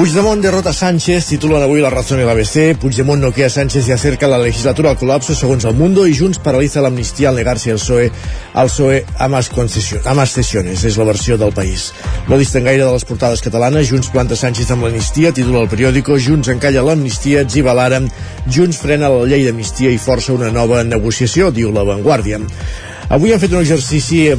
Puigdemont derrota Sánchez, titulen avui la raó i l'ABC. Puigdemont no queda Sánchez y acerca la legislatura al colapso segons el Mundo i Junts paralitza l'amnistia al negar-se al PSOE, al PSOE a más, a más cesiones. És la versió del país. No disten gaire de les portades catalanes. Junts planta Sánchez amb l'amnistia, titula el periòdico. Junts encalla l'amnistia, etziba. Junts frena la llei d'amnistia i força una nova negociació, diu la Vanguardia. Avui hem fet un exercici eh,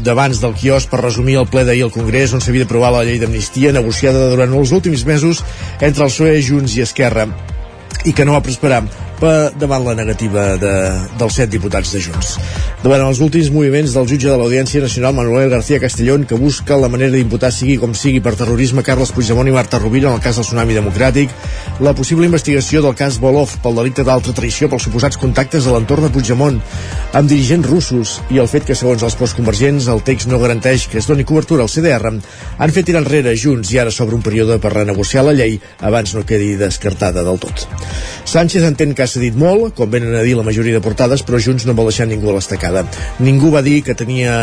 d'abans del quiosc per resumir el ple d'ahir al Congrés on s'havia d'aprovar la llei d'amnistia negociada durant els últims mesos entre el PSOE, Junts i Esquerra i que no va prosperar per davant la negativa de, dels set diputats de Junts. Davant els últims moviments del jutge de l'Audiència Nacional Manuel García Castellón que busca la manera d'imputar sigui com sigui per terrorisme Carles Puigdemont i Marta Rovira en el cas del tsunami democràtic, la possible investigació del cas Volov pel delicte d'altra traïció pels suposats contactes a l'entorn de Puigdemont amb dirigents russos i el fet que segons els postconvergents el text no garanteix que es doni cobertura al CDR han fet tirar enrere Junts i ara sobre un període per renegociar la llei abans no quedi descartada del tot. Sánchez entén que cedit molt, com venen a dir la majoria de portades, però Junts no vol deixar ningú a l'estacada. Ningú va dir que tenia,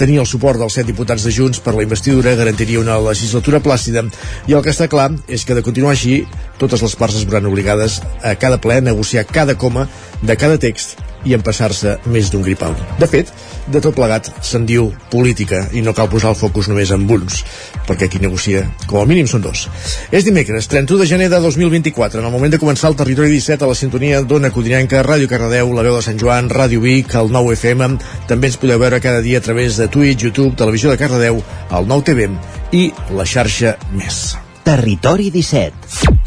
tenia el suport dels set diputats de Junts per la investidura garantiria una legislatura plàcida i el que està clar és que de continuar així totes les parts es veuran obligades a cada ple a negociar cada coma de cada text i empassar-se més d'un gripau. De fet, de tot plegat se'n diu política i no cal posar el focus només en uns, perquè qui negocia, com a mínim, són dos. És dimecres, 31 de gener de 2024, en el moment de començar el Territori 17 a la sintonia d'Ona Codinenca, Ràdio Cardedeu, La Veu de Sant Joan, Ràdio Vic, el 9 FM, també ens podeu veure cada dia a través de Twitch, YouTube, Televisió de Cardedeu, el 9 TV i la xarxa Més. Territori 17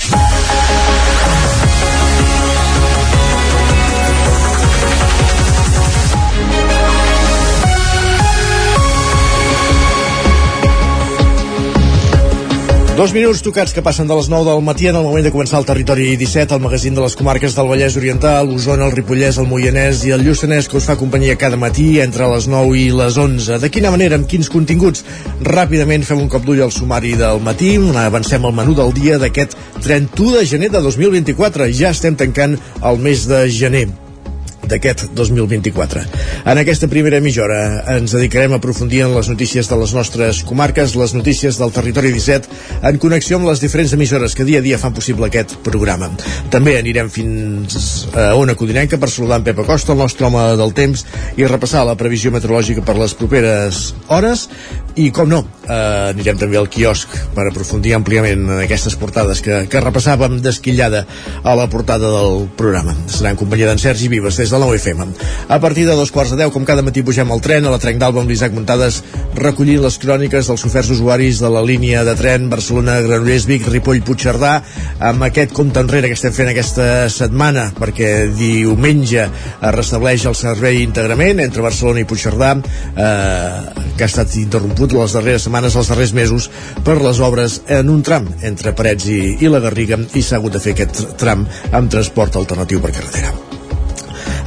Dos minuts tocats que passen de les 9 del matí en el moment de començar el Territori 17, el magazín de les comarques del Vallès Oriental, l'Osona, el Ripollès, el Moianès i el Lluçanès que us fa companyia cada matí entre les 9 i les 11. De quina manera, amb quins continguts? Ràpidament fem un cop d'ull al sumari del matí, avancem al menú del dia d'aquest 31 de gener de 2024. Ja estem tancant el mes de gener d'aquest 2024. En aquesta primera mitja hora ens dedicarem a aprofundir en les notícies de les nostres comarques, les notícies del territori 17, en connexió amb les diferents emissores que dia a dia fan possible aquest programa. També anirem fins a Ona Codinenca per saludar en Pep Acosta, el nostre home del temps, i repassar la previsió meteorològica per les properes hores. I, com no, eh, anirem també al quiosc per aprofundir àmpliament en aquestes portades que, que repassàvem desquillada a la portada del programa. Serà en companyia d'en Sergi Vives des de la UFM. A partir de dos quarts de deu, com cada matí pugem al tren, a la Trenc d'Alba amb l'Isaac Muntades, recollint les cròniques dels oferts usuaris de la línia de tren Barcelona-Granollers, Vic, Ripoll, Puigcerdà, amb aquest compte enrere que estem fent aquesta setmana, perquè diumenge es restableix el servei íntegrament entre Barcelona i Puigcerdà, eh, que ha estat interromput les darreres setmanes, els darrers mesos, per les obres en un tram entre Parets i, i la Garriga, i s'ha hagut de fer aquest tram amb transport alternatiu per carretera.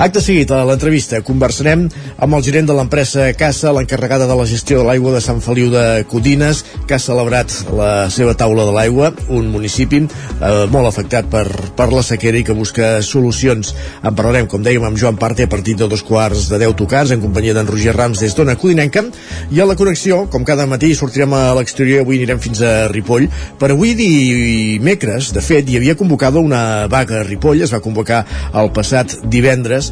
Acte seguit a l'entrevista conversarem amb el gerent de l'empresa Casa, l'encarregada de la gestió de l'aigua de Sant Feliu de Codines, que ha celebrat la seva taula de l'aigua, un municipi eh, molt afectat per, per la sequera i que busca solucions. En parlarem, com dèiem, amb Joan Parte a partir de dos quarts de deu tocats, en companyia d'en Roger Rams des d'Ona Codinenca, i a la connexió, com cada matí, sortirem a l'exterior avui anirem fins a Ripoll. Per avui dimecres, de fet, hi havia convocada una vaga a Ripoll, es va convocar el passat divendres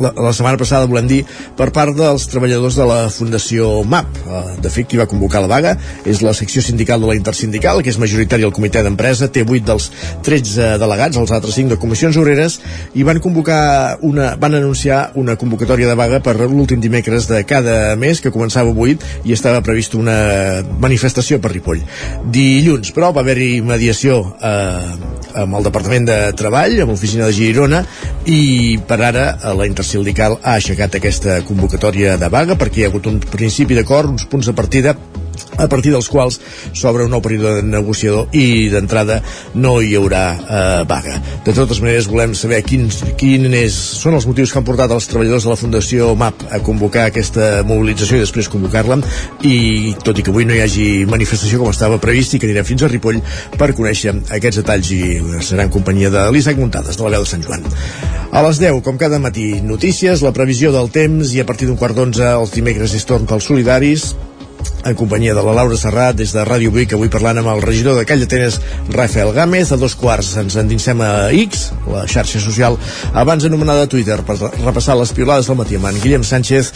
la, la setmana passada volem dir per part dels treballadors de la Fundació MAP. Eh, de fet qui va convocar la vaga és la secció sindical de la Intersindical que és majoritària al comitè d'empresa té 8 dels 13 delegats els altres 5 de comissions obreres i van convocar una, van anunciar una convocatòria de vaga per l'últim dimecres de cada mes que començava avui i estava previst una manifestació per Ripoll. Dilluns però va haver-hi mediació eh, amb el Departament de Treball amb l'oficina de Girona i per ara la Intersindical ha aixecat aquesta convocatòria de vaga perquè hi ha hagut un principi d'acord, uns punts de partida a partir dels quals s'obre un nou període negociador i d'entrada no hi haurà eh, vaga. De totes maneres volem saber quins, quins són els motius que han portat els treballadors de la Fundació MAP a convocar aquesta mobilització i després convocar-la i tot i que avui no hi hagi manifestació com estava previst i que anirem fins a Ripoll per conèixer aquests detalls i serà en companyia de l'Isaac Muntades de la veu de Sant Joan. A les 10, com cada matí, notícies, la previsió del temps i a partir d'un quart d'onze els dimecres és torn pels solidaris en companyia de la Laura Serrat des de Ràdio Vic, avui parlant amb el regidor de Calla Tenes, Rafael Gámez. A dos quarts ens endinsem a X, la xarxa social, abans anomenada Twitter, per repassar les piolades del matí amb en Guillem Sánchez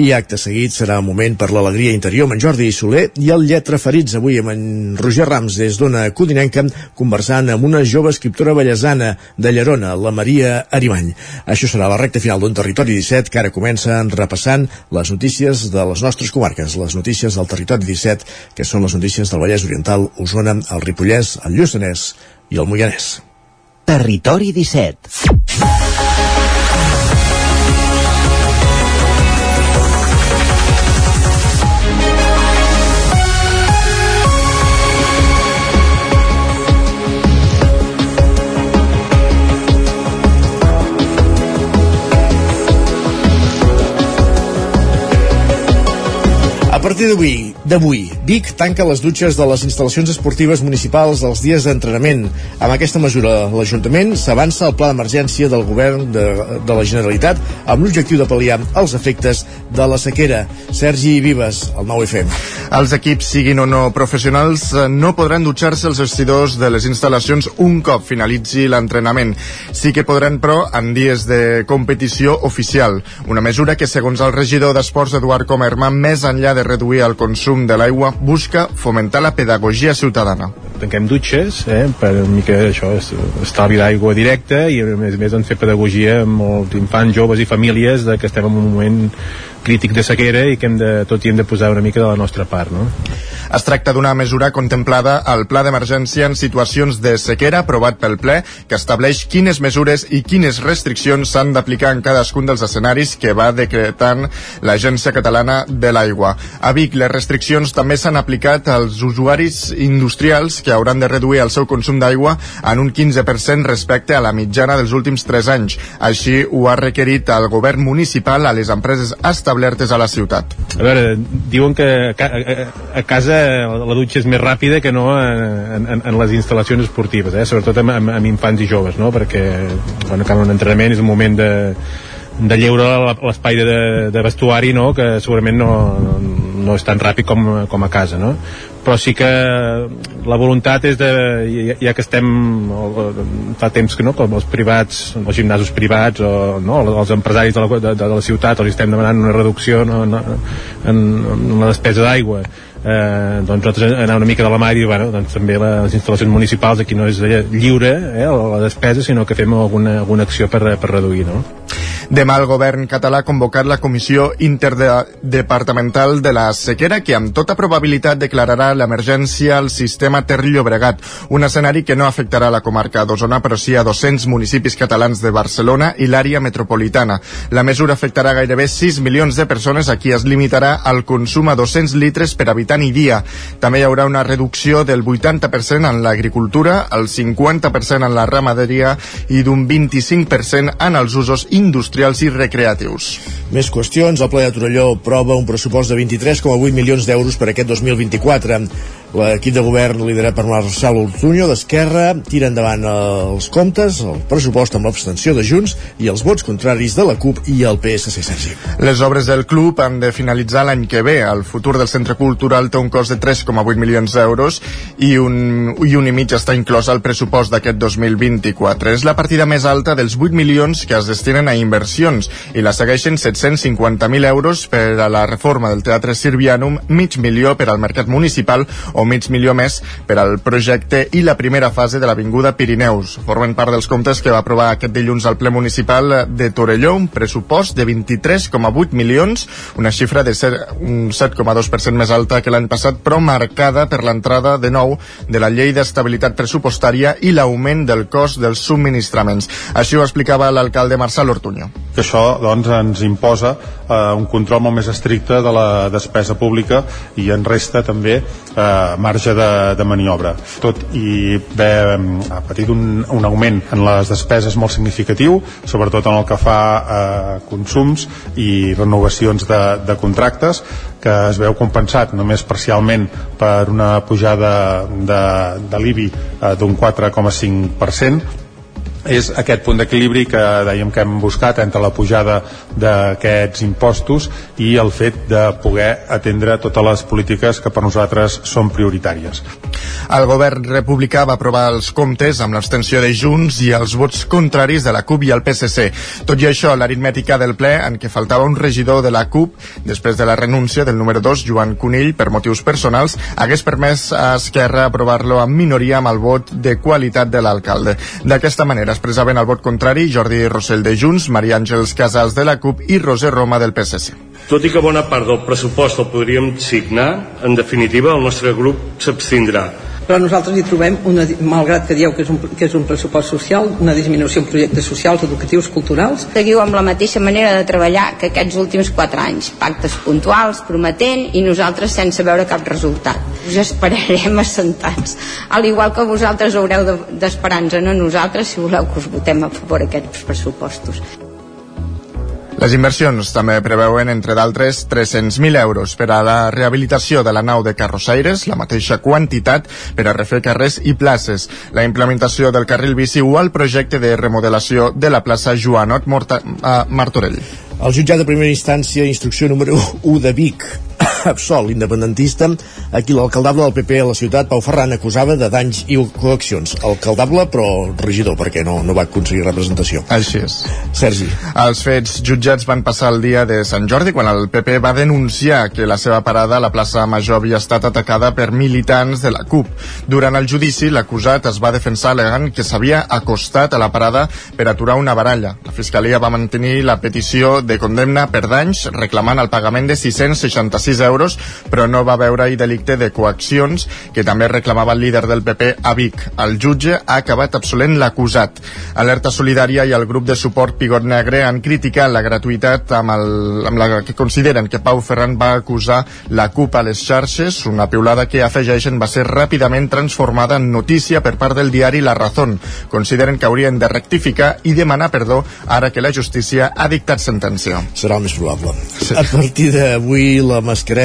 i acte seguit serà un moment per l'alegria interior amb en Jordi Soler i el Lletra Ferits, avui amb en Roger Rams des d'Ona Codinenca, conversant amb una jove escriptora bellesana de Llerona, la Maria Arimany. Això serà la recta final d'un territori 17 que ara comença repassant les notícies de les nostres comarques, les notícies del territori 17, que són les notícies del Vallès Oriental, Osona, el Ripollès, el Lluçanès i el Moianès. Territori 17. Partir d'avui, d'avui, Vic tanca les dutxes de les instal·lacions esportives municipals els dies d'entrenament. Amb aquesta mesura, l'Ajuntament s'avança al pla d'emergència del govern de, de la Generalitat amb l'objectiu de pal·liar els efectes de la sequera. Sergi Vives, el 9FM. Els equips, siguin o no professionals, no podran dutxar-se els vestidors de les instal·lacions un cop finalitzi l'entrenament. Sí que podran, però, en dies de competició oficial. Una mesura que, segons el regidor d'Esports, Eduard Comerma, més enllà de reduir el consum de l'aigua, busca fomentar la pedagogia ciutadana. Tanquem dutxes, eh, per una mica això, estalvi d'aigua directa i a més a més doncs, fer pedagogia amb els infants, joves i famílies de que estem en un moment crític de sequera i que hem de, tot i hem de posar una mica de la nostra part. No? Es tracta d'una mesura contemplada al Pla d'Emergència en situacions de sequera aprovat pel ple que estableix quines mesures i quines restriccions s'han d'aplicar en cadascun dels escenaris que va decretant l'Agència Catalana de l'Aigua. A Vic, les restriccions també s'han aplicat als usuaris industrials que hauran de reduir el seu consum d'aigua en un 15% respecte a la mitjana dels últims 3 anys. Així ho ha requerit el govern municipal a les empreses establertes a la ciutat. A veure, diuen que a, casa la dutxa és més ràpida que no en, en, en les instal·lacions esportives, eh? sobretot amb, amb, amb infants i joves, no? perquè quan acaba un entrenament és un moment de, de lleure l'espai de, de vestuari no? que segurament no, no és tan ràpid com, com a casa no? Però sí que la voluntat és de, ja, ja que estem fa temps que no, com els privats els gimnasos privats o no, els empresaris de la, de, de la ciutat els estem demanant una reducció no, no, en, en la despesa d'aigua eh, doncs nosaltres anar una mica de la mà i dir, bueno, doncs també les instal·lacions municipals aquí no és lliure eh, la despesa, sinó que fem alguna, alguna acció per, per reduir, no? Demà el govern català ha convocat la Comissió Interdepartamental de la Sequera que amb tota probabilitat declararà l'emergència al sistema Ter Llobregat, un escenari que no afectarà la comarca d'Osona però sí a 200 municipis catalans de Barcelona i l'àrea metropolitana. La mesura afectarà gairebé 6 milions de persones a qui es limitarà el consum a 200 litres per habitant i dia. També hi haurà una reducció del 80% en l'agricultura, el 50% en la ramaderia i d'un 25% en els usos industrials industrials i recreatius. Més qüestions. El ple de Torelló prova un pressupost de 23,8 milions d'euros per aquest 2024. L'equip de govern liderat per Marçal Ortuño d'Esquerra tira endavant els comptes, el pressupost amb l'abstenció de Junts i els vots contraris de la CUP i el PSC Sergi. Les obres del club han de finalitzar l'any que ve. El futur del centre cultural té un cost de 3,8 milions d'euros i un, i un i mig està inclòs al pressupost d'aquest 2024. És la partida més alta dels 8 milions que es destinen a inversions i la segueixen 750.000 euros per a la reforma del Teatre Sirvianum, mig milió per al mercat municipal o mig milió més per al projecte i la primera fase de l'Avinguda Pirineus. Formen part dels comptes que va aprovar aquest dilluns al ple municipal de Torelló un pressupost de 23,8 milions, una xifra de ser un 7,2% més alta que l'any passat, però marcada per l'entrada de nou de la llei d'estabilitat pressupostària i l'augment del cost dels subministraments. Així ho explicava l'alcalde Marçal Ortuño. Que això doncs, ens imposa eh, un control molt més estricte de la despesa pública i en resta també eh, marge de, de maniobra. Tot i haver ha patit un, un augment en les despeses molt significatiu, sobretot en el que fa a eh, consums i renovacions de, de contractes, que es veu compensat només parcialment per una pujada de, de l'IBI eh, d'un 4,5%, és aquest punt d'equilibri que dèiem que hem buscat entre la pujada d'aquests impostos i el fet de poder atendre totes les polítiques que per nosaltres són prioritàries. El govern republicà va aprovar els comptes amb l'abstenció de Junts i els vots contraris de la CUP i el PSC. Tot i això, l'aritmètica del ple, en què faltava un regidor de la CUP, després de la renúncia del número 2, Joan Conill, per motius personals, hagués permès a Esquerra aprovar-lo amb minoria amb el vot de qualitat de l'alcalde. D'aquesta manera, expressaven el vot contrari Jordi Rossell de Junts, Maria Àngels Casals de la CUP i Roser Roma del PSC. Tot i que bona part del pressupost el podríem signar, en definitiva el nostre grup s'abstindrà però nosaltres hi trobem, una, malgrat que dieu que és, un, que és un pressupost social, una disminució en projectes socials, educatius, culturals. Seguiu amb la mateixa manera de treballar que aquests últims quatre anys, pactes puntuals, prometent i nosaltres sense veure cap resultat. Us esperarem assentats, al igual que vosaltres haureu d'esperar-nos a nosaltres si voleu que us votem a favor aquests pressupostos. Les inversions també preveuen, entre d'altres, 300.000 euros per a la rehabilitació de la nau de Carrossaires, la mateixa quantitat per a refer carrers i places, la implementació del carril bici o el projecte de remodelació de la plaça Joanot Morta a Martorell. El jutjat de primera instància, instrucció número 1 de Vic, absolt l'independentista a qui l'alcaldable del PP a la ciutat, Pau Ferran, acusava de danys i coaccions. Alcaldable, però regidor, perquè no, no va aconseguir representació. Així és. Sergi. Els fets jutjats van passar el dia de Sant Jordi, quan el PP va denunciar que la seva parada a la plaça Major havia estat atacada per militants de la CUP. Durant el judici, l'acusat es va defensar alegant que s'havia acostat a la parada per aturar una baralla. La Fiscalia va mantenir la petició de condemna per danys, reclamant el pagament de 666 euros, però no va veure-hi delicte de coaccions, que també reclamava el líder del PP a Vic. El jutge ha acabat absolent l'acusat. Alerta Solidària i el grup de suport Pigot Negre han criticat la gratuïtat amb, el, amb la que consideren que Pau Ferran va acusar la CUP a les xarxes, una piulada que afegeixen va ser ràpidament transformada en notícia per part del diari La Razón. Consideren que haurien de rectificar i demanar perdó ara que la justícia ha dictat sentència. Serà el més probable. Sí. A partir d'avui la mascareta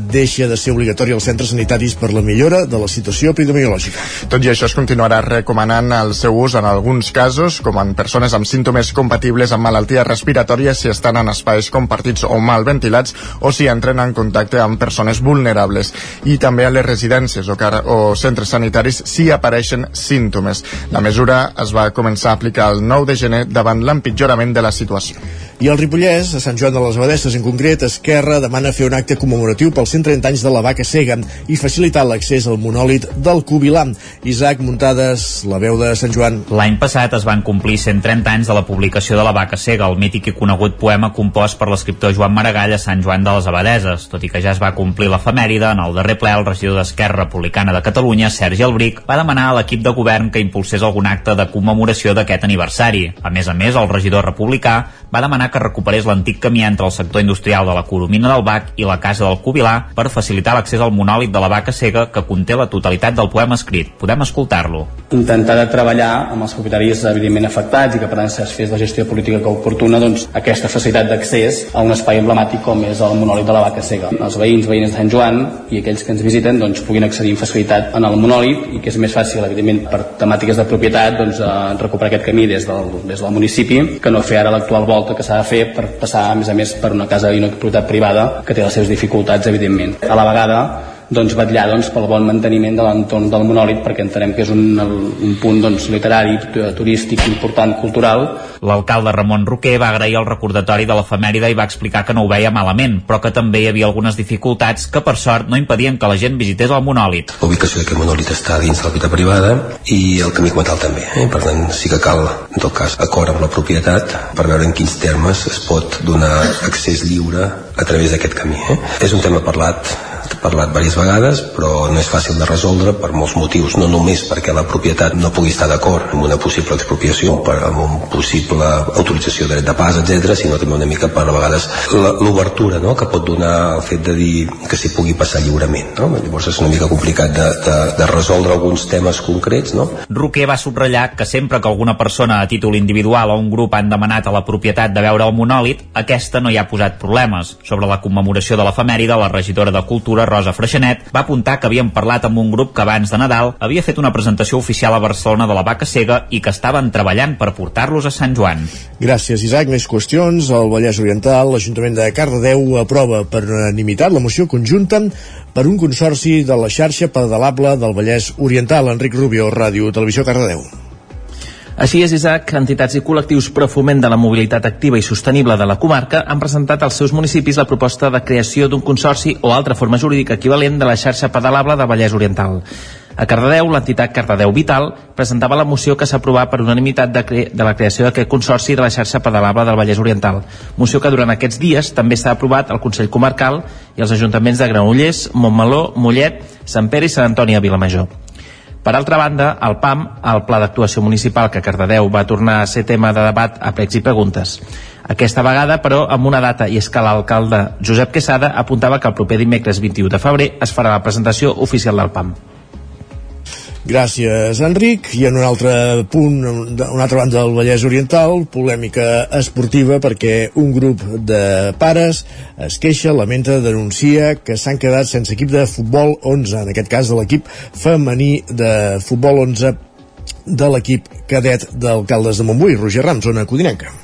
deixa de ser obligatòria als centres sanitaris per la millora de la situació epidemiològica. Tot i això es continuarà recomanant el seu ús en alguns casos, com en persones amb símptomes compatibles amb malalties respiratòries si estan en espais compartits o mal ventilats o si entren en contacte amb persones vulnerables i també a les residències o, o centres sanitaris si apareixen símptomes. La mesura es va començar a aplicar el 9 de gener davant l'empitjorament de la situació. I al Ripollès, a Sant Joan de les Abadesses en concret, Esquerra demana fer un acte commemoratiu pels 130 anys de la vaca cega i facilitar l'accés al monòlit del Cubilà. Isaac Muntades, la veu de Sant Joan. L'any passat es van complir 130 anys de la publicació de la vaca cega, el mític i conegut poema compost per l'escriptor Joan Maragall a Sant Joan de les Abadeses. Tot i que ja es va complir l'efemèride, en el darrer ple el regidor d'Esquerra Republicana de Catalunya, Sergi Albric, va demanar a l'equip de govern que impulsés algun acte de commemoració d'aquest aniversari. A més a més, el regidor republicà va demanar que recuperés l'antic camí entre el sector industrial de la Coromina del Bac i la Casa del Cubilà per facilitar l'accés al monòlit de la vaca cega que conté la totalitat del poema escrit. Podem escoltar-lo. Intentar de treballar amb els propietaris evidentment afectats i que per tant es fes la gestió política que oportuna doncs, aquesta facilitat d'accés a un espai emblemàtic com és el monòlit de la vaca cega. Els veïns, veïnes de Sant Joan i aquells que ens visiten doncs, puguin accedir amb facilitat en el monòlit i que és més fàcil, evidentment, per temàtiques de propietat doncs, recuperar aquest camí des del, des del municipi que no fer ara l'actual volta que s'ha de fer per passar, a més a més, per una casa i una propietat privada que té les seves dificultats, evidentment. A la vegada, doncs, vetllar doncs, pel bon manteniment de l'entorn del monòlit perquè entenem que és un, un punt doncs, literari, turístic, important, cultural. L'alcalde Ramon Roquer va agrair el recordatori de l'efemèride i va explicar que no ho veia malament, però que també hi havia algunes dificultats que per sort no impedien que la gent visités el monòlit. La ubicació d'aquest monòlit està dins de la propietat privada i el camí cometal també. Eh? Per tant, sí que cal, en tot cas, acord amb la propietat per veure en quins termes es pot donar accés lliure a través d'aquest camí. Eh? És un tema parlat parlat diverses vegades, però no és fàcil de resoldre per molts motius, no només perquè la propietat no pugui estar d'acord amb una possible expropiació, per, amb un possible autorització de dret de pas, etc, sinó també una mica per a vegades l'obertura no? que pot donar el fet de dir que s'hi pugui passar lliurement. No? Llavors és una mica complicat de, de, de resoldre alguns temes concrets. No? Roquer va subratllar que sempre que alguna persona a títol individual o un grup han demanat a la propietat de veure el monòlit, aquesta no hi ha posat problemes. Sobre la commemoració de l'efemèride, la regidora de Cultura, Rosa Freixenet, va apuntar que havien parlat amb un grup que abans de Nadal havia fet una presentació oficial a Barcelona de la vaca cega i que estaven treballant per portar-los a Sant Joan. Gràcies, Isaac. Més qüestions. Al Vallès Oriental, l'Ajuntament de Cardedeu aprova per unanimitat la moció conjunta per un consorci de la xarxa pedalable del Vallès Oriental. Enric Rubio, Ràdio Televisió Cardedeu. Així és, Isaac, entitats i col·lectius pro foment de la mobilitat activa i sostenible de la comarca han presentat als seus municipis la proposta de creació d'un consorci o altra forma jurídica equivalent de la xarxa pedalable de Vallès Oriental. A Cardedeu, l'entitat Cardedeu Vital presentava la moció que s'ha aprovat per unanimitat de, cre de la creació d'aquest consorci de la xarxa pedalable del Vallès Oriental. Moció que durant aquests dies també s'ha aprovat al Consell Comarcal i als ajuntaments de Granollers, Montmeló, Mollet, Sant Pere i Sant Antoni a Vilamajor. Per altra banda, el PAM, el Pla d'Actuació Municipal que Cardedeu va tornar a ser tema de debat a pregs i preguntes. Aquesta vegada, però, amb una data i és que l'alcalde Josep Quesada apuntava que el proper dimecres 21 de febrer es farà la presentació oficial del PAM. Gràcies, Enric. I en un altre punt, una altra banda del Vallès Oriental, polèmica esportiva perquè un grup de pares es queixa, lamenta, denuncia que s'han quedat sense equip de futbol 11, en aquest cas de l'equip femení de futbol 11 de l'equip cadet d'alcaldes de Montbui, Roger Rams, zona codinenca.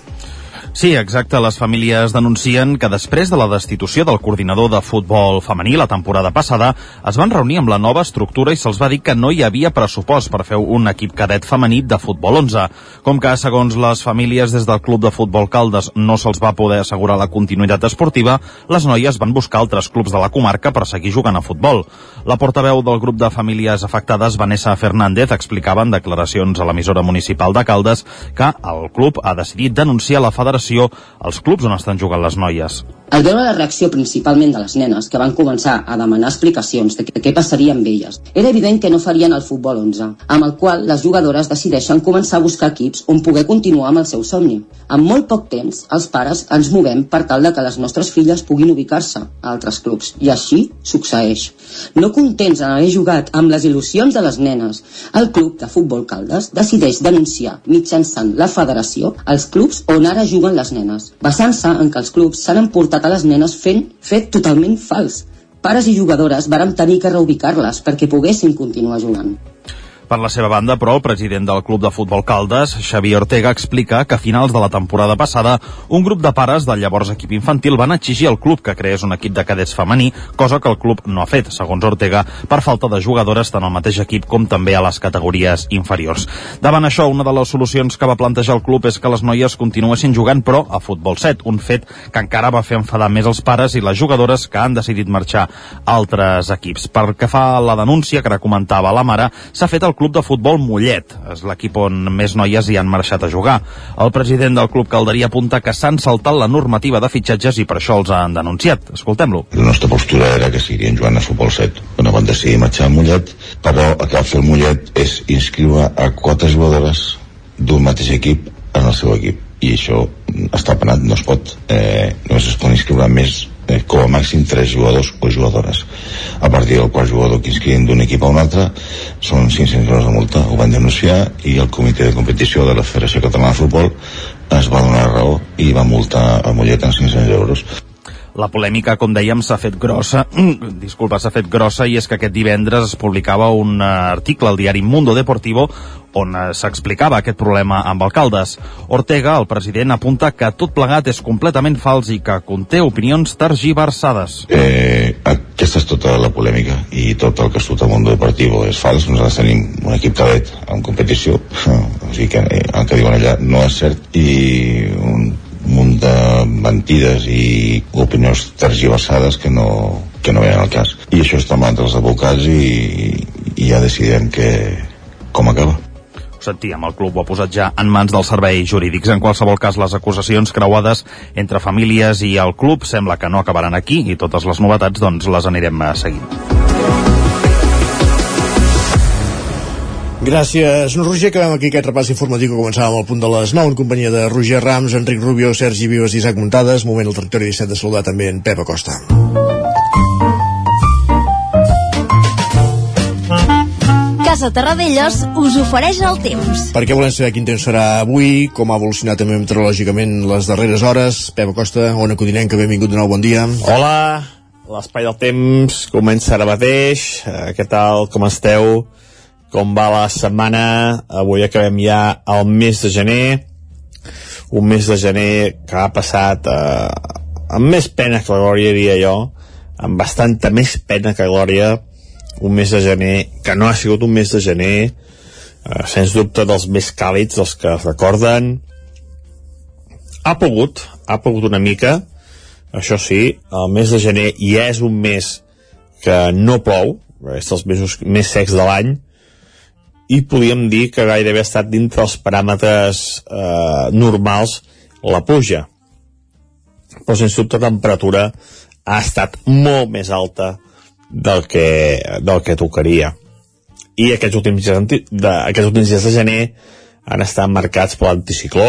Sí, exacte. Les famílies denuncien que després de la destitució del coordinador de futbol femení la temporada passada, es van reunir amb la nova estructura i se'ls va dir que no hi havia pressupost per fer un equip cadet femení de futbol 11. Com que, segons les famílies des del Club de Futbol Caldes no se'ls va poder assegurar la continuïtat esportiva, les noies van buscar altres clubs de la comarca per seguir jugant a futbol. La portaveu del grup de famílies afectades, Vanessa Fernández, explicava en declaracions a l'emissora municipal de Caldes que el club ha decidit denunciar la federació federació als clubs on estan jugant les noies. Al veure la reacció principalment de les nenes, que van començar a demanar explicacions de què passaria amb elles, era evident que no farien el futbol 11, amb el qual les jugadores decideixen començar a buscar equips on poder continuar amb el seu somni. En molt poc temps, els pares ens movem per tal de que les nostres filles puguin ubicar-se a altres clubs, i així succeeix. No contents en haver jugat amb les il·lusions de les nenes, el club de futbol Caldes decideix denunciar mitjançant la federació els clubs on ara juguen les nenes, basant-se en que els clubs s'han emportat a les nenes fent fet totalment fals. Pares i jugadores vàrem tenir que reubicar-les perquè poguessin continuar jugant. Per la seva banda, però, el president del Club de Futbol Caldes, Xavier Ortega, explica que a finals de la temporada passada un grup de pares del llavors equip infantil van exigir al club que creés un equip de cadets femení, cosa que el club no ha fet, segons Ortega, per falta de jugadores tant al mateix equip com també a les categories inferiors. Davant això, una de les solucions que va plantejar el club és que les noies continuessin jugant, però a futbol 7, un fet que encara va fer enfadar més els pares i les jugadores que han decidit marxar a altres equips. Per que fa la denúncia que ara comentava la mare, s'ha fet el Club de Futbol Mollet. És l'equip on més noies hi han marxat a jugar. El president del Club Calderia apunta que s'han saltat la normativa de fitxatges i per això els han denunciat. Escoltem-lo. La nostra postura era que seguirien jugant a Futbol 7. Quan van decidir marxar al Mollet, però el que va fer el Mollet és inscriure a quatre jugadores d'un mateix equip en el seu equip i això està penat, no es pot eh, només es pot inscriure més eh, com a màxim tres jugadors o jugadores. A partir del qual jugador que inscrivin d'un equip a un altre són 500 euros de multa ho van denunciar i el comitè de competició de la Federació Catalana de Futbol es va donar raó i va multar a Mollet en 500 euros. La polèmica, com dèiem, s'ha fet grossa, disculpa, s'ha fet grossa i és que aquest divendres es publicava un article al diari Mundo Deportivo on s'explicava aquest problema amb alcaldes. Ortega, el president, apunta que tot plegat és completament fals i que conté opinions tergiversades. Eh, aquesta és tota la polèmica i tot el que tot el món deportiu és fals nosaltres tenim un equip cadet en competició o sigui que eh, el que diuen allà no és cert i un munt de mentides i opinions tergiversades que no, que no veien el cas i això està mans dels advocats i, i ja decidirem que, com acaba sentíem, el club ho ha posat ja en mans dels serveis jurídics. En qualsevol cas, les acusacions creuades entre famílies i el club sembla que no acabaran aquí i totes les novetats doncs les anirem eh, seguint. Gràcies, no, Roger. Acabem aquí aquest repàs informatiu que començàvem al punt de les 9 en companyia de Roger Rams, Enric Rubio, Sergi Vives i Isaac Muntades. Moment al territori 17 de saludar també en Pep Acosta. Casa Terradellos us ofereix el temps. Perquè volem saber quin temps serà avui, com ha evolucionat també meteorològicament les darreres hores. Pep Acosta, Ona Codinenca, benvingut de nou, bon dia. Hola, l'espai del temps comença ara mateix. Eh, què tal, com esteu? Com va la setmana? Avui acabem ja el mes de gener. Un mes de gener que ha passat eh, amb més pena que glòria, diria jo. Amb bastanta més pena que glòria un mes de gener que no ha sigut un mes de gener eh, sens dubte dels més càlids dels que es recorden. Ha pogut ha pogut una mica això sí, el mes de gener ja és un mes que no plou és dels mesos més secs de l'any i podríem dir que gairebé ha estat dintre els paràmetres eh, normals la puja. Però sens dubte la temperatura ha estat molt més alta del que, del que tocaria. I aquests últims dies de, aquests últims dies de gener han estat marcats per l'anticicló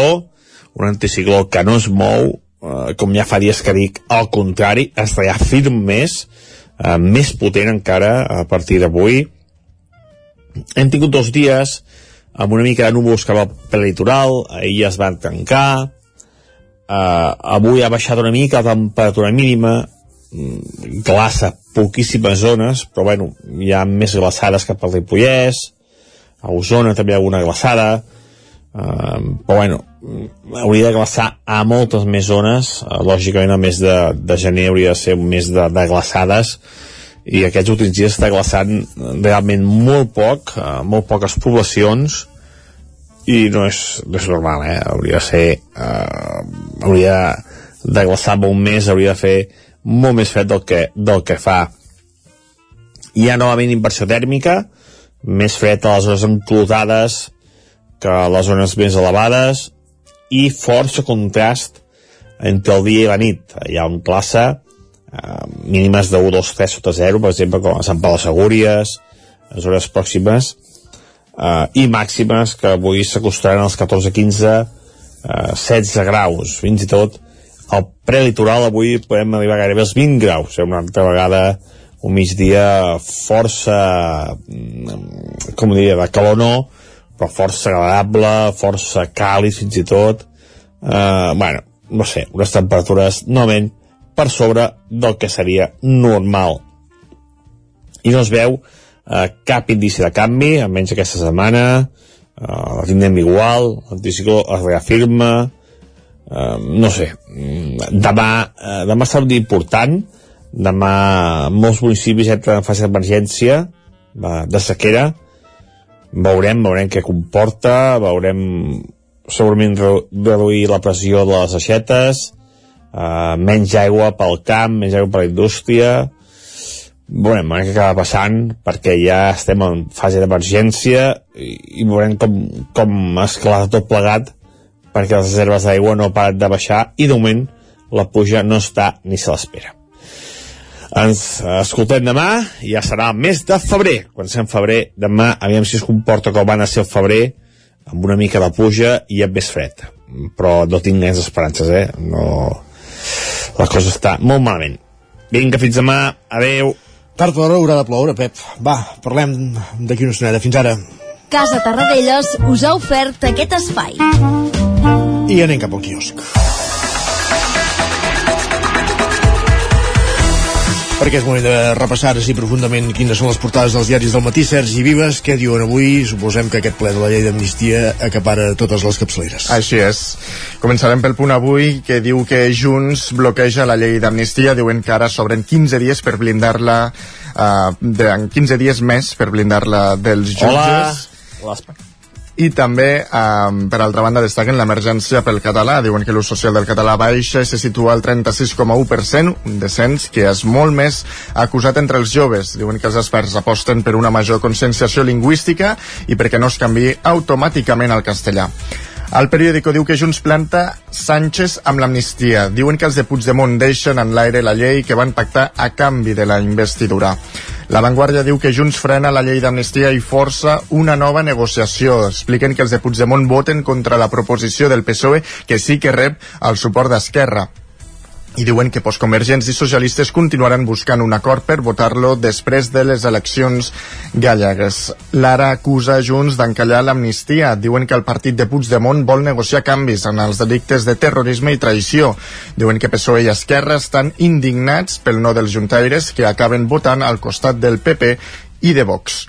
un anticicló que no es mou eh, com ja fa dies que dic al contrari, està ja firm més eh, més potent encara a partir d'avui. Hem tingut dos dies amb una mica de núvols cap al litoral ahir es van tancar eh, avui ha baixat una mica la temperatura mínima mm, glaça poquíssimes zones, però bueno, hi ha més glaçades cap al Ripollès, a Osona també hi ha alguna glaçada, uh, però bueno, hauria de glaçar a moltes més zones, uh, lògicament el mes de, de gener hauria de ser un mes de, de glaçades, i aquests últims dies està glaçant realment molt poc, uh, molt poques poblacions, i no és, no és normal, eh? hauria de ser, uh, hauria de glaçar un mes, hauria de fer molt més fred del que, del que fa. Hi ha novament inversió tèrmica, més fred a les zones enclotades que a les zones més elevades i força contrast entre el dia i la nit. Hi ha un classe eh, mínimes de 1, 2, 3 sota 0, per exemple, com a Sant Pau de Segúries, a zones pròximes, eh, i màximes que avui s'acostaran als 14, 15, eh, 16 graus, fins i tot al prelitoral avui podem arribar gairebé als 20 graus, eh? una altra vegada un migdia força mm, com diria, de calor no però força agradable, força càlid fins i tot. Eh, bueno, no sé, unes temperatures novament per sobre del que seria normal. I no es veu eh, cap indici de canvi almenys aquesta setmana. Eh, la tindrem igual l'anticicló es reafirma Uh, no sé, mm, demà, uh, demà serà un dia important, demà molts municipis entren en fase d'emergència de sequera, veurem, veurem què comporta, veurem segurament reduir la pressió de les aixetes, uh, menys aigua pel camp, menys aigua per la indústria, veurem, veurem què acaba passant, perquè ja estem en fase d'emergència i, i veurem com, com esclata tot plegat perquè les reserves d'aigua no paren de baixar i de moment la puja no està ni se l'espera. Ens escoltem demà, ja serà el mes de febrer. Quan sent febrer, demà, aviam si es comporta com van a ser el febrer, amb una mica de puja i amb més fred. Però no tinc més esperances, eh? No... La cosa està molt malament. Vinga, fins demà. Adeu. Tard o d'hora haurà de ploure, Pep. Va, parlem d'aquí una estoneta. Fins ara. Casa Tarradellas us ha ofert aquest espai. I anem cap al quiosc. perquè és moment de repassar així profundament quines són les portades dels diaris del matí. Sergi Vives, què diuen avui? Suposem que aquest ple de la llei d'amnistia acapara totes les capçaleres. Així és. Començarem pel punt avui que diu que Junts bloqueja la llei d'amnistia. Diuen que ara s'obren 15 dies per blindar-la uh, de, 15 dies més per blindar-la dels jutges. Hola i també, eh, per altra banda, destaquen l'emergència pel català. Diuen que l'ús social del català baixa i se situa al 36,1%, un descens que és molt més acusat entre els joves. Diuen que els experts aposten per una major conscienciació lingüística i perquè no es canvi automàticament al castellà. El periòdico diu que Junts planta Sánchez amb l'amnistia. Diuen que els de Puigdemont deixen en l'aire la llei que van pactar a canvi de la investidura. La Vanguardia diu que Junts frena la llei d'amnistia i força una nova negociació. Expliquen que els de Puigdemont voten contra la proposició del PSOE que sí que rep el suport d'Esquerra i diuen que postconvergents i socialistes continuaran buscant un acord per votar-lo després de les eleccions gallegues. L'ara acusa Junts d'encallar l'amnistia. Diuen que el partit de Puigdemont vol negociar canvis en els delictes de terrorisme i traïció. Diuen que PSOE i Esquerra estan indignats pel no dels juntaires que acaben votant al costat del PP i de Vox.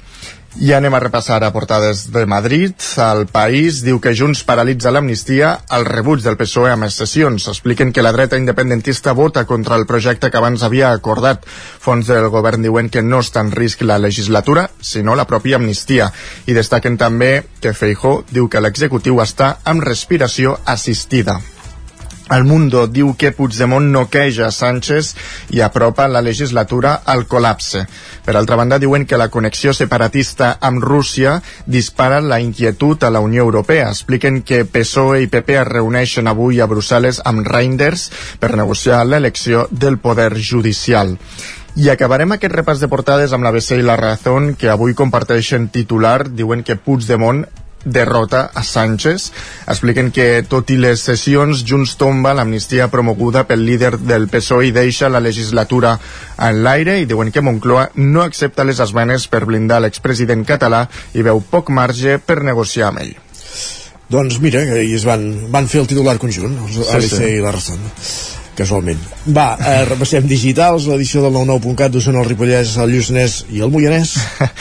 I anem a repassar a portades de Madrid. El País diu que Junts paralitza l'amnistia al rebuig del PSOE amb les sessions. Expliquen que la dreta independentista vota contra el projecte que abans havia acordat. Fons del govern diuen que no està en risc la legislatura, sinó la pròpia amnistia. I destaquen també que Feijó diu que l'executiu està amb respiració assistida. El Mundo diu que Puigdemont noqueja Sánchez i apropa la legislatura al col·lapse. Per altra banda, diuen que la connexió separatista amb Rússia dispara la inquietud a la Unió Europea. Expliquen que PSOE i PP es reuneixen avui a Brussel·les amb Reinders per negociar l'elecció del poder judicial. I acabarem aquest repàs de portades amb la BC i la Razón, que avui comparteixen titular, diuen que Puigdemont derrota a Sánchez. Expliquen que, tot i les sessions, Junts tomba l'amnistia promoguda pel líder del PSOE i deixa la legislatura en l'aire i diuen que Moncloa no accepta les esmenes per blindar l'expresident català i veu poc marge per negociar amb ell. Doncs mira, que es van, van fer el titular conjunt, els sí, ABC sí. i la Razón casualment. Va, eh, repassem digitals, l'edició del 99.cat d'Osona, el Ripollès, el Lluçanès i el Moianès.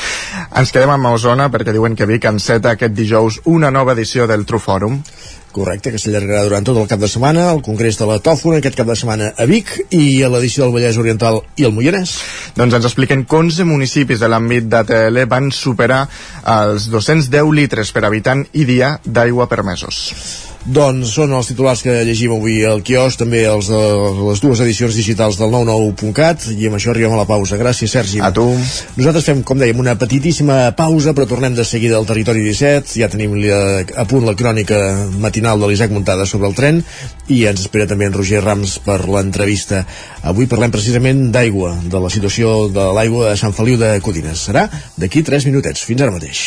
Ens quedem amb Osona perquè diuen que Vic enceta aquest dijous una nova edició del True Forum. Correcte, que s'allargarà durant tot el cap de setmana, el Congrés de la Tòfona aquest cap de setmana a Vic i a l'edició del Vallès Oriental i el Moianès. Doncs ens expliquen que 11 municipis de l'àmbit d'ATL van superar els 210 litres per habitant i dia d'aigua permesos. Doncs són els titulars que llegim avui al quios, també els de les dues edicions digitals del 99.cat i amb això arribem a la pausa. Gràcies, Sergi. A tu. Nosaltres fem, com dèiem, una petitíssima pausa, però tornem de seguida al territori 17. Ja tenim a punt la crònica matinal de l'Isaac Muntada sobre el tren i ens espera també en Roger Rams per l'entrevista. Avui parlem precisament d'aigua, de la situació de l'aigua a Sant Feliu de Codines. Serà d'aquí 3 minutets. Fins ara mateix.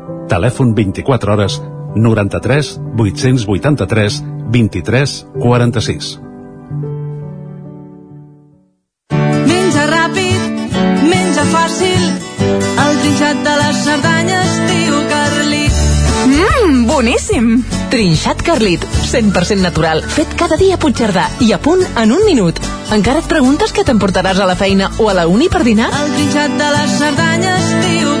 Telèfon 24 hores 93 883 23 46. Menja ràpid, menja fàcil, el trinxat de les Cerdanyes, tio Carlit. Mmm, boníssim! Trinxat Carlit, 100% natural, fet cada dia a Puigcerdà i a punt en un minut. Encara et preguntes què t'emportaràs a la feina o a la uni per dinar? El trinxat de les Cerdanyes, tio Carlit.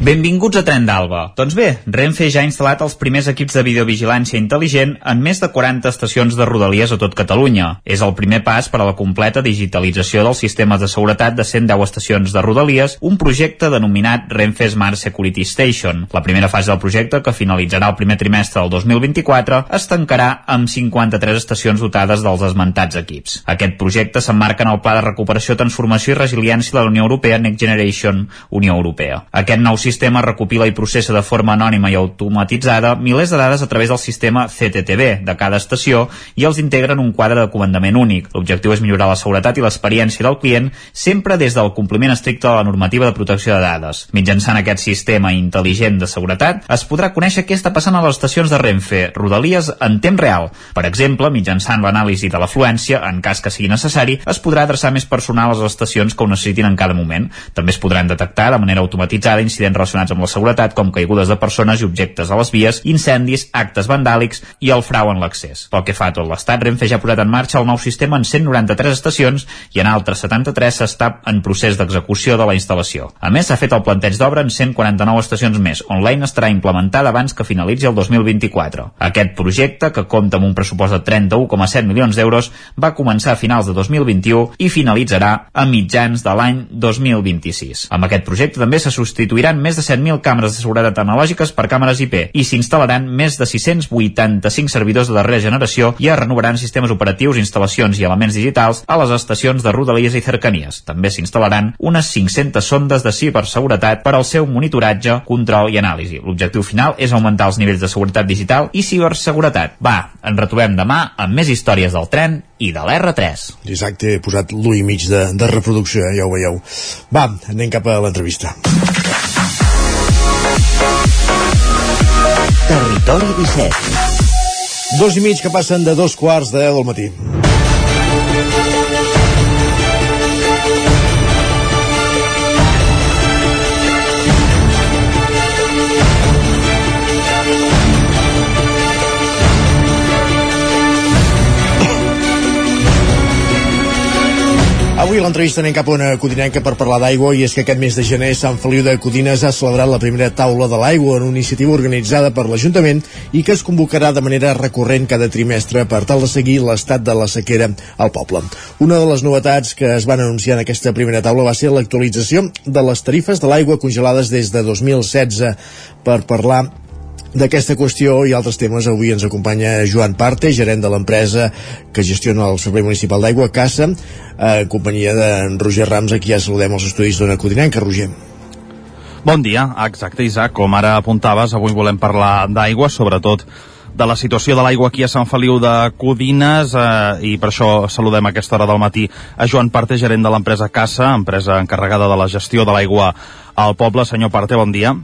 Benvinguts a Tren d'Alba. Doncs bé, Renfe ja ha instal·lat els primers equips de videovigilància intel·ligent en més de 40 estacions de Rodalies a tot Catalunya. És el primer pas per a la completa digitalització dels sistemes de seguretat de 110 estacions de Rodalies, un projecte denominat Renfe Smart Security Station. La primera fase del projecte, que finalitzarà el primer trimestre del 2024, es tancarà amb 53 estacions dotades dels esmentats equips. Aquest projecte s'emmarca en el Pla de Recuperació, Transformació i Resiliència de la Unió Europea Next Generation Unió Europea. Aquest nou sistema recopila i processa de forma anònima i automatitzada milers de dades a través del sistema CTTV de cada estació i els integra en un quadre de comandament únic. L'objectiu és millorar la seguretat i l'experiència del client sempre des del compliment estricte de la normativa de protecció de dades. Mitjançant aquest sistema intel·ligent de seguretat es podrà conèixer què està passant a les estacions de Renfe, Rodalies en temps real. Per exemple, mitjançant l'anàlisi de l'afluència, en cas que sigui necessari, es podrà adreçar més personal a les estacions que ho necessitin en cada moment. També es podran detectar de manera automatitzada incidents relacionats amb la seguretat com caigudes de persones i objectes a les vies, incendis, actes vandàlics i el frau en l'accés. Pel que fa a tot l'estat, Renfe ja ha posat en marxa el nou sistema en 193 estacions i en altres 73 s'està en procés d'execució de la instal·lació. A més, s'ha fet el planteig d'obra en 149 estacions més. Online estarà implementada abans que finalitzi el 2024. Aquest projecte, que compta amb un pressupost de 31,7 milions d'euros, va començar a finals de 2021 i finalitzarà a mitjans de l'any 2026. Amb aquest projecte també se substituiran més de 7.000 càmeres de seguretat analògiques per càmeres IP i s'instal·laran més de 685 servidors de darrera generació i es renovaran sistemes operatius, instal·lacions i elements digitals a les estacions de Rodalies i Cercanies. També s'instal·laran unes 500 sondes de ciberseguretat per al seu monitoratge, control i anàlisi. L'objectiu final és augmentar els nivells de seguretat digital i ciberseguretat. Va, ens retrobem demà amb més històries del tren i de l'R3. Exacte, he posat l'1 i mig de, de reproducció, eh? ja ho veieu. Va, anem cap a l'entrevista. Territori 17. Dos i mig que passen de dos quarts de deu del matí. Avui l'entrevista anem cap a una codinenca per parlar d'aigua i és que aquest mes de gener Sant Feliu de Codines ha celebrat la primera taula de l'aigua una iniciativa organitzada per l'Ajuntament i que es convocarà de manera recurrent cada trimestre per tal de seguir l'estat de la sequera al poble. Una de les novetats que es van anunciar en aquesta primera taula va ser l'actualització de les tarifes de l'aigua congelades des de 2016 per parlar D'aquesta qüestió i altres temes avui ens acompanya Joan Parte, gerent de l'empresa que gestiona el Servei Municipal d'Aigua, CASA, en companyia de Roger Rams, aquí ja saludem els estudis d'Ona Codinenca. Roger. Bon dia, exacte Isaac, com ara apuntaves, avui volem parlar d'aigua, sobretot de la situació de l'aigua aquí a Sant Feliu de Codines eh, i per això saludem a aquesta hora del matí a Joan Parte, gerent de l'empresa CASA, empresa encarregada de la gestió de l'aigua al poble. Senyor Parte, bon dia.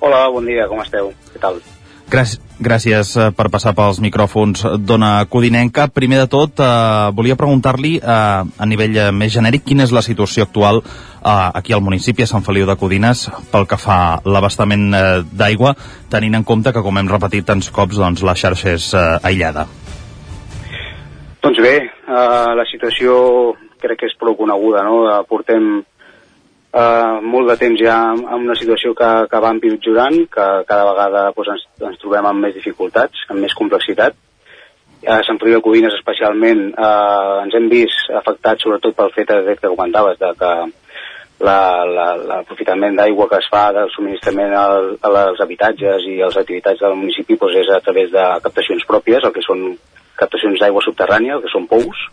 Hola, bon dia, com esteu? Tal? Gràcies, gràcies eh, per passar pels micròfons d'Ona Codinenca. Primer de tot, eh, volia preguntar-li eh, a nivell eh, més genèric quina és la situació actual eh, aquí al municipi, a Sant Feliu de Codines, pel que fa l'abastament eh, d'aigua, tenint en compte que, com hem repetit tants cops, doncs, la xarxa és eh, aïllada. Doncs bé, eh, la situació crec que és prou coneguda, no? Eh, portem eh, molt de temps ja en una situació que, que va empitjorant, que cada vegada doncs, ens, ens trobem amb més dificultats, amb més complexitat. A Sant Feliu de Codines especialment eh, ens hem vist afectats sobretot pel fet de, que comentaves, de que l'aprofitament la, d'aigua que es fa del subministrament al, als habitatges i a les activitats del municipi doncs és a través de captacions pròpies, el que són captacions d'aigua subterrània, el que són pous,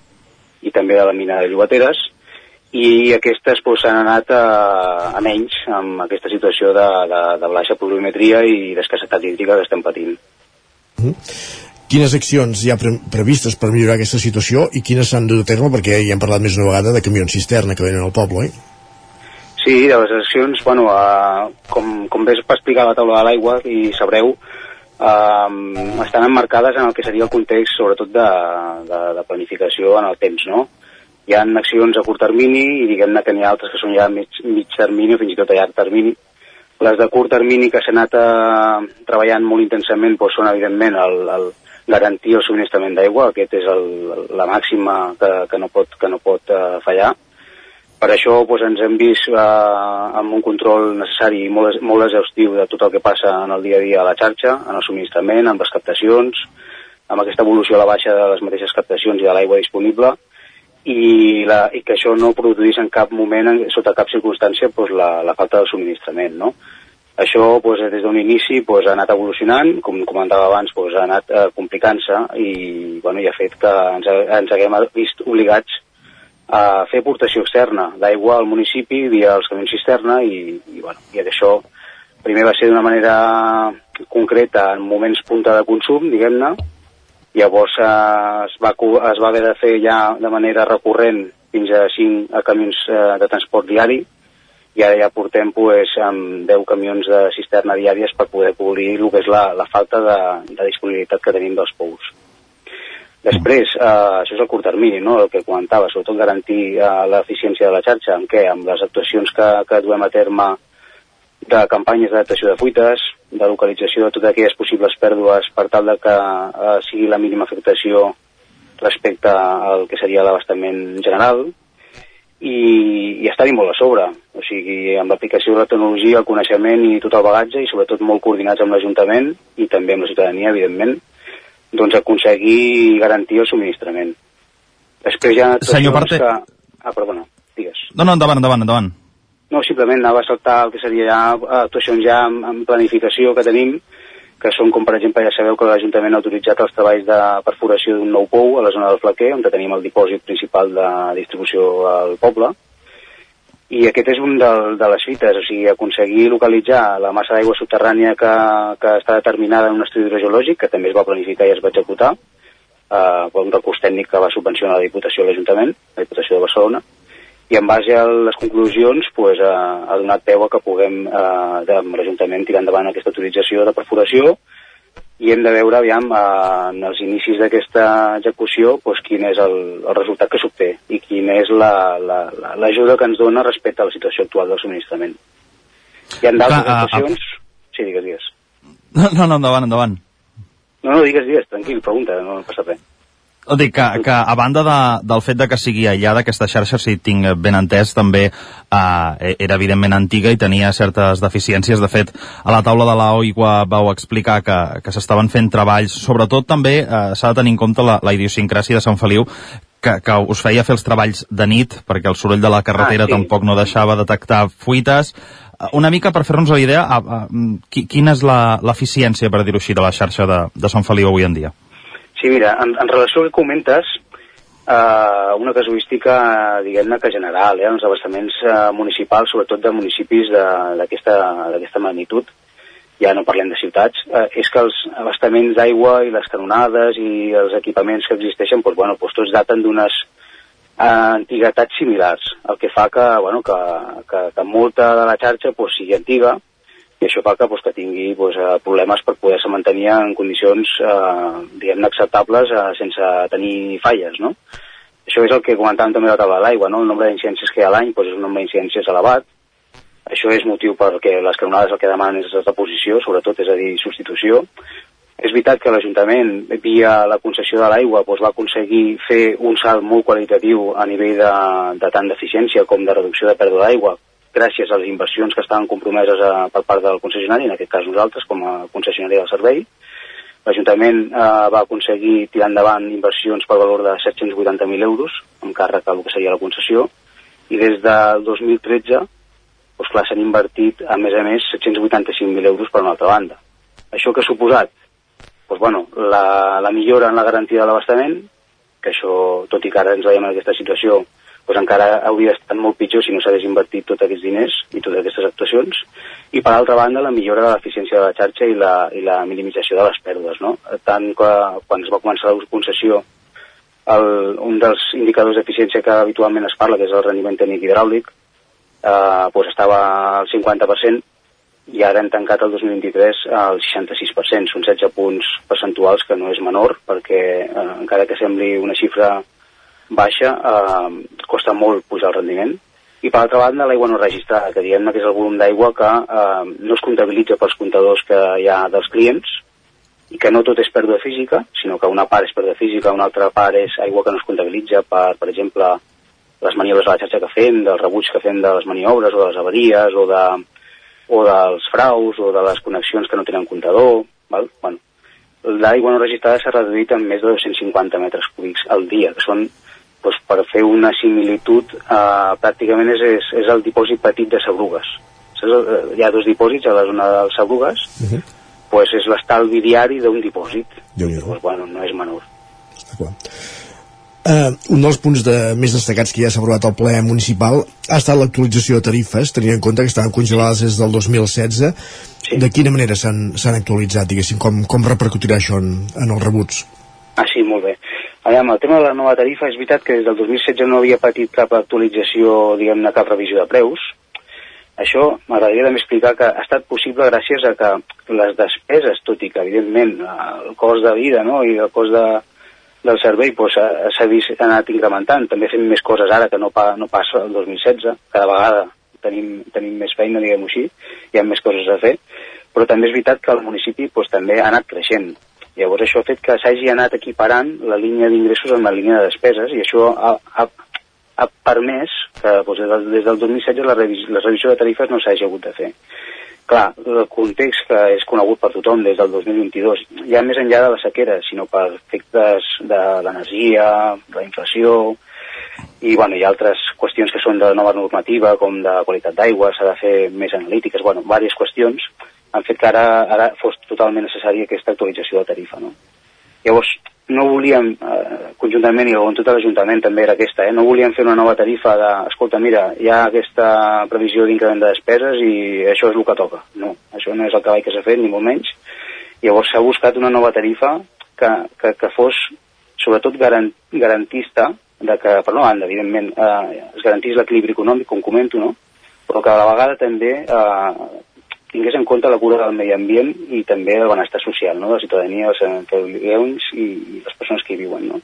i també de la mina de Llobateres, i aquestes doncs, s'han anat a, a menys amb aquesta situació de, de, de baixa pluviometria i d'escassetat hídrica que estem patint. Mm -hmm. Quines accions hi ha pre previstes per millorar aquesta situació i quines s'han a terme? Perquè ja hem parlat més una vegada de camions cisterna que venen al poble, oi? Sí, de les accions, bueno, uh, com, com bé es va explicar la taula de l'aigua i sabreu, uh, estan emmarcades en el que seria el context, sobretot, de, de, de planificació en el temps, no? Hi ha accions a curt termini i diguem-ne que n'hi ha altres que són ja mig, mig termini o fins i tot a llarg termini. Les de curt termini que s'ha anat eh, treballant molt intensament doncs, són evidentment el, el garantir el subministrament d'aigua, aquest és el, la màxima que, que no pot, que no pot eh, fallar. Per això doncs, ens hem vist eh, amb un control necessari i molt, molt exhaustiu de tot el que passa en el dia a dia a la xarxa, en el subministrament, amb les captacions, amb aquesta evolució a la baixa de les mateixes captacions i de l'aigua disponible, i, la, i que això no produís en cap moment, en, sota cap circumstància, pues, la, la falta de subministrament. No? Això pues, des d'un inici pues, ha anat evolucionant, com comentava abans, pues, ha anat eh, complicant-se i, bueno, i ha fet que ens, ens haguem vist obligats a fer aportació externa d'aigua al municipi via els camions cisterna i, i, bueno, i això primer va ser d'una manera concreta en moments punta de consum, diguem-ne, Llavors eh, es, va, es va haver de fer ja de manera recurrent fins a 5 a camions eh, de transport diari i ara ja portem pues, amb 10 camions de cisterna diàries per poder cobrir el que és la, la falta de, de disponibilitat que tenim dels pous. Després, eh, això és el curt termini, no? el que comentava, sobretot garantir eh, l'eficiència de la xarxa, amb què? Amb les actuacions que, que duem a terme de campanyes d'adaptació de fuites, de localització de totes aquelles possibles pèrdues per tal de que eh, sigui la mínima afectació respecte al que seria l'abastament general i, i estar-hi molt a sobre, o sigui, amb l'aplicació de la tecnologia, el coneixement i tot el bagatge i sobretot molt coordinats amb l'Ajuntament i també amb la ciutadania, evidentment, doncs aconseguir garantir el subministrament. Després ha... Senyor Parte... Que... Ah, perdona, digues. No, no, endavant, endavant, endavant. No, simplement anava a saltar el que seria ja actuacions ja en, en planificació que tenim, que són com per exemple ja sabeu que l'Ajuntament ha autoritzat els treballs de perforació d'un nou pou a la zona del Flaquer, on tenim el dipòsit principal de distribució al poble, i aquest és un de, de les fites, o sigui, aconseguir localitzar la massa d'aigua subterrània que, que està determinada en un estudi hidrogeològic, que també es va planificar i es va executar, eh, un recurs tècnic que va subvencionar la Diputació de l'Ajuntament, la Diputació de Barcelona, i en base a les conclusions pues, ha, ha donat peu a que puguem eh, amb l'Ajuntament tirar endavant aquesta autorització de perforació i hem de veure aviam eh, en els inicis d'aquesta execució pues, quin és el, el resultat que s'obté i quina és l'ajuda la, la, la que ens dona respecte a la situació actual del subministrament. Hi ha d'altres actuacions... Sí, digues, digues. No, no, endavant, endavant. No, no, digues, digues, tranquil, pregunta, no passa res. Dic que, que a banda de, del fet de que sigui aïllada aquesta xarxa, si tinc ben entès, també eh, era evidentment antiga i tenia certes deficiències. De fet, a la taula de l'OIGUA vau explicar que, que s'estaven fent treballs, sobretot també eh, s'ha de tenir en compte la, la idiosincràsia de Sant Feliu, que, que us feia fer els treballs de nit, perquè el soroll de la carretera ah, sí. tampoc no deixava detectar fuites. Una mica per fer-nos la idea, a, a, quina és l'eficiència, per dir-ho així, de la xarxa de, de Sant Feliu avui en dia? Sí, mira, en, en relació al que comentes, eh, una casuística, diguem-ne, que general, eh, els abastaments eh, municipals, sobretot de municipis d'aquesta magnitud, ja no parlem de ciutats, eh, és que els abastaments d'aigua i les canonades i els equipaments que existeixen, doncs, bueno, doncs tots daten d'unes eh, antiguitats similars, el que fa que, bueno, que, que, que molta de la xarxa doncs, sigui antiga i això fa que, pues, que tingui pues, eh, problemes per poder-se mantenir en condicions eh, diguem acceptables eh, sense tenir falles, no? Això és el que comentàvem també a la taula de l'aigua, no? El nombre d'incidències que hi ha a l'any pues, és un nombre d'incidències elevat, això és motiu perquè les canonades el que demanen és reposició, sobretot, és a dir, substitució. És veritat que l'Ajuntament, via la concessió de l'aigua, doncs, va aconseguir fer un salt molt qualitatiu a nivell de, de tant d'eficiència com de reducció de pèrdua d'aigua, gràcies a les inversions que estaven compromeses a, per part del concessionari, en aquest cas nosaltres, com a concessionari del servei. L'Ajuntament eh, va aconseguir tirar endavant inversions per valor de 780.000 euros, amb càrrec al que seria la concessió, i des del 2013 doncs clar, s'han invertit, a més a més, 785.000 euros per una altra banda. Això que ha suposat? Doncs, bueno, la, la millora en la garantia de l'abastament, que això, tot i que ara ens veiem en aquesta situació, doncs encara hauria estat molt pitjor si no s'hagués invertit tots aquests diners i totes aquestes actuacions. I per altra banda, la millora de l'eficiència de la xarxa i la, i la minimització de les pèrdues. No? Tant que quan es va començar la concessió, el, un dels indicadors d'eficiència que habitualment es parla, que és el rendiment tècnic hidràulic, eh, doncs estava al 50% i ara hem tancat el 2023 al 66%. Són 16 punts percentuals que no és menor perquè eh, encara que sembli una xifra baixa, eh, costa molt pujar el rendiment. I per altra banda, l'aigua no registrada, que diguem que és el volum d'aigua que eh, no es comptabilitza pels comptadors que hi ha dels clients i que no tot és pèrdua física, sinó que una part és pèrdua física, una altra part és aigua que no es comptabilitza per, per exemple, les maniobres de la xarxa que fem, dels rebuig que fem de les maniobres o de les avaries o, de, o dels fraus o de les connexions que no tenen comptador. Val? Bueno, L'aigua no registrada s'ha reduït en més de 250 metres cúbics al dia, que són doncs, per fer una similitud, eh, pràcticament és, és, és el dipòsit petit de Sabrugues. Saps? Hi ha dos dipòsits a la zona dels Sabrugues, uh -huh. pues és l'estalvi diari d'un dipòsit. Pues, bueno, no és menor. Uh, un dels punts de, més destacats que ja s'ha aprovat al ple municipal ha estat l'actualització de tarifes, tenint en compte que estaven congelades des del 2016. Sí. De quina manera s'han actualitzat, diguéssim? Com, com repercutirà això en, en els rebuts? Ah, sí, molt bé. Aviam, el tema de la nova tarifa és veritat que des del 2016 no havia patit cap actualització, diguem-ne, cap revisió de preus. Això m'agradaria també explicar que ha estat possible gràcies a que les despeses, tot i que evidentment el cost de vida no, i el cost de, del servei doncs, s'ha vist ha anat incrementant. També fem més coses ara que no, pa, no passa el 2016. Cada vegada tenim, tenim més feina, diguem-ho així, hi ha més coses a fer. Però també és veritat que el municipi doncs, també ha anat creixent Llavors això ha fet que s'hagi anat equiparant la línia d'ingressos amb la línia de despeses i això ha, ha, ha permès que doncs, des del 2016 la, revis, la revisió de tarifes no s'hagi hagut de fer. Clar, el context que és conegut per tothom des del 2022, ja més enllà de la sequera, sinó per efectes de l'energia, la inflació, i bueno, hi ha altres qüestions que són de nova normativa, com de qualitat d'aigua, s'ha de fer més analítiques, bueno, diverses qüestions, han fet que ara, ara fos totalment necessària aquesta actualització de tarifa. No? Llavors, no volíem, eh, conjuntament, i voluntat de l'Ajuntament també era aquesta, eh, no volíem fer una nova tarifa de, escolta, mira, hi ha aquesta previsió d'increment de despeses i això és el que toca. No, això no és el treball que s'ha fet, ni molt menys. Llavors s'ha buscat una nova tarifa que, que, que fos, sobretot, garant, garantista de que, per una banda, evidentment, eh, es garantís l'equilibri econòmic, com comento, no? però que a la vegada també eh, tingués en compte la cura del medi ambient i també el benestar social, no?, de la ciutadania, els antigueus i, i les persones que hi viuen, no?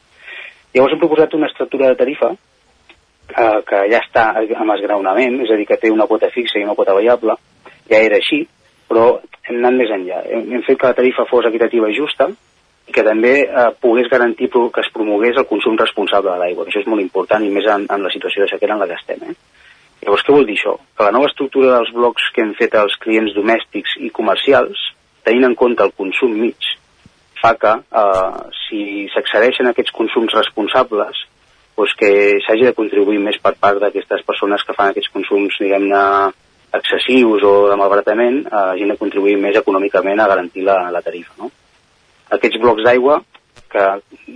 Llavors hem proposat una estructura de tarifa eh, que ja està amb esgraonament, és a dir, que té una quota fixa i una quota variable, ja era així, però hem anat més enllà. Hem, hem fet que la tarifa fos equitativa i justa i que també eh, pogués garantir que es promogués el consum responsable de l'aigua, això és molt important i més en, en la situació de sequera en la que estem. Eh? Llavors, què vol dir això? Que la nova estructura dels blocs que hem fet als clients domèstics i comercials, tenint en compte el consum mig, fa que eh, si s'accedeixen aquests consums responsables, doncs que s'hagi de contribuir més per part d'aquestes persones que fan aquests consums, diguem-ne, excessius o de malbaratament, eh, hagin de contribuir més econòmicament a garantir la, la tarifa. No? Aquests blocs d'aigua que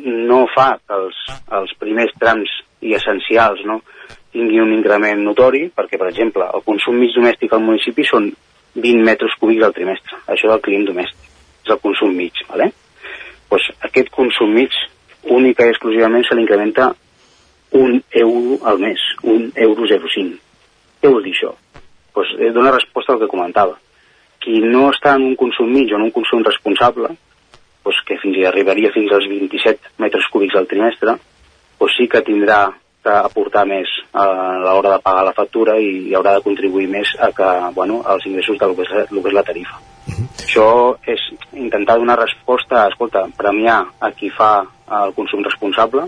no fa que els, els primers trams i essencials no, tingui un increment notori, perquè, per exemple, el consum mig domèstic al municipi són 20 metres cúbics al trimestre, això del client domèstic, és el consum mig, ¿vale? pues aquest consum mig única i exclusivament se l'incrementa un euro al mes, un euro 0,5. Què vol dir això? Pues, eh, dona resposta al que comentava. qui no està en un consum mig o en un consum responsable, doncs que fins i arribaria fins als 27 metres cúbics al trimestre, doncs sí que tindrà aportar més a l'hora de pagar la factura i, haurà de contribuir més a que, bueno, als ingressos del que és, el que és la tarifa. Uh -huh. Això és intentar donar resposta, escolta, premiar a qui fa el consum responsable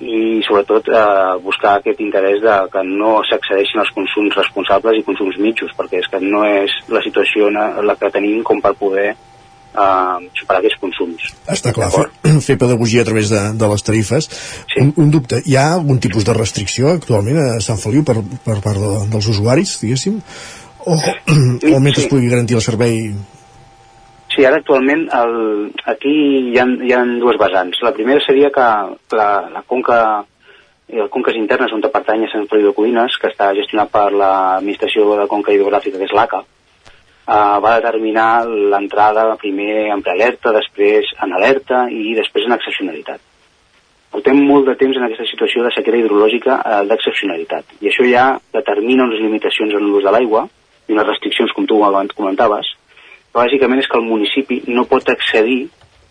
i sobretot eh, buscar aquest interès de que no s'accedeixin als consums responsables i consums mitjos, perquè és que no és la situació la que tenim com per poder uh, superar aquests consums. Està clar, fer, fer pedagogia a través de, de les tarifes. Sí. Un, un dubte, hi ha algun tipus de restricció actualment a Sant Feliu per, per part de, dels usuaris, diguéssim? O, o mentre sí. es pugui garantir el servei Sí, ara actualment el, aquí hi ha, hi ha dues vessants. La primera seria que la, la conca el conques internes on pertany a Sant Feliu de Codines, que està gestionat per l'administració de conca hidrogràfica, que és l'ACA, eh, va determinar l'entrada primer en prealerta, després en alerta i després en excepcionalitat. Portem molt de temps en aquesta situació de sequera hidrològica eh, d'excepcionalitat i això ja determina unes limitacions en l'ús de l'aigua i unes restriccions, com tu abans comentaves, però bàsicament és que el municipi no pot accedir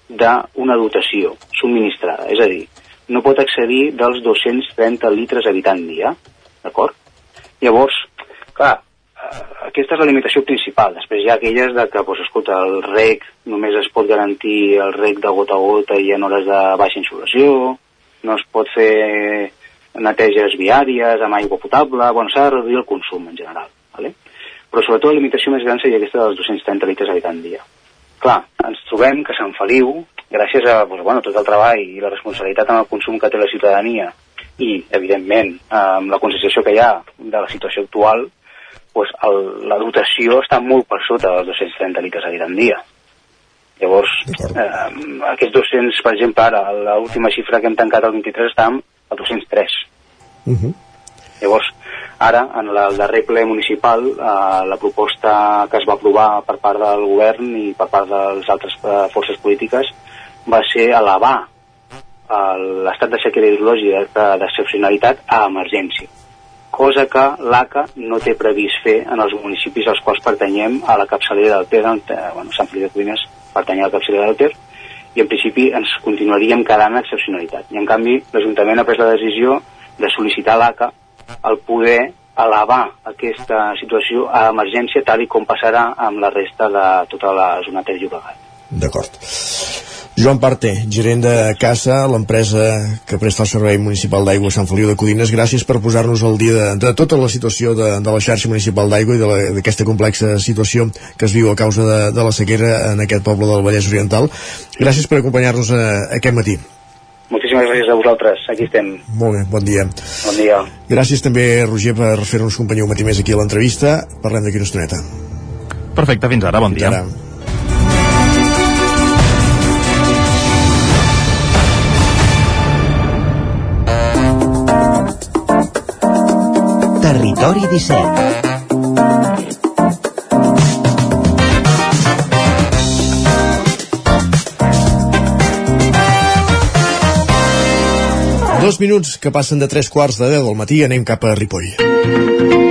d'una dotació subministrada, és a dir, no pot accedir dels 230 litres habitant dia, d'acord? Llavors, clar, aquesta és la limitació principal. Després hi ha aquelles de que, doncs, escolta, el rec només es pot garantir el rec de gota a gota i en hores de baixa insolació, no es pot fer neteges viàries amb aigua potable, bueno, s'ha de reduir el consum en general, ¿vale? però sobretot la limitació més gran seria aquesta dels 230 litres habitant dia. Clar, ens trobem que Sant Feliu, gràcies a doncs, bueno, tot el treball i la responsabilitat en el consum que té la ciutadania i, evidentment, amb la consideració que hi ha de la situació actual, pues, el, la dotació està molt per sota dels 230 litres a habitant dia. Llavors, eh, aquests 200, per exemple, ara, l'última xifra que hem tancat el 23 està al 203. Uh -huh. Llavors, ara, en el darrer ple municipal, eh, la proposta que es va aprovar per part del govern i per part de les altres eh, forces polítiques va ser elevar eh, l'estat de sequera hidrològica d'excepcionalitat a emergència cosa que l'ACA no té previst fer en els municipis als quals pertanyem a la capçalera del Ter, eh, bueno, Sant Feliu de Codines pertany a la capçalera del Ter, i en principi ens continuaríem quedant en excepcionalitat. I en canvi l'Ajuntament ha pres la decisió de sol·licitar a l'ACA el poder elevar aquesta situació a emergència tal i com passarà amb la resta de tota la zona Ter Llobregat. D'acord. Joan Parte, gerent de CASA, l'empresa que presta el Servei Municipal d'Aigua a Sant Feliu de Codines, gràcies per posar-nos al dia de, de tota la situació de, de la xarxa municipal d'aigua i d'aquesta complexa situació que es viu a causa de, de la sequera en aquest poble del Vallès Oriental. Gràcies per acompanyar-nos aquest matí. Moltíssimes gràcies a vosaltres, aquí estem. Molt bé, bon dia. Bon dia. Gràcies també, Roger, per fer-nos companyia un matí més aquí a l'entrevista. Parlem d'aquí una estoneta. Perfecte, fins ara, bon fins dia. Ara. Territori 17 Dos minuts que passen de tres quarts de deu del matí anem cap a Ripoll.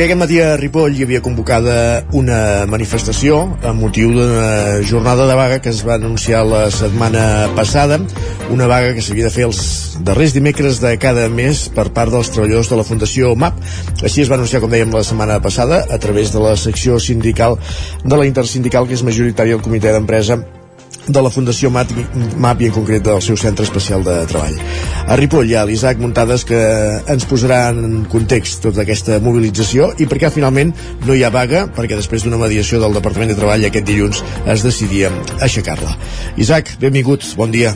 Perquè aquest matí a Ripoll hi havia convocada una manifestació amb motiu d'una jornada de vaga que es va anunciar la setmana passada, una vaga que s'havia de fer els darrers dimecres de cada mes per part dels treballadors de la Fundació MAP. Així es va anunciar, com dèiem, la setmana passada a través de la secció sindical de la intersindical, que és majoritària el comitè d'empresa de la Fundació i en concret del seu centre especial de treball. A Ripoll hi ha l'Isaac Muntades que ens posarà en context tota aquesta mobilització i per què finalment no hi ha vaga perquè després d'una mediació del Departament de Treball aquest dilluns es decidia aixecar-la. Isaac, benvingut, bon dia.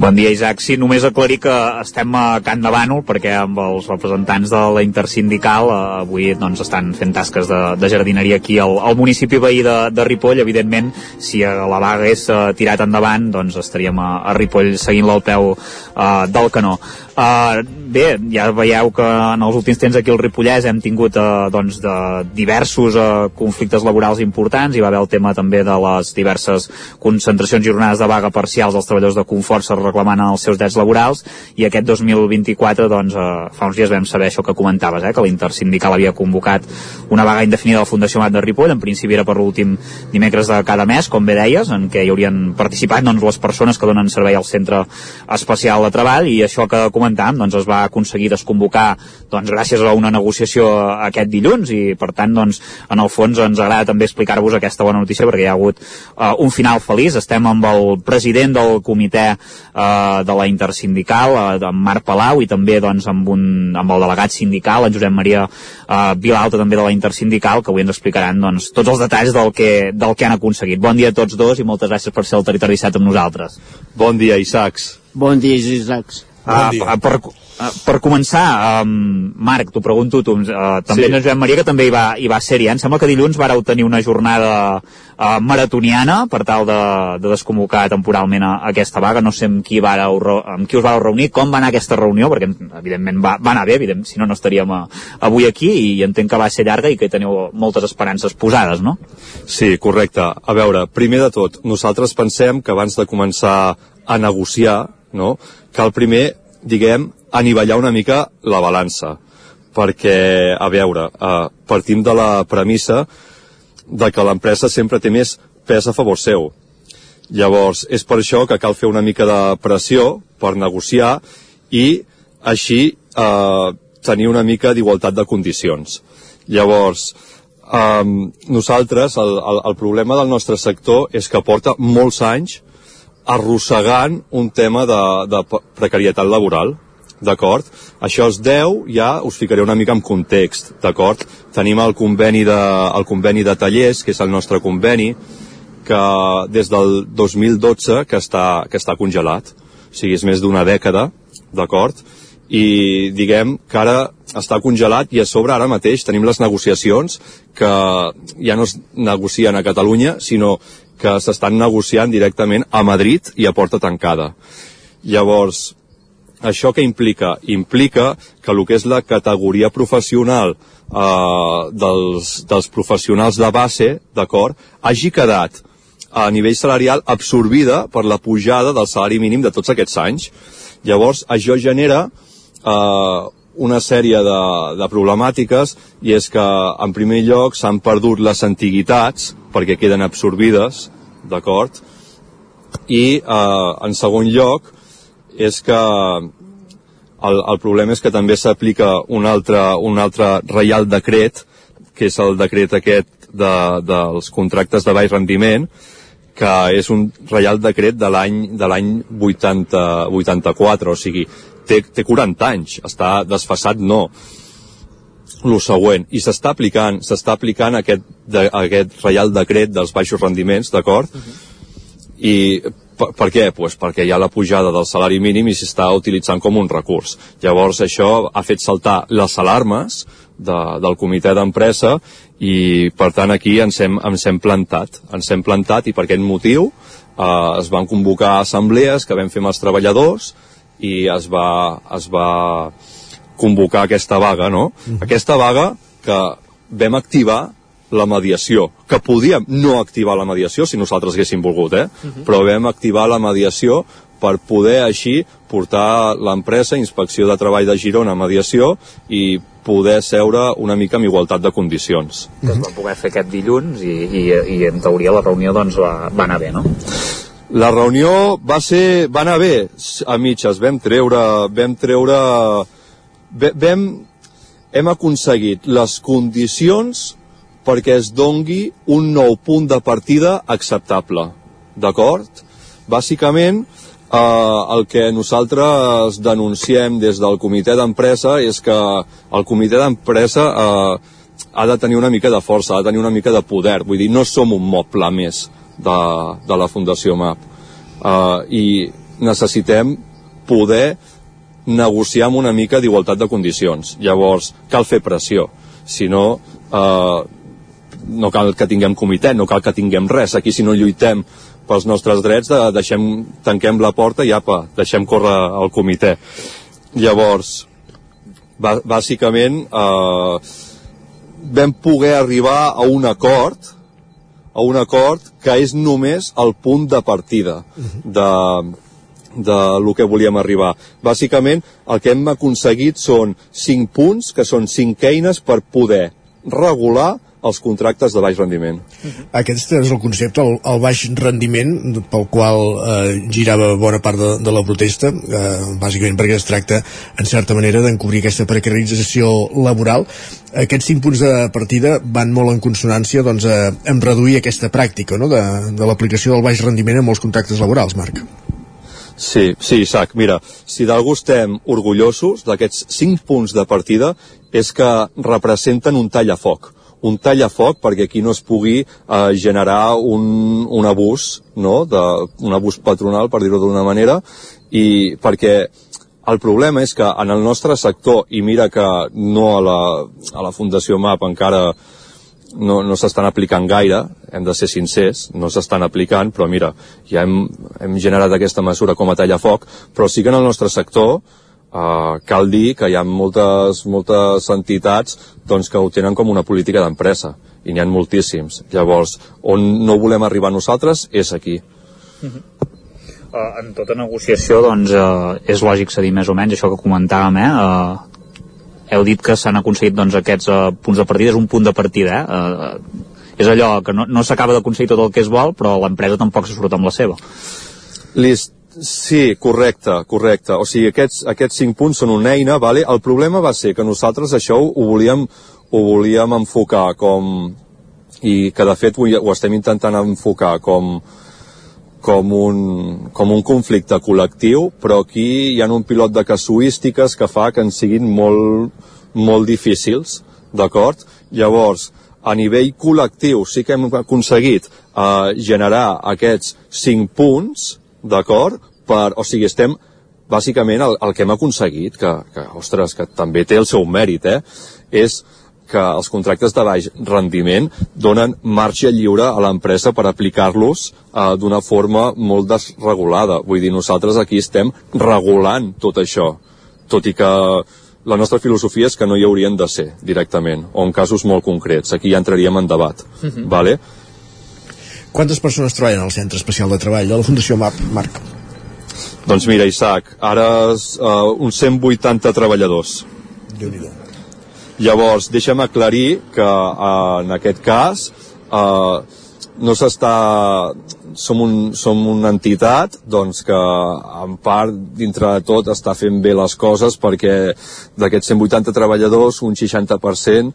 Bon dia, Isaac. Sí, només aclarir que estem a Can de Bànol, perquè amb els representants de la intersindical eh, avui doncs, estan fent tasques de, de jardineria aquí al, al municipi veí de, de Ripoll. Evidentment, si la vaga és uh, tirat endavant, doncs estaríem a, a Ripoll seguint-la al peu uh, del canó. Uh, bé, ja veieu que en els últims temps aquí al Ripollès hem tingut uh, doncs, de diversos uh, conflictes laborals importants, hi va haver el tema també de les diverses concentracions i jornades de vaga parcials dels treballadors de Conforça reclamant els seus drets laborals. I aquest 2024 doncs, uh, fa uns dies vam saber això que comentaves, eh, que l'intersindical havia convocat una vaga indefinida de la Fundació Mat de Ripoll, en principi era per l'últim dimecres de cada mes, com bé deies, en què hi haurien participat doncs, les persones que donen servei al centre especial de treball. I això que comentàvem comentàvem, doncs es va aconseguir desconvocar doncs, gràcies a una negociació aquest dilluns i per tant doncs, en el fons ens agrada també explicar-vos aquesta bona notícia perquè hi ha hagut uh, un final feliç, estem amb el president del comitè uh, de la intersindical, uh, en Marc Palau i també doncs, amb, un, amb el delegat sindical, en Josep Maria uh, Vilalta també de la intersindical, que avui ens explicaran doncs, tots els detalls del que, del que han aconseguit. Bon dia a tots dos i moltes gràcies per ser al Territori 17 amb nosaltres. Bon dia, Isaacs. Bon dia, Isaacs. Bon uh, per, uh, per començar, um, Marc, t'ho pregunto tu, uh, també sí. en Joan Maria, que també hi va, hi va ser-hi. Eh? Em sembla que dilluns vareu tenir una jornada uh, maratoniana per tal de, de desconvocar temporalment a, a aquesta vaga. No sé amb qui, vareu, amb qui us vareu reunir, com va anar aquesta reunió, perquè evidentment va, va anar bé, evident, si no, no estaríem a, avui aquí i entenc que va ser llarga i que teniu moltes esperances posades, no? Sí, correcte. A veure, primer de tot, nosaltres pensem que abans de començar a negociar, no?, cal primer, diguem, anivellar una mica la balança, perquè, a veure, eh, partim de la premissa de que l'empresa sempre té més pes a favor seu. Llavors, és per això que cal fer una mica de pressió per negociar i així eh, tenir una mica d'igualtat de condicions. Llavors, eh, nosaltres, el, el, el problema del nostre sector és que porta molts anys arrossegant un tema de, de precarietat laboral, d'acord? Això es deu, ja us ficaré una mica en context, d'acord? Tenim el conveni, de, el conveni de tallers, que és el nostre conveni, que des del 2012 que està, que està congelat, o sigui, és més d'una dècada, d'acord? I diguem que ara està congelat i a sobre ara mateix tenim les negociacions que ja no es negocien a Catalunya, sinó que s'estan negociant directament a Madrid i a porta tancada. Llavors, això què implica? Implica que el que és la categoria professional eh, dels, dels professionals de base, d'acord, hagi quedat a nivell salarial absorbida per la pujada del salari mínim de tots aquests anys. Llavors, això genera eh, una sèrie de, de problemàtiques i és que, en primer lloc, s'han perdut les antiguitats perquè queden absorbides, d'acord? I, eh, en segon lloc, és que el, el problema és que també s'aplica un altre, un altre reial decret, que és el decret aquest de, dels contractes de baix rendiment, que és un reial decret de l'any de l'any 84, o sigui, té, té 40 anys, està desfassat no. Lo següent, i s'està aplicant, s'està aplicant aquest, de, aquest reial decret dels baixos rendiments, d'acord? Uh -huh. I per, per què? Pues perquè hi ha la pujada del salari mínim i s'està utilitzant com un recurs. Llavors això ha fet saltar les alarmes de, del comitè d'empresa i per tant aquí ens hem, ens hem plantat. Ens hem plantat i per aquest motiu eh, es van convocar assemblees que vam fer amb els treballadors i es va, es va convocar aquesta vaga, no? Uh -huh. Aquesta vaga que vam activar la mediació, que podíem no activar la mediació si nosaltres haguéssim volgut, eh? Uh -huh. però vam activar la mediació per poder així portar l'empresa Inspecció de Treball de Girona a mediació i poder seure una mica amb igualtat de condicions. Que es va poder fer aquest dilluns i, i, i en teoria la reunió doncs va, va anar bé, no? La reunió va ser, va anar bé a mitges, vam treure, vam treure, vam, hem aconseguit les condicions perquè es dongui un nou punt de partida acceptable, d'acord? Bàsicament, eh, el que nosaltres denunciem des del comitè d'empresa és que el comitè d'empresa eh, ha de tenir una mica de força, ha de tenir una mica de poder, vull dir, no som un moble més, de, de la Fundació MAP uh, i necessitem poder negociar amb una mica d'igualtat de condicions. Llavors, cal fer pressió. Si no, eh, no cal que tinguem comitè, no cal que tinguem res. Aquí, si no lluitem pels nostres drets, de, deixem, tanquem la porta i apa, deixem córrer el comitè. llavors bàsicament eh, vam poder arribar a un acord a un acord que és només el punt de partida de, de lo que volíem arribar. Bàsicament, el que hem aconseguit són 5 punts, que són 5 eines per poder regular els contractes de baix rendiment. Aquest és el concepte, el, el baix rendiment pel qual eh, girava bona part de, de la protesta, eh, bàsicament perquè es tracta, en certa manera, d'encobrir aquesta precarització laboral. Aquests cinc punts de partida van molt en consonància doncs, eh, en reduir aquesta pràctica no? de, de l'aplicació del baix rendiment en molts contractes laborals, Marc. Sí, sí, Isaac, mira, si d'algú estem orgullosos d'aquests cinc punts de partida és que representen un tallafoc un tallafoc perquè aquí no es pugui eh, generar un, un abús, no? de, un abús patronal, per dir-ho d'una manera, i perquè el problema és que en el nostre sector, i mira que no a la, a la Fundació MAP encara no, no s'estan aplicant gaire, hem de ser sincers, no s'estan aplicant, però mira, ja hem, hem generat aquesta mesura com a tallafoc, però sí que en el nostre sector Uh, cal dir que hi ha moltes, moltes entitats doncs, que ho tenen com una política d'empresa i n'hi ha moltíssims. Llavors, on no volem arribar nosaltres és aquí. Uh -huh. uh, en tota negociació doncs, uh, és lògic cedir més o menys això que comentàvem eh? uh, heu dit que s'han aconseguit doncs, aquests uh, punts de partida és un punt de partida eh? uh, és allò que no, no s'acaba d'aconseguir tot el que es vol però l'empresa tampoc se surt amb la seva List, Sí, correcte, correcte. O sigui, aquests, aquests cinc punts són una eina, vale? el problema va ser que nosaltres això ho volíem, ho volíem enfocar com, i que de fet ho, ho estem intentant enfocar com, com un, com un conflicte col·lectiu, però aquí hi ha un pilot de casuístiques que fa que en siguin molt, molt difícils, d'acord? Llavors, a nivell col·lectiu sí que hem aconseguit eh, generar aquests cinc punts, d'acord? Per, o sigui, estem bàsicament el, el que hem aconseguit, que, que, ostres, que també té el seu mèrit, eh? és que els contractes de baix rendiment donen marge lliure a l'empresa per aplicar-los eh, d'una forma molt desregulada. Vull dir, nosaltres aquí estem regulant tot això, tot i que la nostra filosofia és que no hi haurien de ser directament, o en casos molt concrets. Aquí ja entraríem en debat. Uh -huh. vale? Quantes persones treballen al Centre Especial de Treball de la Fundació MAP, Marc? Doncs mira, Isaac, ara uh, uns 180 treballadors. déu nhi Llavors, deixa'm aclarir que uh, en aquest cas uh, no s'està som, un, som una entitat doncs, que en part dintre de tot està fent bé les coses perquè d'aquests 180 treballadors un 60%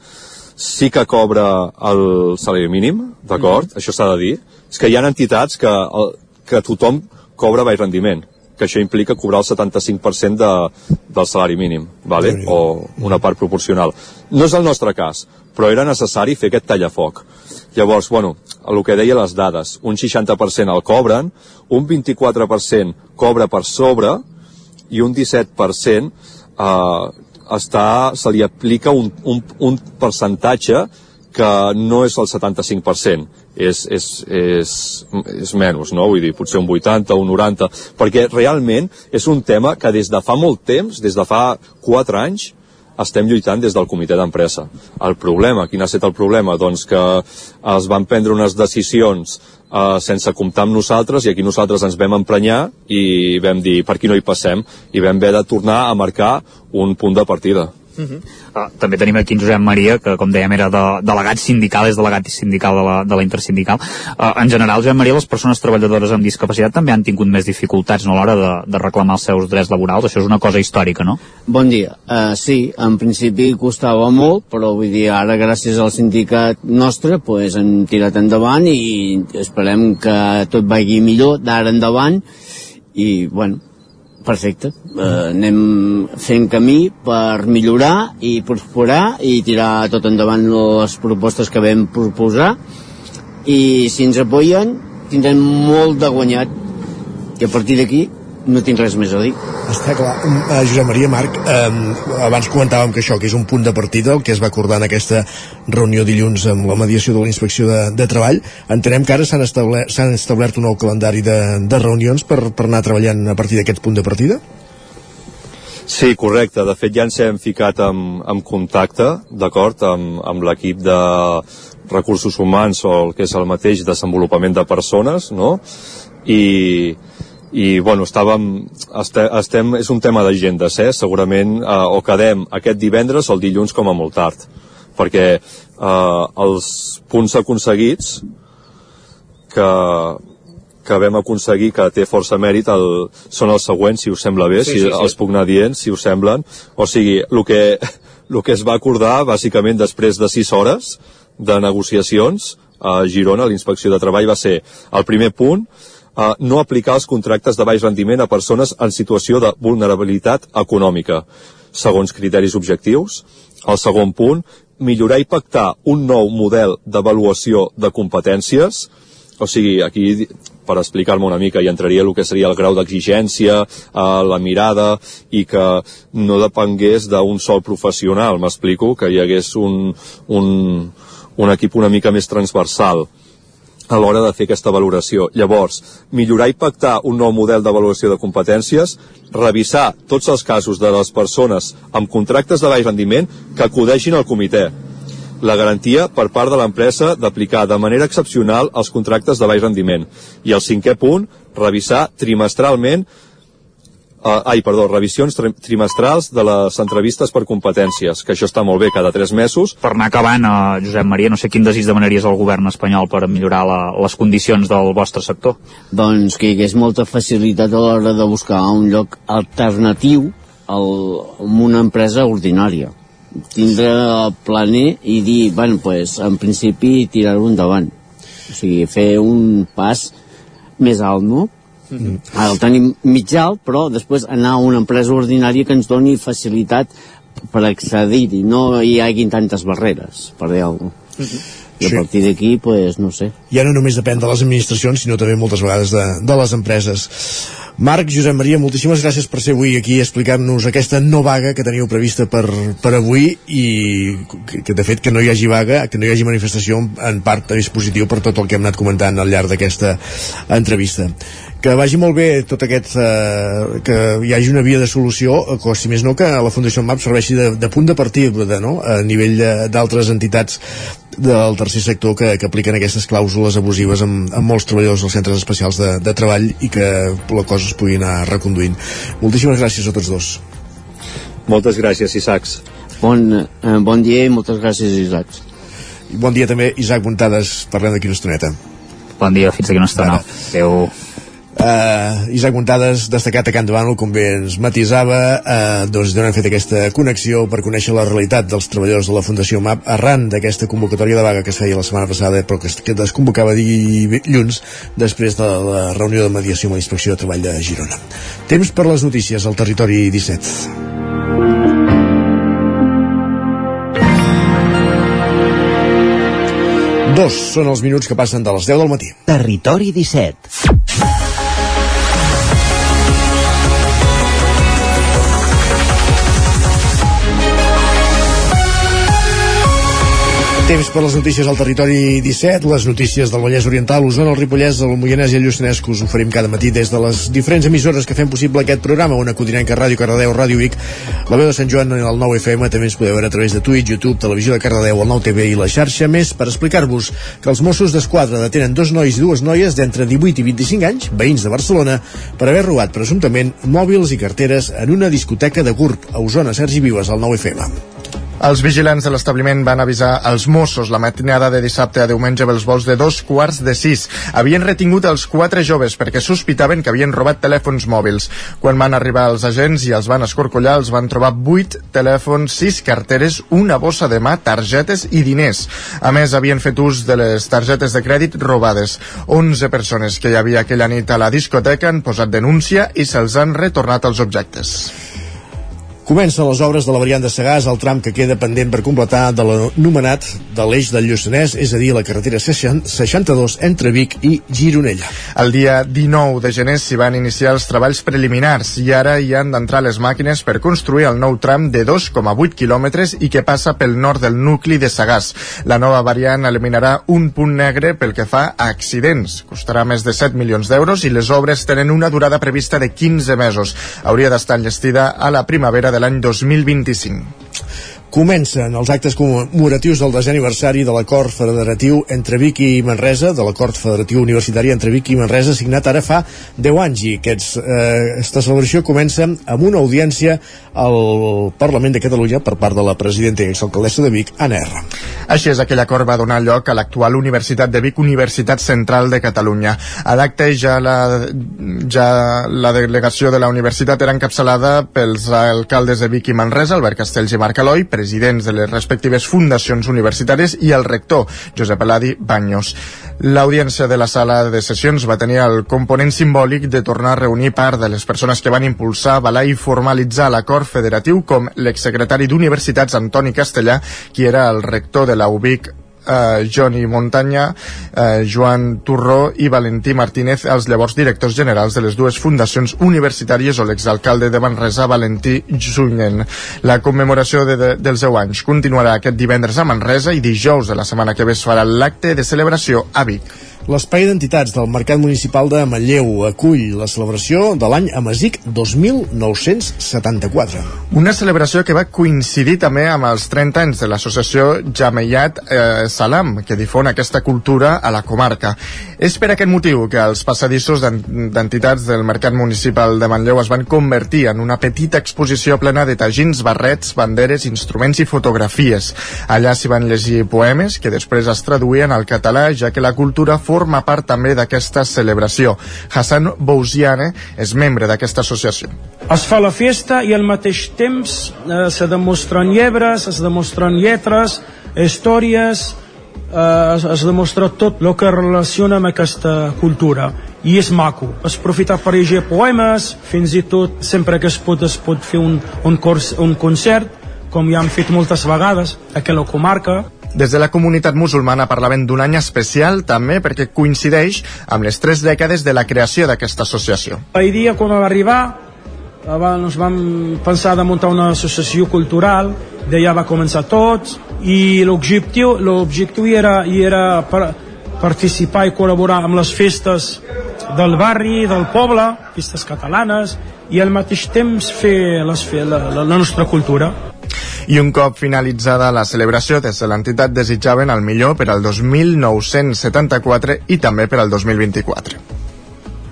sí que cobra el salari mínim, d'acord? Mm. Això s'ha de dir. És que hi ha entitats que, el, que tothom cobra baix rendiment que això implica cobrar el 75% de, del salari mínim, vale? Mm. o una part proporcional. No és el nostre cas, però era necessari fer aquest tallafoc. Llavors, bueno, el que deia les dades, un 60% el cobren, un 24% cobra per sobre i un 17% eh, està, se li aplica un, un, un percentatge que no és el 75%, és, és, és, és menys, no? Vull dir, potser un 80, un 90, perquè realment és un tema que des de fa molt temps, des de fa 4 anys, estem lluitant des del comitè d'empresa. El problema, quin ha estat el problema? Doncs que es van prendre unes decisions uh, sense comptar amb nosaltres i aquí nosaltres ens vam emprenyar i vam dir per aquí no hi passem i vam haver de tornar a marcar un punt de partida. Uh -huh. uh, també tenim aquí en Josep Maria, que com dèiem era de, delegat sindical, és delegat sindical de la, de la intersindical. Uh, en general, Josep Maria, les persones treballadores amb discapacitat també han tingut més dificultats no, a l'hora de, de reclamar els seus drets laborals. Això és una cosa històrica, no? Bon dia. Uh, sí, en principi costava molt, però vull dir, ara gràcies al sindicat nostre pues, hem tirat endavant i esperem que tot vagi millor d'ara endavant i, bueno, Perfecte. Uh, anem fent camí per millorar i prosperar i tirar tot endavant les propostes que vam proposar i si ens apoyen tindrem molt de guanyat i a partir d'aquí no tinc res més a dir. Està clar. Uh, Josep Maria Marc, uh, abans comentàvem que això, que és un punt de partida, el que es va acordar en aquesta reunió dilluns amb la mediació de la Inspecció de, de Treball. Entenem que ara s'han establert, establert un nou calendari de, de reunions per, per anar treballant a partir d'aquest punt de partida? Sí, correcte. De fet, ja ens hem ficat en, en contacte, d'acord, amb, amb l'equip de recursos humans o el que és el mateix desenvolupament de persones, no? I, i bueno, estàvem, este, estem, és un tema d'agendes, eh? segurament eh, o quedem aquest divendres o el dilluns com a molt tard, perquè eh, els punts aconseguits que, que vam aconseguir que té força mèrit el, són els següents, si us sembla bé, sí, si sí, sí. els puc anar dient, si us semblen. O sigui, el que, el que es va acordar, bàsicament, després de 6 hores de negociacions a Girona, a l'inspecció de treball, va ser el primer punt, eh, no aplicar els contractes de baix rendiment a persones en situació de vulnerabilitat econòmica, segons criteris objectius. El segon punt, millorar i pactar un nou model d'avaluació de competències, o sigui, aquí per explicar-me una mica i entraria el que seria el grau d'exigència, eh, la mirada i que no depengués d'un sol professional, m'explico, que hi hagués un, un, un equip una mica més transversal a l'hora de fer aquesta valoració. Llavors, millorar i pactar un nou model d'avaluació de competències, revisar tots els casos de les persones amb contractes de baix rendiment que acudeixin al comitè la garantia per part de l'empresa d'aplicar de manera excepcional els contractes de baix rendiment. I el cinquè punt, revisar trimestralment Uh, ai, perdó, revisions tri trimestrals de les entrevistes per competències, que això està molt bé cada tres mesos. Per anar acabant, uh, Josep Maria, no sé quin desig demanaries al govern espanyol per millorar la, les condicions del vostre sector? Doncs que hi hagués molta facilitat a l'hora de buscar un lloc alternatiu al, a una empresa ordinària tindre el planer i dir, bueno, pues, en principi tirar-ho endavant. O sigui, fer un pas més alt, no? Mm -hmm. Ara el tenim mig alt, però després anar a una empresa ordinària que ens doni facilitat per accedir-hi, no hi haguin tantes barreres, per dir alguna cosa. Mm -hmm. I a sí. partir d'aquí, pues, no sé. Ja no només depèn de les administracions, sinó també moltes vegades de, de les empreses. Marc, Josep Maria, moltíssimes gràcies per ser avui aquí explicant-nos aquesta no vaga que teníeu prevista per, per avui i que de fet que no hi hagi vaga, que no hi hagi manifestació en part és positiu per tot el que hem anat comentant al llarg d'aquesta entrevista que vagi molt bé tot aquest eh, que hi hagi una via de solució o si més no que la Fundació MAP serveixi de, de punt de partida no? a nivell d'altres entitats del tercer sector que, que apliquen aquestes clàusules abusives amb, amb molts treballadors dels centres especials de, de treball i que la cosa es pugui anar reconduint. Moltíssimes gràcies a tots dos. Moltes gràcies, Isaacs. Bon, eh, bon dia i moltes gràcies, Isaacs. Bon dia també, Isaac Montades, parlem d'aquí una estoneta. Bon dia, fins aquí una estona. Adéu. Uh, Isaac Montades, destacat a Can Davant, com bé ens matisava, uh, doncs d'on hem fet aquesta connexió per conèixer la realitat dels treballadors de la Fundació MAP arran d'aquesta convocatòria de vaga que es feia la setmana passada, però que, que es convocava dilluns després de la reunió de mediació amb la Inspecció de Treball de Girona. Temps per les notícies al territori 17. Dos són els minuts que passen de les 10 del matí. Territori 17. Temps per les notícies al territori 17, les notícies del Vallès Oriental, Osona, el Ripollès, el Moianès i el Lluçanès que us oferim cada matí des de les diferents emissores que fem possible aquest programa, una Codinenca Ràdio Cardedeu, Ràdio Vic, la veu de Sant Joan, el 9 FM, també ens podeu veure a través de Twitch, YouTube, Televisió de Cardedeu, el 9 TV i la xarxa, més per explicar-vos que els Mossos d'Esquadra detenen dos nois i dues noies d'entre 18 i 25 anys, veïns de Barcelona, per haver robat presumptament mòbils i carteres en una discoteca de GURB a Osona, Sergi Vives, al 9 FM. Els vigilants de l'establiment van avisar els Mossos la matinada de dissabte a diumenge pels vols de dos quarts de sis. Havien retingut els quatre joves perquè sospitaven que havien robat telèfons mòbils. Quan van arribar els agents i els van escorcollar, els van trobar vuit telèfons, sis carteres, una bossa de mà, targetes i diners. A més, havien fet ús de les targetes de crèdit robades. 11 persones que hi havia aquella nit a la discoteca han posat denúncia i se'ls han retornat els objectes. Comencen les obres de la variant de Sagàs, el tram que queda pendent per completar de l'anomenat de l'eix del Lluçanès, és a dir, la carretera 62 entre Vic i Gironella. El dia 19 de gener s'hi van iniciar els treballs preliminars i ara hi han d'entrar les màquines per construir el nou tram de 2,8 quilòmetres i que passa pel nord del nucli de Sagàs. La nova variant eliminarà un punt negre pel que fa a accidents. Costarà més de 7 milions d'euros i les obres tenen una durada prevista de 15 mesos. Hauria d'estar enllestida a la primavera de l'any 2025. Comencen els actes commemoratius del desè aniversari de l'acord federatiu entre Vic i Manresa, de l'acord federatiu universitari entre Vic i Manresa, signat ara fa 10 anys i aquests, eh, aquesta celebració comença amb una audiència al Parlament de Catalunya per part de la presidenta i exalcaldessa de Vic, Anna R. Així és, aquell acord va donar lloc a l'actual Universitat de Vic, Universitat Central de Catalunya. A l'acte ja la, ja la delegació de la universitat era encapçalada pels alcaldes de Vic i Manresa, Albert Castells i Marc Eloi, presidents de les respectives fundacions universitàries i el rector, Josep Eladi Banyos. L'audiència de la sala de sessions va tenir el component simbòlic de tornar a reunir part de les persones que van impulsar, avalar i formalitzar l'acord federatiu com l'exsecretari d'Universitats Antoni Castellà, qui era el rector de la UBIC eh, Johnny Montanya, eh, Joan Turró i Valentí Martínez, els llavors directors generals de les dues fundacions universitàries o l'exalcalde de Manresa, Valentí Junyen. La commemoració de, de, dels 10 anys continuarà aquest divendres a Manresa i dijous de la setmana que ve es farà l'acte de celebració a Vic. L'Espai d'Entitats del Mercat Municipal de Manlleu acull la celebració de l'any Amasic 2974. Una celebració que va coincidir també amb els 30 anys de l'associació Jameyat eh, Salam, que difon aquesta cultura a la comarca. És per aquest motiu que els passadissos d'entitats del Mercat Municipal de Manlleu es van convertir en una petita exposició plena de tagins, barrets, banderes, instruments i fotografies. Allà s'hi van llegir poemes que després es traduïen al català, ja que la cultura fou forma part també d'aquesta celebració. Hassan Bouziane és membre d'aquesta associació. Es fa la festa i al mateix temps eh, se demostren llibres, es demostren lletres, històries, eh, es, es demostra tot el que relaciona amb aquesta cultura i és maco. Es profita per llegir poemes, fins i tot sempre que es pot es pot fer un, un, cors, un concert, com ja han fet moltes vegades a la comarca. Des de la comunitat musulmana parlaven d'un any especial també perquè coincideix amb les tres dècades de la creació d'aquesta associació. El dia quan va arribar ens vam pensar de muntar una associació cultural, d'allà va començar tot i l'objectiu l'objectiu era, era per participar i col·laborar amb les festes del barri, del poble, festes catalanes i al mateix temps fer, les, fer la, la, la nostra cultura i un cop finalitzada la celebració des de l'entitat desitjaven el millor per al 2974 i també per al 2024.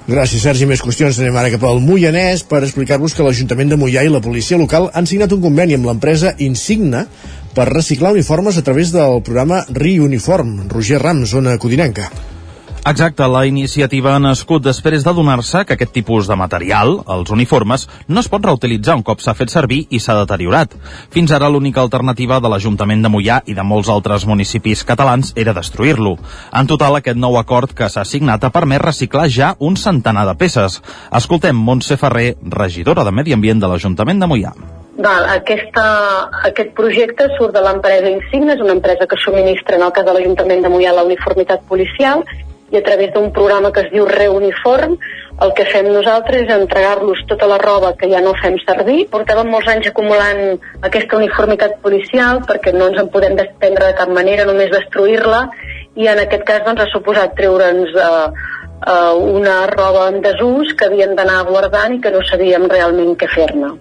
Gràcies, Sergi. Més qüestions anem ara cap al Moianès per explicar-vos que l'Ajuntament de Moià i la policia local han signat un conveni amb l'empresa Insigna per reciclar uniformes a través del programa Reuniform. Roger Ram, zona codinenca. Exacte, la iniciativa ha nascut després d'adonar-se que aquest tipus de material, els uniformes, no es pot reutilitzar un cop s'ha fet servir i s'ha deteriorat. Fins ara l'única alternativa de l'Ajuntament de Mollà i de molts altres municipis catalans era destruir-lo. En total, aquest nou acord que s'ha signat ha permès reciclar ja un centenar de peces. Escoltem Montse Ferrer, regidora de Medi Ambient de l'Ajuntament de Mollà. Val, aquesta, aquest projecte surt de l'empresa Insigna, és una empresa que subministra en el cas de l'Ajuntament de Mollà la uniformitat policial i a través d'un programa que es diu Reuniform el que fem nosaltres és entregar-los tota la roba que ja no fem servir. Portàvem molts anys acumulant aquesta uniformitat policial perquè no ens en podem desprendre de cap manera, només destruir-la i en aquest cas doncs, ha suposat treure'ns eh, eh, una roba en desús que havien d'anar guardant i que no sabíem realment què fer-ne.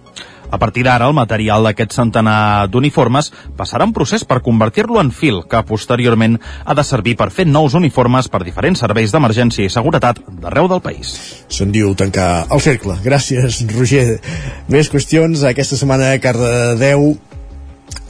A partir d'ara, el material d'aquest centenar d'uniformes passarà un procés per convertir-lo en fil, que posteriorment ha de servir per fer nous uniformes per diferents serveis d'emergència i seguretat d'arreu del país. Se'n diu tancar el cercle. Gràcies, Roger. Més qüestions. Aquesta setmana a Cardedeu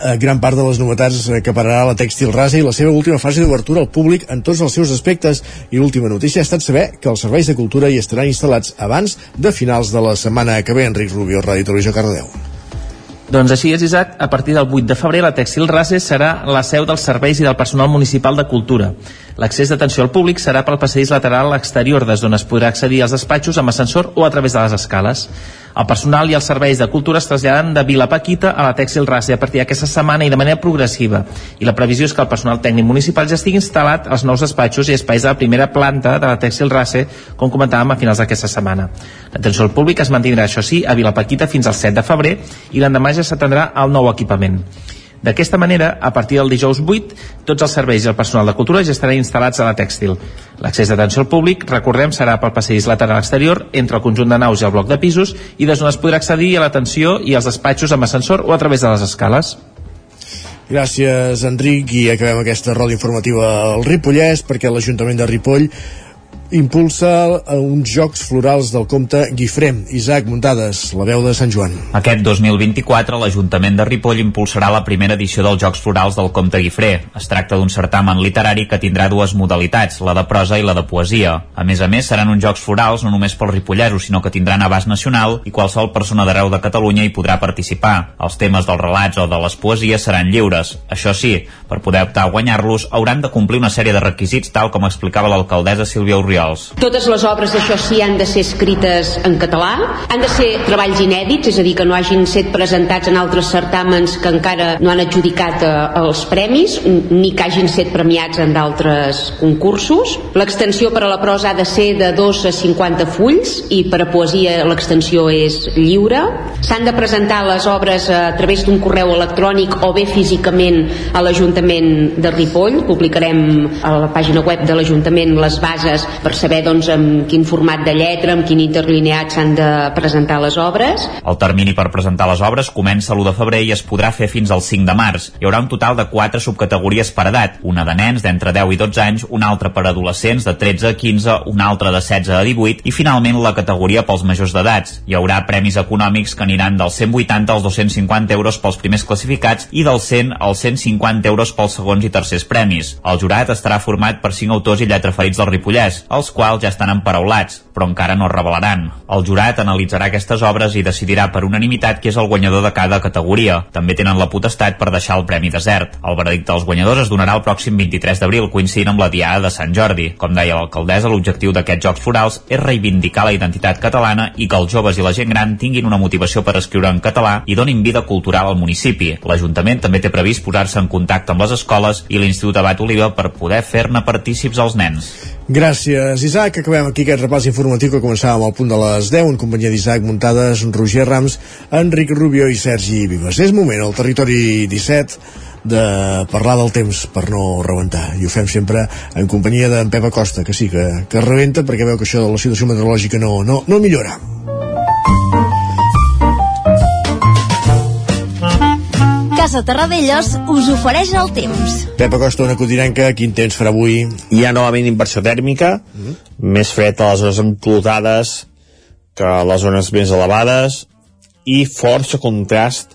eh, gran part de les novetats eh, que pararà la Tèxtil Rasa i la seva última fase d'obertura al públic en tots els seus aspectes i l'última notícia ha estat saber que els serveis de cultura hi estaran instal·lats abans de finals de la setmana que ve Enric Rubio, Ràdio Televisió Cardedeu. Doncs així és, Isaac. A partir del 8 de febrer, la Tèxtil Rases serà la seu dels serveis i del personal municipal de cultura. L'accés d'atenció al públic serà pel passadís lateral exterior, des d'on es podrà accedir als despatxos amb ascensor o a través de les escales. El personal i els serveis de cultura es traslladen de Vila Paquita a la Tèxtil Rase a partir d'aquesta setmana i de manera progressiva. I la previsió és que el personal tècnic municipal ja estigui instal·lat als nous despatxos i espais de la primera planta de la Tèxtil Rase, com comentàvem a finals d'aquesta setmana. L'atenció al públic es mantindrà, això sí, a Vila Paquita fins al 7 de febrer i l'endemà ja s'atendrà al nou equipament. D'aquesta manera, a partir del dijous 8, tots els serveis i el personal de cultura ja estaran instal·lats a la tèxtil. L'accés d'atenció al públic, recordem, serà pel passeig lateral exterior entre el conjunt de naus i el bloc de pisos i des on es podrà accedir a l'atenció i als despatxos amb ascensor o a través de les escales. Gràcies, Enric, i acabem aquesta roda informativa al Ripollès perquè l'Ajuntament de Ripoll impulsa uns Jocs Florals del Comte Guifré. Isaac Muntades, la veu de Sant Joan. Aquest 2024 l'Ajuntament de Ripoll impulsarà la primera edició dels Jocs Florals del Comte Guifré. Es tracta d'un certamen literari que tindrà dues modalitats, la de prosa i la de poesia. A més a més, seran uns Jocs Florals no només pels ripolleros, sinó que tindran abast nacional i qualsevol persona d'arreu de Catalunya hi podrà participar. Els temes dels relats o de les poesies seran lliures. Això sí, per poder optar a guanyar-los, hauran de complir una sèrie de requisits tal com explicava l'alcaldessa Sílvia Oriol Oriols. Totes les obres, això sí, han de ser escrites en català, han de ser treballs inèdits, és a dir, que no hagin set presentats en altres certàmens que encara no han adjudicat eh, els premis, ni que hagin set premiats en d'altres concursos. L'extensió per a la prosa ha de ser de 2 a 50 fulls i per a poesia l'extensió és lliure. S'han de presentar les obres a través d'un correu electrònic o bé físicament a l'Ajuntament de Ripoll. Publicarem a la pàgina web de l'Ajuntament les bases per per saber doncs, amb quin format de lletra, amb quin interlineat s'han de presentar les obres. El termini per presentar les obres comença l'1 de febrer i es podrà fer fins al 5 de març. Hi haurà un total de 4 subcategories per edat, una de nens d'entre 10 i 12 anys, una altra per adolescents de 13 a 15, una altra de 16 a 18 i finalment la categoria pels majors d'edats. Hi haurà premis econòmics que aniran dels 180 als 250 euros pels primers classificats i dels 100 als 150 euros pels segons i tercers premis. El jurat estarà format per 5 autors i lletraferits del Ripollès, els quals ja estan emparaulats, però encara no es revelaran. El jurat analitzarà aquestes obres i decidirà per unanimitat qui és el guanyador de cada categoria. També tenen la potestat per deixar el premi desert. El veredicte dels guanyadors es donarà el pròxim 23 d'abril, coincidint amb la Diada de Sant Jordi. Com deia l'alcaldessa, l'objectiu d'aquests Jocs Florals és reivindicar la identitat catalana i que els joves i la gent gran tinguin una motivació per escriure en català i donin vida cultural al municipi. L'Ajuntament també té previst posar-se en contacte amb les escoles i l'Institut Abat Oliva per poder fer-ne partícips als nens. Gràcies, Isaac. Acabem aquí aquest repàs informatiu que començàvem al punt de les 10 en companyia d'Isaac Muntades, Roger Rams, Enric Rubio i Sergi Vives. És moment al territori 17 de parlar del temps per no rebentar i ho fem sempre en companyia d'en Pep Acosta que sí, que, que rebenta perquè veu que això de la situació meteorològica no, no, no millora Casa Terradellos us ofereix el temps. Pep Acosta, una codinenca, quin temps farà avui? Hi ha novament inversió tèrmica, mm -hmm. més fred a les zones enclotades que a les zones més elevades i força contrast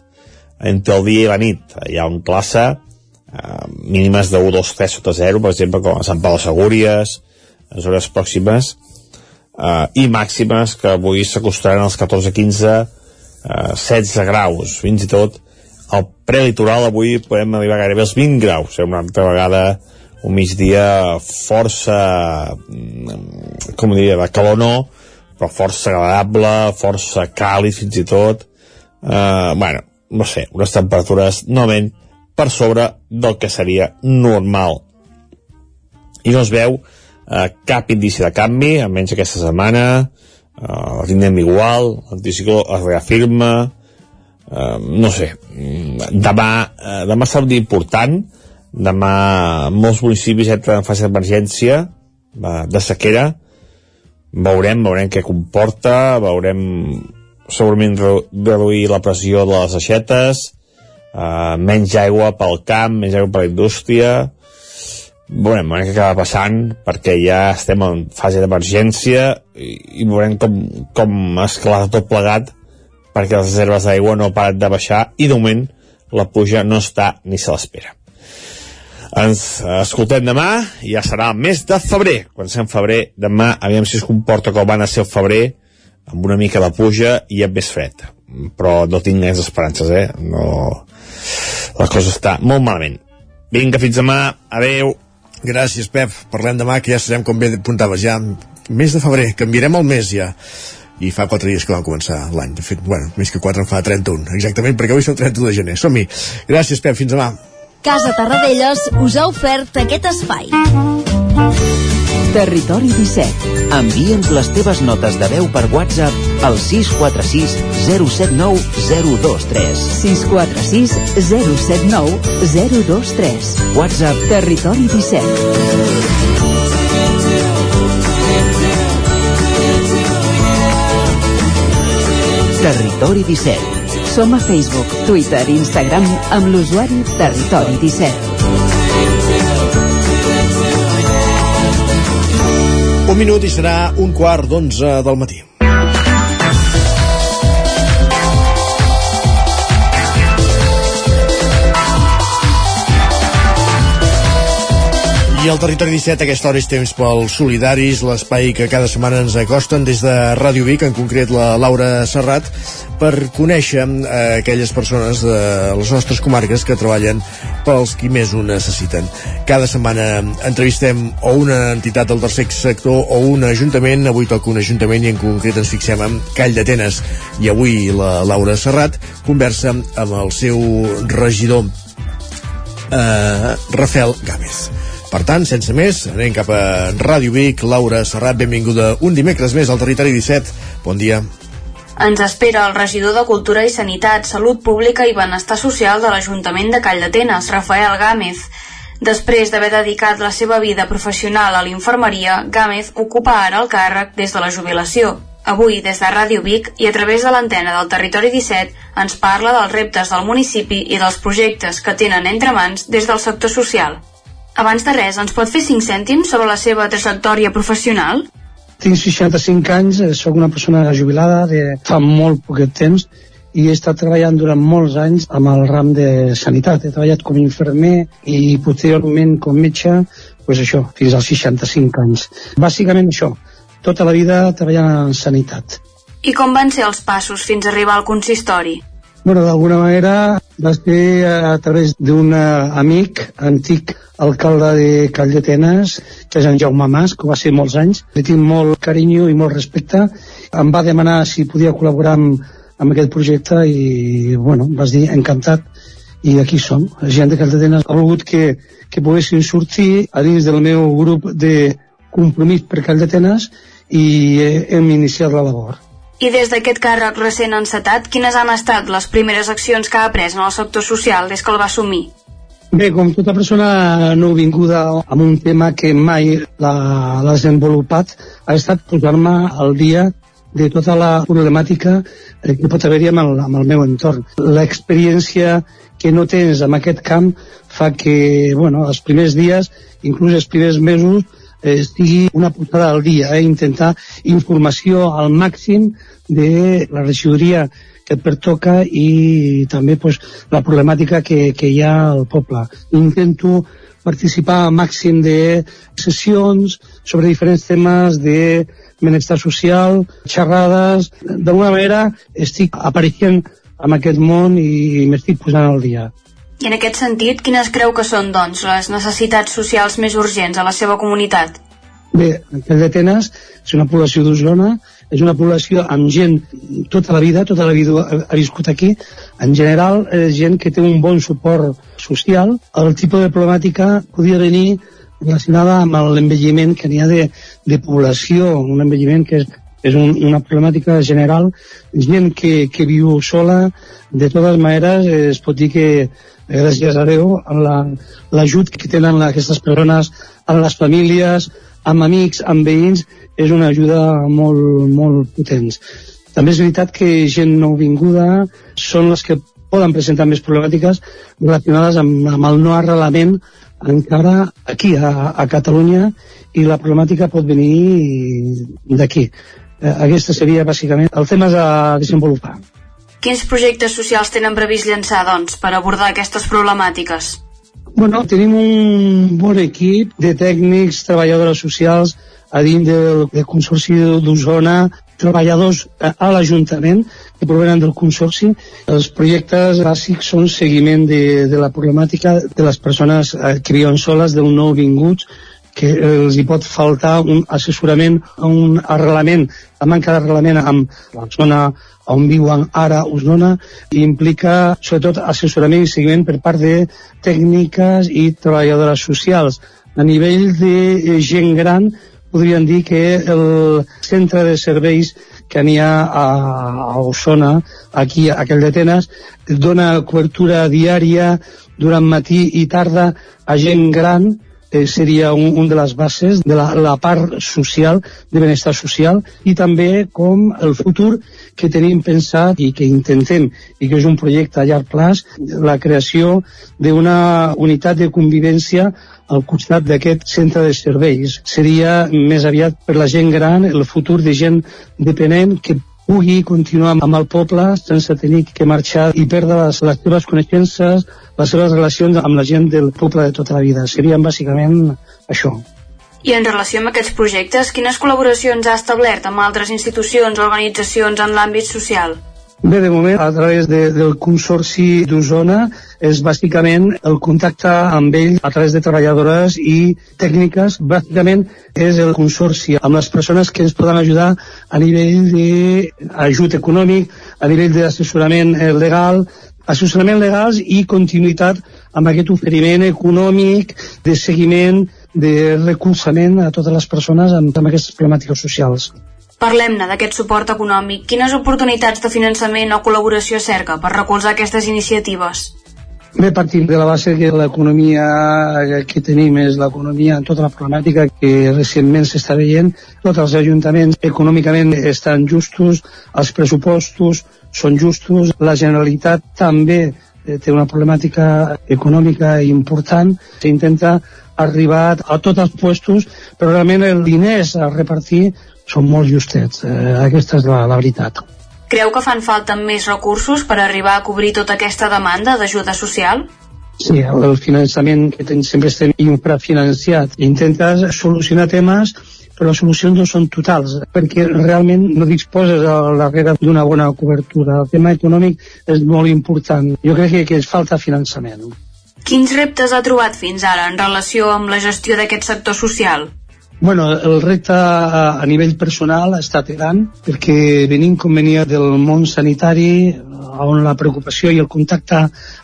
entre el dia i la nit. Hi ha un plaça eh, mínimes de 1, 2, 3 sota 0, per exemple, com a Sant Pau de Segúries, a zones pròximes, eh, i màximes que avui s'acostaran als 14, 15, eh, 16 graus, fins i tot al prelitoral avui podem arribar gairebé als 20 graus, eh? una altra vegada un migdia força mm, com diria, de calor no però força agradable, força càlid fins i tot. Eh, bueno, no sé, unes temperatures novament per sobre del que seria normal. I no es veu eh, cap indici de canvi, almenys aquesta setmana. Eh, la tindrem igual l'anticicló es reafirma eh, no sé, demà, eh, demà serà un dia important, demà molts municipis entren en fase d'emergència de sequera, veurem, veurem què comporta, veurem segurament reduir la pressió de les aixetes, eh, menys aigua pel camp, menys aigua per la indústria, veurem, veurem què acaba passant perquè ja estem en fase d'emergència i, i veurem com, com esclata tot plegat perquè les reserves d'aigua no paren de baixar i de moment la pluja no està ni se l'espera. Ens escoltem demà, ja serà el mes de febrer. Quan sent febrer, demà, aviam si es comporta com van a ser el febrer, amb una mica de pluja i amb més fred. Però no tinc gaires esperances, eh? No... La cosa està molt malament. Vinga, fins demà. Adeu. Gràcies, Pep. Parlem demà, que ja serem, com bé apuntaves, ja mes de febrer. Canviarem el mes, ja. I fa 4 dies que vam començar l'any. De fet, bueno, més que 4 en fa 31, exactament, perquè avui és el 31 de gener. Som-hi. Gràcies, Pep, fins demà. Casa Tarradellas us ha ofert aquest espai. Territori 17. Envia'ns les teves notes de veu per WhatsApp al 646 079 023. 646 079 023. WhatsApp Territori 17. Territori 17. Som a Facebook, Twitter i Instagram amb l'usuari Territori 17. Un minut i serà un quart d'onze del matí. I al Territori 17 a aquesta hora és temps pels solidaris, l'espai que cada setmana ens acosten des de Ràdio Vic, en concret la Laura Serrat, per conèixer eh, aquelles persones de les nostres comarques que treballen pels qui més ho necessiten. Cada setmana entrevistem o una entitat del tercer sector o un ajuntament, avui toca un ajuntament i en concret ens fixem en Call d'Atenes i avui la Laura Serrat conversa amb el seu regidor eh, Rafael Gámez. Per tant, sense més, anem cap a Ràdio Vic. Laura Serrat, benvinguda un dimecres més al Territori 17. Bon dia. Ens espera el regidor de Cultura i Sanitat, Salut Pública i Benestar Social de l'Ajuntament de Call d'Atenes, Rafael Gámez. Després d'haver dedicat la seva vida professional a l'infermeria, Gámez ocupa ara el càrrec des de la jubilació. Avui, des de Ràdio Vic i a través de l'antena del Territori 17, ens parla dels reptes del municipi i dels projectes que tenen entre mans des del sector social. Abans de res, ens pot fer 5 cèntims sobre la seva trajectòria professional? Tinc 65 anys, eh, sóc una persona jubilada de fa molt poquet temps i he estat treballant durant molts anys amb el ram de sanitat. He treballat com a infermer i posteriorment com metge, pues això, fins als 65 anys. Bàsicament això, tota la vida treballant en sanitat. I com van ser els passos fins a arribar al consistori? Bueno, d'alguna manera va ser a través d'un amic antic alcalde de Call d'Atenes, que és en Jaume Mas, que va ser molts anys. Li tinc molt carinyo i molt respecte. Em va demanar si podia col·laborar amb, amb aquest projecte i, bueno, vas dir encantat i aquí som. La gent de Call d'Atenes ha volgut que, que poguessin sortir a dins del meu grup de compromís per Call d'Atenes i hem iniciat la labor. I des d'aquest càrrec recent encetat, quines han estat les primeres accions que ha pres en el sector social des que el va assumir? Bé, com tota persona nouvinguda amb un tema que mai l'ha desenvolupat, ha estat posar-me al dia de tota la problemàtica que pot haver-hi amb, amb el meu entorn. L'experiència que no tens en aquest camp fa que, bueno, els primers dies, inclús els primers mesos, eh, estigui una posada al dia, eh, intentar informació al màxim de la regidoria que et pertoca i també pues, la problemàtica que, que hi ha al poble. Intento participar al màxim de sessions sobre diferents temes de benestar social, xerrades... D'alguna manera estic apareixent en aquest món i m'estic posant al dia. I en aquest sentit, quines creu que són, doncs, les necessitats socials més urgents a la seva comunitat? Bé, el d'Atenes és una població d'Osona, és una població amb gent tota la vida, tota la vida ha viscut aquí. En general, és gent que té un bon suport social. El tipus de problemàtica podria venir relacionada amb l'envelliment que n'hi ha de, de població, un envelliment que és, és un, una problemàtica general. Gent que, que viu sola, de totes maneres, es pot dir que gràcies a Déu, l'ajut la, que tenen aquestes persones en les famílies, amb amics, amb veïns, és una ajuda molt, molt potent. També és veritat que gent nouvinguda són les que poden presentar més problemàtiques relacionades amb, amb el no arrelament encara aquí, a, a Catalunya, i la problemàtica pot venir d'aquí. Eh, aquesta seria bàsicament el tema a desenvolupar. Quins projectes socials tenen previst llançar, doncs, per abordar aquestes problemàtiques? Bueno, tenim un bon equip de tècnics, treballadores socials a dins del, del Consorci d'Osona, treballadors a, a l'Ajuntament que provenen del Consorci. Els projectes bàsics són seguiment de, de la problemàtica de les persones eh, que viuen soles, del nou vinguts, que els hi pot faltar un assessorament, un arrelament, la manca d'arrelament amb la zona on viuen ara Osona implica sobretot assessorament i seguiment per part de tècniques i treballadores socials. A nivell de gent gran podríem dir que el centre de serveis que n'hi ha a, a Osona, aquí a Caldetenes, dona cobertura diària durant matí i tarda a gent gran eh, seria un, un de les bases de la, la part social, de benestar social, i també com el futur que tenim pensat i que intentem, i que és un projecte a llarg plaç, la creació d'una unitat de convivència al costat d'aquest centre de serveis. Seria més aviat per la gent gran el futur de gent dependent que pugui continuar amb el poble sense tenir que marxar i perdre les, les seves coneixences, les seves relacions amb la gent del poble de tota la vida. Serien bàsicament això. I en relació amb aquests projectes, quines col·laboracions ha establert amb altres institucions o organitzacions en l'àmbit social? Bé, de moment, a través de, del Consorci d'Osona, és bàsicament el contacte amb ell a través de treballadores i tècniques. Bàsicament és el Consorci amb les persones que ens poden ajudar a nivell d'ajut econòmic, a nivell d'assessorament eh, legal, assessorament legals i continuïtat amb aquest oferiment econòmic, de seguiment, de recolzament a totes les persones amb, amb aquestes problemàtiques socials. Parlem-ne d'aquest suport econòmic. Quines oportunitats de finançament o col·laboració cerca per recolzar aquestes iniciatives? Bé, partim de la base que l'economia que tenim és l'economia en tota la problemàtica que recentment s'està veient. Tots els ajuntaments econòmicament estan justos, els pressupostos són justos, la Generalitat també eh, té una problemàtica econòmica important. S'intenta arribar a tots els puestos, però realment el diners a repartir són molt justets. Eh, aquesta és la, la veritat. Creu que fan falta més recursos per arribar a cobrir tota aquesta demanda d'ajuda social? Sí, el finançament que ten, sempre estem infrafinanciat. Intentes solucionar temes però les solucions no són totals, perquè realment no disposes al darrere d'una bona cobertura. El tema econòmic és molt important. Jo crec que, que es falta finançament. Quins reptes ha trobat fins ara en relació amb la gestió d'aquest sector social? Bueno, el repte a, nivell personal ha estat gran perquè venim com venia del món sanitari on la preocupació i el contacte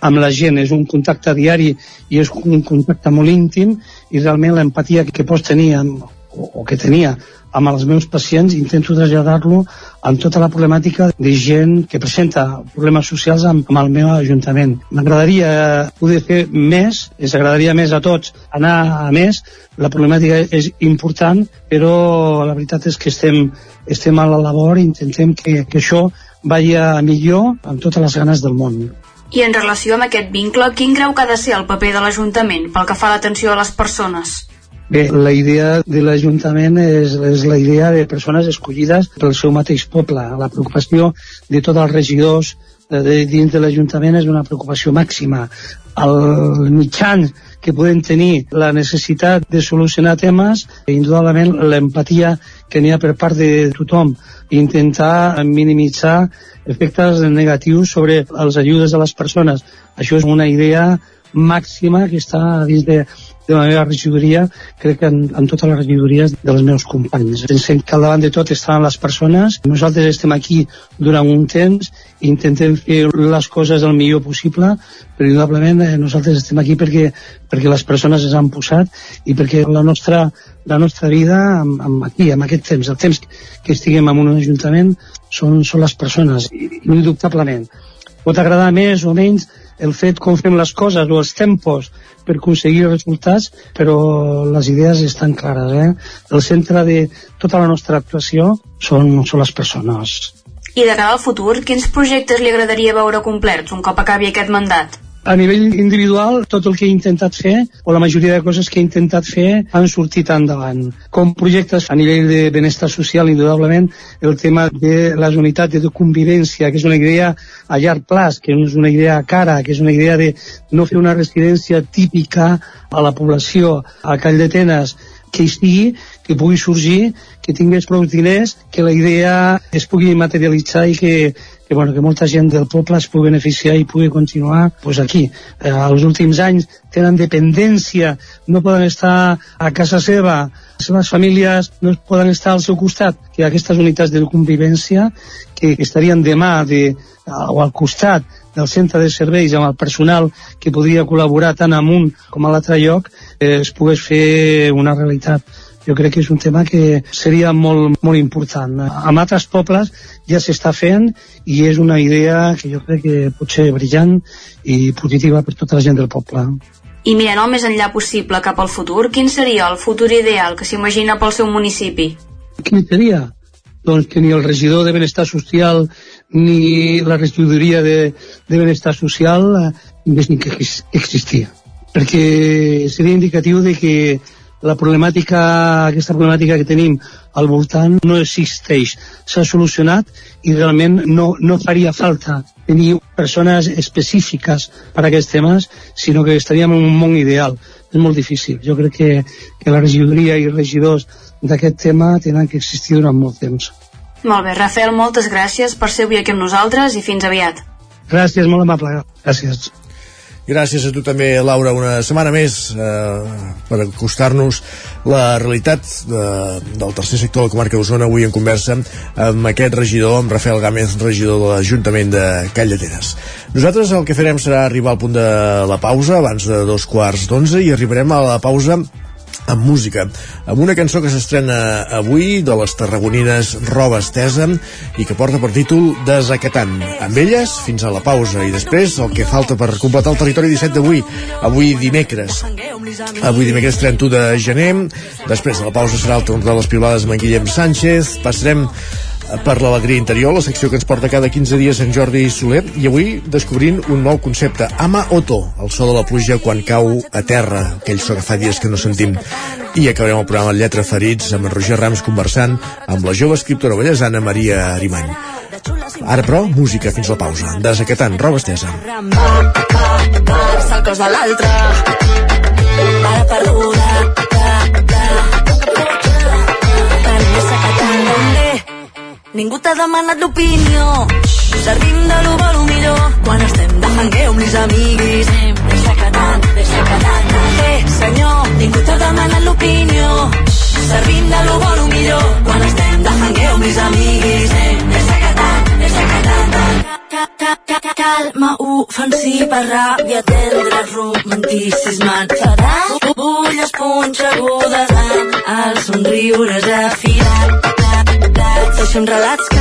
amb la gent és un contacte diari i és un contacte molt íntim i realment l'empatia que pots tenir amb, o, o que tenia amb els meus pacients intento traslladar-lo amb tota la problemàtica de gent que presenta problemes socials amb, amb el meu ajuntament. M'agradaria poder fer més, ens agradaria més a tots anar a més, la problemàtica és important, però la veritat és que estem, estem a la labor i intentem que, que això vagi a millor amb totes les ganes del món. I en relació amb aquest vincle, quin creu que ha de ser el paper de l'Ajuntament pel que fa a l'atenció a les persones? Bé, la idea de l'Ajuntament és, és la idea de persones escollides pel seu mateix poble. La preocupació de tots els regidors eh, de, dins de l'Ajuntament és una preocupació màxima. El mitjans que poden tenir la necessitat de solucionar temes, indudablement l'empatia que n'hi ha per part de tothom, intentar minimitzar efectes negatius sobre els ajudes de les persones. Això és una idea màxima que està dins de, de la meva regidoria, crec que en, en totes les regidories dels meus companys. Pensem que al davant de tot estan les persones, nosaltres estem aquí durant un temps, intentem fer les coses el millor possible, però indudablement eh, nosaltres estem aquí perquè, perquè les persones es han posat i perquè la nostra, la nostra vida amb, amb aquí, amb aquest temps, el temps que estiguem en un ajuntament, són, són les persones, indubtablement. Pot agradar més o menys, el fet com fem les coses o els tempos per aconseguir resultats, però les idees estan clares. Eh? El centre de tota la nostra actuació són, són les persones. I de cara al futur, quins projectes li agradaria veure complerts un cop acabi aquest mandat? A nivell individual, tot el que he intentat fer, o la majoria de coses que he intentat fer, han sortit endavant. Com projectes a nivell de benestar social, indudablement, el tema de les unitats de convivència, que és una idea a llarg plaç, que és una idea cara, que és una idea de no fer una residència típica a la població, a Call d'Atenes, que hi estigui, que pugui sorgir, que tingués prou diners, que la idea es pugui materialitzar i que, que bueno, que molta gent del poble es pugui beneficiar i pugui continuar pues, aquí. Eh, els últims anys tenen dependència, no poden estar a casa seva, les seves famílies no poden estar al seu costat, que aquestes unitats de convivència que estarien demà de, o al costat del centre de serveis amb el personal que podria col·laborar tant amunt com a l'altre lloc eh, es pogués fer una realitat jo crec que és un tema que seria molt, molt important. Amb altres pobles ja s'està fent i és una idea que jo crec que pot ser brillant i positiva per tota la gent del poble. I mirant el més enllà possible cap al futur, quin seria el futur ideal que s'imagina pel seu municipi? Quin seria? Doncs que ni el regidor de Benestar Social ni la regidoria de, de Benestar Social eh, ni que existia. Perquè seria indicatiu de que la problemàtica, aquesta problemàtica que tenim al voltant no existeix. S'ha solucionat i realment no, no faria falta tenir persones específiques per a aquests temes, sinó que estaríem en un món ideal. És molt difícil. Jo crec que, que la regidoria i regidors d'aquest tema tenen que existir durant molt temps. Molt bé, Rafael, moltes gràcies per ser avui aquí amb nosaltres i fins aviat. Gràcies, molt amable. Gràcies. Gràcies a tu també, Laura, una setmana més eh, per acostar-nos la realitat de, del tercer sector de la comarca d'Osona avui en conversa amb aquest regidor, amb Rafael Gámez, regidor de l'Ajuntament de Call Llateres. Nosaltres el que farem serà arribar al punt de la pausa, abans de dos quarts d'onze, i arribarem a la pausa amb música, amb una cançó que s'estrena avui de les tarragonines Roba Estesa i que porta per títol Desacatant. Amb elles, fins a la pausa i després el que falta per completar el territori 17 d'avui, avui dimecres. Avui dimecres 31 de gener, després de la pausa serà el torn de les piulades amb en Guillem Sánchez, passarem per l'alegria interior, la secció que ens porta cada 15 dies en Jordi Soler, i avui descobrint un nou concepte, Ama Oto, el so de la pluja quan cau a terra, aquell so que fa dies que no sentim. I acabarem el programa Lletra Ferits amb en Roger Rams conversant amb la jove escriptora bellesana Maria Arimany. Ara, però, música fins la pausa. Desacatant, roba estesa. Para perduda Ningú t'ha demanat l'opinió. Servim de lo bo lo millor Quan estem de hangueu amb les amiguis. Deixa que tant, deixa que tant. Eh, senyor, ningú t'ha demanat l'opinió. Servim de lo bo lo millor Quan estem de hangueu amb les amiguis. Deixa que tant, deixa que tant. Calma ofensiva, ràbia tendra, romanticisme. Enfadat Ulles punxegudes amb els somriures afilat Deixem relats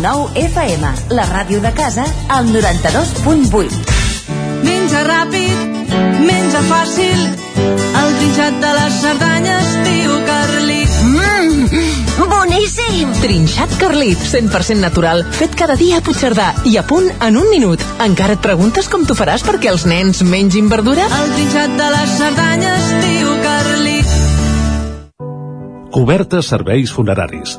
9 FM, la ràdio de casa, al 92.8. Menja ràpid, menja fàcil, el trinxat de les Cerdanyes diu Carlit. Mmm, boníssim! Trinxat Carlit, 100% natural, fet cada dia a Puigcerdà i a punt en un minut. Encara et preguntes com t'ho faràs perquè els nens mengin verdura? El trinxat de les Cerdanyes diu Carlit. Cobertes serveis funeraris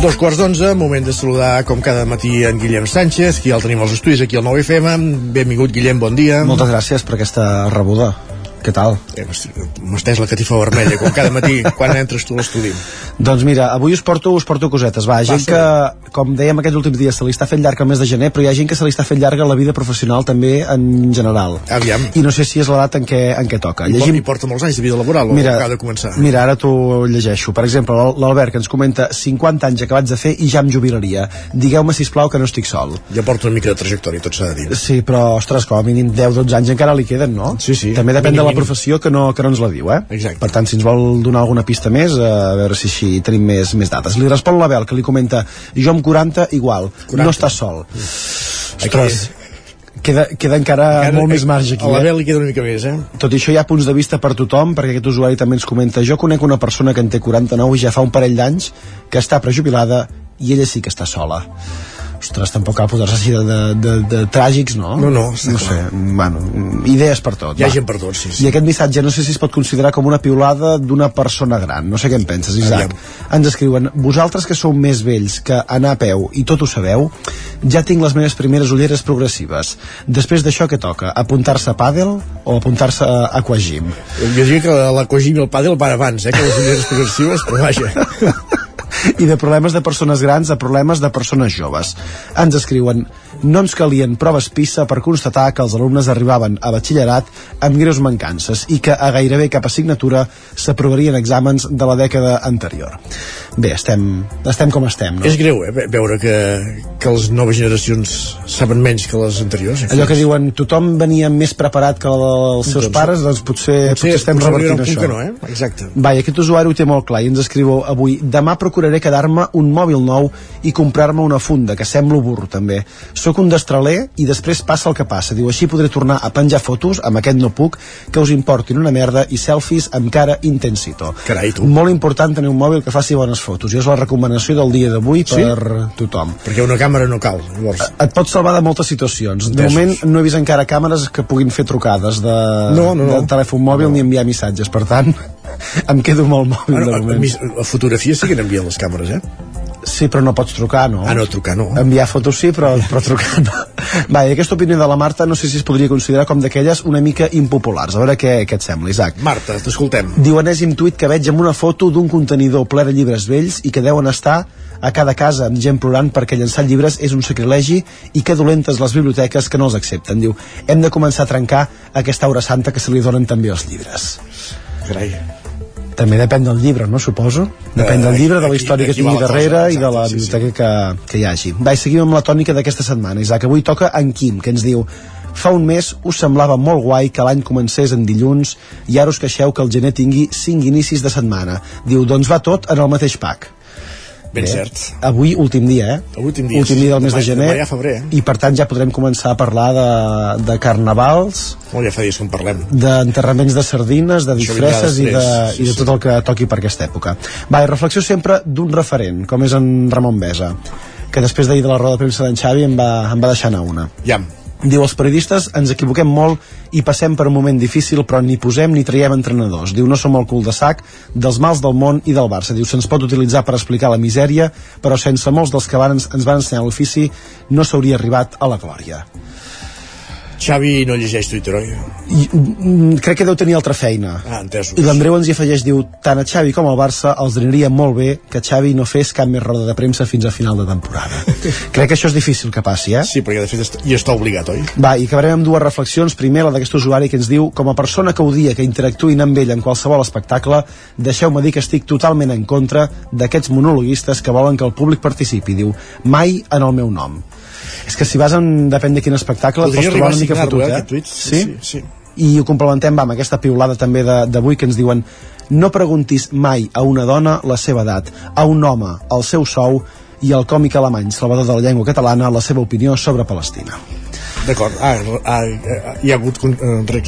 Dos quarts d'onze, moment de saludar com cada matí en Guillem Sánchez, qui el tenim als estudis aquí al 9FM. Benvingut, Guillem, bon dia. Moltes gràcies per aquesta rebuda. Què tal? Eh, M'ha estès la catifa vermella, com cada matí, quan entres tu a l'estudi. Doncs mira, avui us porto, us porto cosetes. Va, gent que, com dèiem aquests últims dies, se li està fent llarg el mes de gener, però hi ha gent que se li està fent llarga la vida professional també en general. Aviam. I no sé si és l'edat en, què, en què toca. I, Llegim... i porta molts anys de vida laboral, mira, o acaba de començar? Mira, ara t'ho llegeixo. Per exemple, l'Albert, que ens comenta 50 anys acabats de fer i ja em jubilaria. Digueu-me, si plau que no estic sol. Ja porta una mica de trajectòria, tot s'ha de dir. Sí, però, ostres, com a mínim 10-12 anys encara li queden, no? Sí, sí. També depèn mínim, de la professió que no, que no ens la diu, eh? Exacte. Per tant, si ens vol donar alguna pista més, a veure si així tenim més, més dates. Li respon l'Abel, que li comenta jo amb 40 igual, 40. no estàs sol. Mm. Ostres, queda, queda encara, encara molt més marge aquí. A l'Abel li queda una mica més, eh? Tot i això hi ha punts de vista per tothom, perquè aquest usuari també ens comenta jo conec una persona que en té 49 i ja fa un parell d'anys que està prejubilada i ella sí que està sola ostres, tampoc cal posar-se així de, de, de, de tràgics, no? No, no, no sé, bueno, idees per tot. Hi ha va. gent per tot, sí, sí. I aquest missatge no sé si es pot considerar com una piulada d'una persona gran. No sé què en penses, Isaac. Aviam. Ens escriuen, vosaltres que sou més vells que anar a peu i tot ho sabeu, ja tinc les meves primeres ulleres progressives. Després d'això què toca? Apuntar-se a pàdel o apuntar-se a aquagym? Jo diria que l'aquagym i el pàdel van abans, eh, que les ulleres progressives, però vaja i de problemes de persones grans a problemes de persones joves. Ens escriuen no ens calien proves PISA per constatar que els alumnes arribaven a batxillerat amb greus mancances i que a gairebé cap assignatura s'aprovarien exàmens de la dècada anterior. Bé, estem, estem com estem, no? És greu, eh, veure que, que les noves generacions saben menys que les anteriors. Allò que diuen, tothom venia més preparat que els seus doncs, pares, doncs potser, potser, potser estem revertint això. no, eh? Exacte. Vai, aquest usuari ho té molt clar i ens escriu avui, demà procuraré quedar-me un mòbil nou i comprar-me una funda, que semblo burro també. Soc un destraler i després passa el que passa. Diu, així podré tornar a penjar fotos, amb aquest no puc, que us importin una merda i selfies amb cara intensito. Carai, tu. Molt important tenir un mòbil que faci bones fotos. I és la recomanació del dia d'avui sí? per tothom. Perquè una càmera no cal. Llavors. Et pot salvar de moltes situacions. De moment no he vist encara càmeres que puguin fer trucades de, no, no, no. de telèfon mòbil no. ni enviar missatges. Per tant, em quedo el mòbil bueno, de moment. A, a, a fotografia sí que n'envien les càmeres, eh? Sí, però no pots trucar, no? Ah, no, trucar no. Enviar fotos sí, però, però trucar no. Va, i aquesta opinió de la Marta no sé si es podria considerar com d'aquelles una mica impopulars. A veure què, què et sembla, Isaac. Marta, t'escoltem. Diu enèsim tuit que veig amb una foto d'un contenidor ple de llibres vells i que deuen estar a cada casa amb gent plorant perquè llançar llibres és un sacrilegi i que dolentes les biblioteques que no els accepten. Diu, hem de començar a trencar aquesta aura santa que se li donen també als llibres. Carai. També depèn del llibre, no? Suposo. Depèn del Eh, llibre, de la aquí- història que aquí va tingui la cosa, darrere i de la sí, sí. biblioteca que, que hi hagi. Va, i seguim amb la tònica d'aquesta setmana, Isaac. Avui toca en Quim, que ens diu Fa un mes us semblava molt guai que l'any comencés en dilluns i ara us queixeu que el gener tingui 5 inicis de setmana. Diu, doncs va tot en el mateix pack. Ben Bé, cert. Avui, últim dia, eh? Últim dia, últim dia del mes de gener. demà ja febrer, eh? I per tant ja podrem començar a parlar de, de carnavals, Molt ja fa dies que en parlem. d'enterraments de sardines, de disfresses i de, sí, i de tot el que toqui per aquesta època. Va, i reflexió sempre d'un referent, com és en Ramon Besa, que després d'ahir de la roda de premsa d'en Xavi em va, em va deixar anar una. Ja. Diu, els periodistes ens equivoquem molt i passem per un moment difícil, però ni posem ni traiem entrenadors. Diu, no som el cul de sac dels mals del món i del Barça. Diu, se'ns pot utilitzar per explicar la misèria, però sense molts dels que van, ens van ensenyar l'ofici no s'hauria arribat a la glòria. Xavi no llegeix Twitter, oi? I, mm, crec que deu tenir altra feina. Ah, entesos. I l'Andreu ens hi afegeix, diu, tant a Xavi com al Barça els aniria molt bé que Xavi no fes cap més roda de premsa fins a final de temporada. crec que això és difícil que passi, eh? Sí, perquè de fet est- hi està obligat, oi? Va, i acabarem amb dues reflexions. Primer, la d'aquest usuari que ens diu com a persona que odia que interactuïn amb ell en qualsevol espectacle, deixeu-me dir que estic totalment en contra d'aquests monologuistes que volen que el públic participi. Diu, mai en el meu nom. És que si vas en... depèn de quin espectacle, et Podria pots trobar una mica fotut, eh, eh? tuit. Sí? Sí, sí. I ho complementem va, amb aquesta piulada també de- d'avui que ens diuen no preguntis mai a una dona la seva edat, a un home el seu sou i al còmic alemany salvador de la llengua catalana la seva opinió sobre Palestina. D'acord. Ah, ah, ah, hi ha hagut eh, re-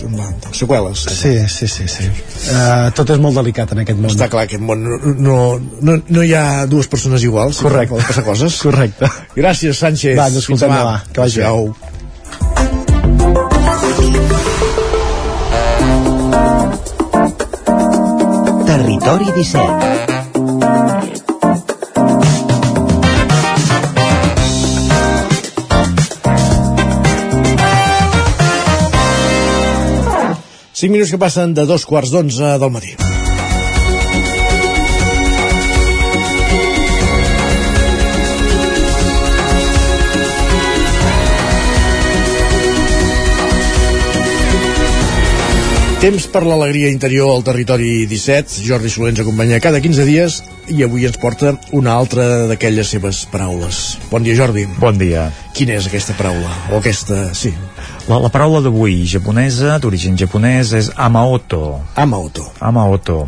seqüeles. Sí, sí, sí, sí. Uh, tot és molt delicat en aquest món. Està clar que aquest món no, no, no, no hi ha dues persones iguals. Correcte. Poden passar coses. Correcte. Gràcies, Sánchez. Va, ens escoltem Fins demà. Que vagi bé. Adéu. Territori 17 5 minuts que passen de dos quarts d'onze del matí. Temps per l'alegria interior al territori 17. Jordi Soler ens acompanya cada 15 dies i avui ens porta una altra d'aquelles seves paraules. Bon dia, Jordi. Bon dia. Quina és aquesta paraula? O aquesta... Sí. La, la paraula d'avui, japonesa, d'origen japonès, és Amaoto. Amaoto. Amaoto.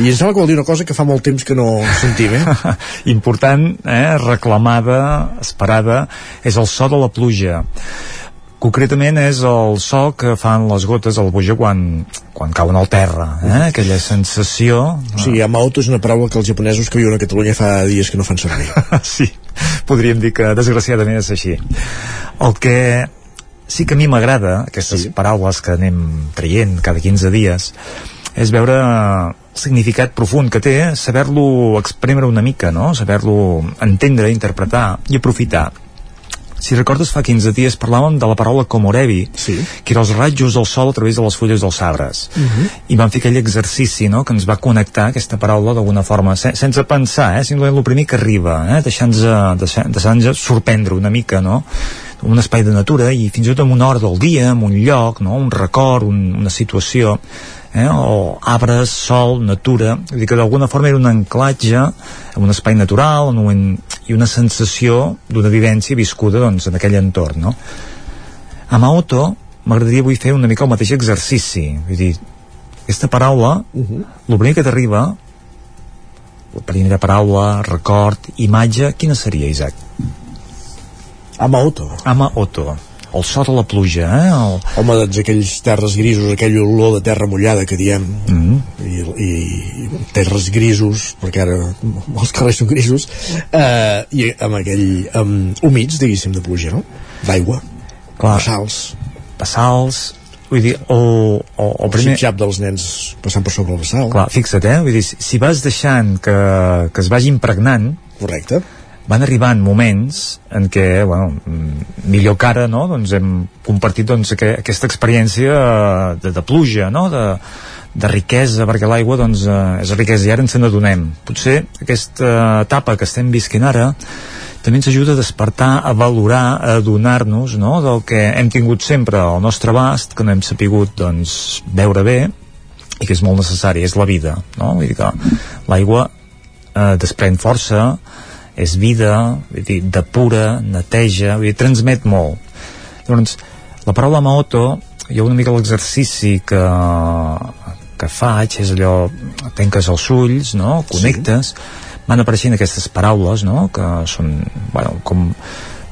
I em sembla que vol dir una cosa que fa molt temps que no sentim, eh? Important, eh? reclamada, esperada, és el so de la pluja. Concretament és el so que fan les gotes al boja quan, quan cauen al terra, eh? aquella sensació... O sigui, Amaoto és una paraula que els japonesos que viuen a Catalunya fa dies que no fan servir. sí, podríem dir que desgraciadament és així. El que sí que a mi m'agrada, aquestes sí. paraules que anem traient cada 15 dies, és veure el significat profund que té, saber-lo exprimir una mica, no? saber-lo entendre, interpretar i aprofitar. Si recordes, fa 15 dies parlàvem de la paraula comorebi, sí. que era els rajos del sol a través de les fulles dels arbres. Uh -huh. I vam fer aquell exercici no?, que ens va connectar aquesta paraula d'alguna forma, se sense pensar, eh? simplement el primer que arriba, eh? deixant-nos deixant, deixant sorprendre una mica, no?, un espai de natura i fins i tot en una hora del dia, en un lloc, no? un record, un, una situació, eh? o arbres, sol, natura, vull dir que d'alguna forma era un anclatge en un espai natural en un, i una sensació d'una vivència viscuda doncs, en aquell entorn. No? A Maoto m'agradaria avui fer una mica el mateix exercici, vull dir, aquesta paraula, uh -huh. el primer que t'arriba, la primera paraula, record, imatge, quina seria, Isaac? Amaoto. Amaoto el so de la pluja, eh? El... Home, doncs aquells terres grisos, aquell olor de terra mullada que diem, mm -hmm. i, i terres grisos, perquè ara els carrers són grisos, eh, i amb aquell, amb humits, diguéssim, de pluja, no? D'aigua, bassals. Bassals, vull dir, el, el, el primer... El xip dels nens passant per sobre el bassal. Clar, fixa't, eh? Vull dir, si, si vas deixant que, que es vagi impregnant, correcte van arribant moments en què, bueno, millor que ara, no?, doncs hem compartit doncs, que, aquesta experiència de, de pluja, no?, de, de riquesa, perquè l'aigua doncs, eh, és riquesa i ara ens n'adonem. Potser aquesta etapa que estem visquent ara també ens ajuda a despertar, a valorar, a adonar-nos no? del que hem tingut sempre al nostre abast, que no hem sapigut doncs, veure bé i que és molt necessari, és la vida. No? Vull dir que l'aigua eh, desprèn força, és vida, vull dir, depura, neteja, vull dir, transmet molt. Llavors, la paraula Maoto, hi ha una mica l'exercici que, que faig, és allò, tenques els ulls, no? connectes, sí. van apareixent aquestes paraules, no?, que són, bueno, com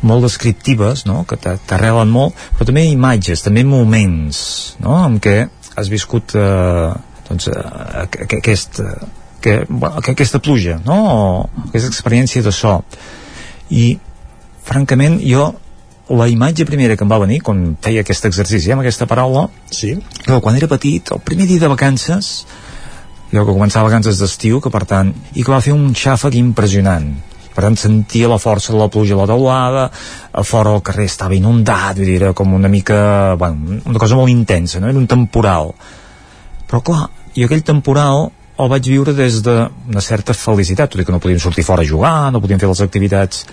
molt descriptives, no?, que t'arrelen molt, però també imatges, també moments, no?, en què has viscut eh, doncs, eh, aquest, que, bueno, que aquesta pluja, no? O aquesta experiència de so. I, francament, jo la imatge primera que em va venir quan feia aquest exercici amb aquesta paraula sí. que quan era petit, el primer dia de vacances jo que començava vacances d'estiu que per tant, i que va fer un xàfec impressionant per tant sentia la força de la pluja a la teulada a fora el carrer estava inundat vull dir, era com una mica bueno, una cosa molt intensa, no? era un temporal però clar, i aquell temporal el vaig viure des d'una certa felicitat, tot i que no podíem sortir fora a jugar, no podíem fer les activitats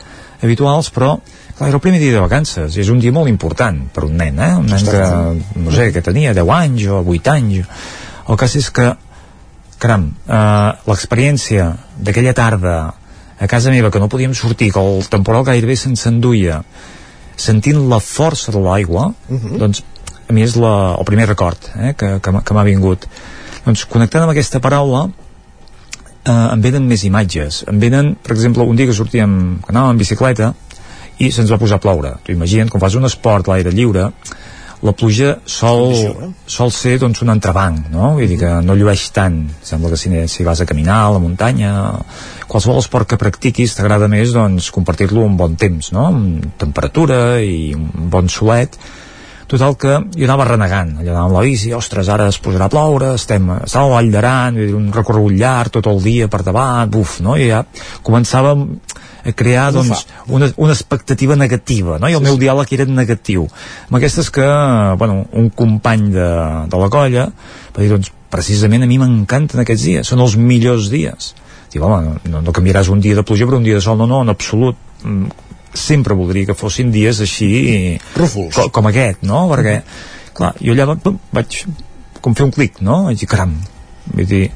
habituals, però clar, era el primer dia de vacances i és un dia molt important per un nen, eh? un nen que, no sé, que tenia 10 anys o 8 anys el cas és que caram, eh, l'experiència d'aquella tarda a casa meva que no podíem sortir, que el temporal gairebé se'ns enduia sentint la força de l'aigua uh -huh. doncs a mi és la, el primer record eh, que, que, que m'ha vingut doncs connectant amb aquesta paraula eh, em venen més imatges em venen, per exemple, un dia que sortíem que anàvem en bicicleta i se'ns va posar a ploure, tu imagina't, quan fas un esport a l'aire lliure la pluja sol, sol ser doncs, un entrebanc, no? Vull dir que no llueix tant. Sembla que si, si vas a caminar a la muntanya, qualsevol esport que practiquis t'agrada més doncs, compartir-lo un bon temps, no? Amb temperatura i un bon solet Total que jo anava renegant, allà anava amb la bici, ostres, ara es posarà a ploure, estem, estava a Vall d'Aran, un recorregut llarg tot el dia per davant, buf, no? I ja començava a crear doncs, una, una expectativa negativa, no? i el sí, meu sí. diàleg era negatiu. Amb aquestes que, bueno, un company de, de la colla va dir, doncs, precisament a mi m'encanten aquests dies, són els millors dies. Diu, home, no, no canviaràs un dia de pluja per un dia de sol, no, no, en absolut mm, sempre voldria que fossin dies així Rúfols. com, com aquest, no? Perquè, clar, jo allà vaig com fer un clic, no? Vaig dir, caram, vull dir,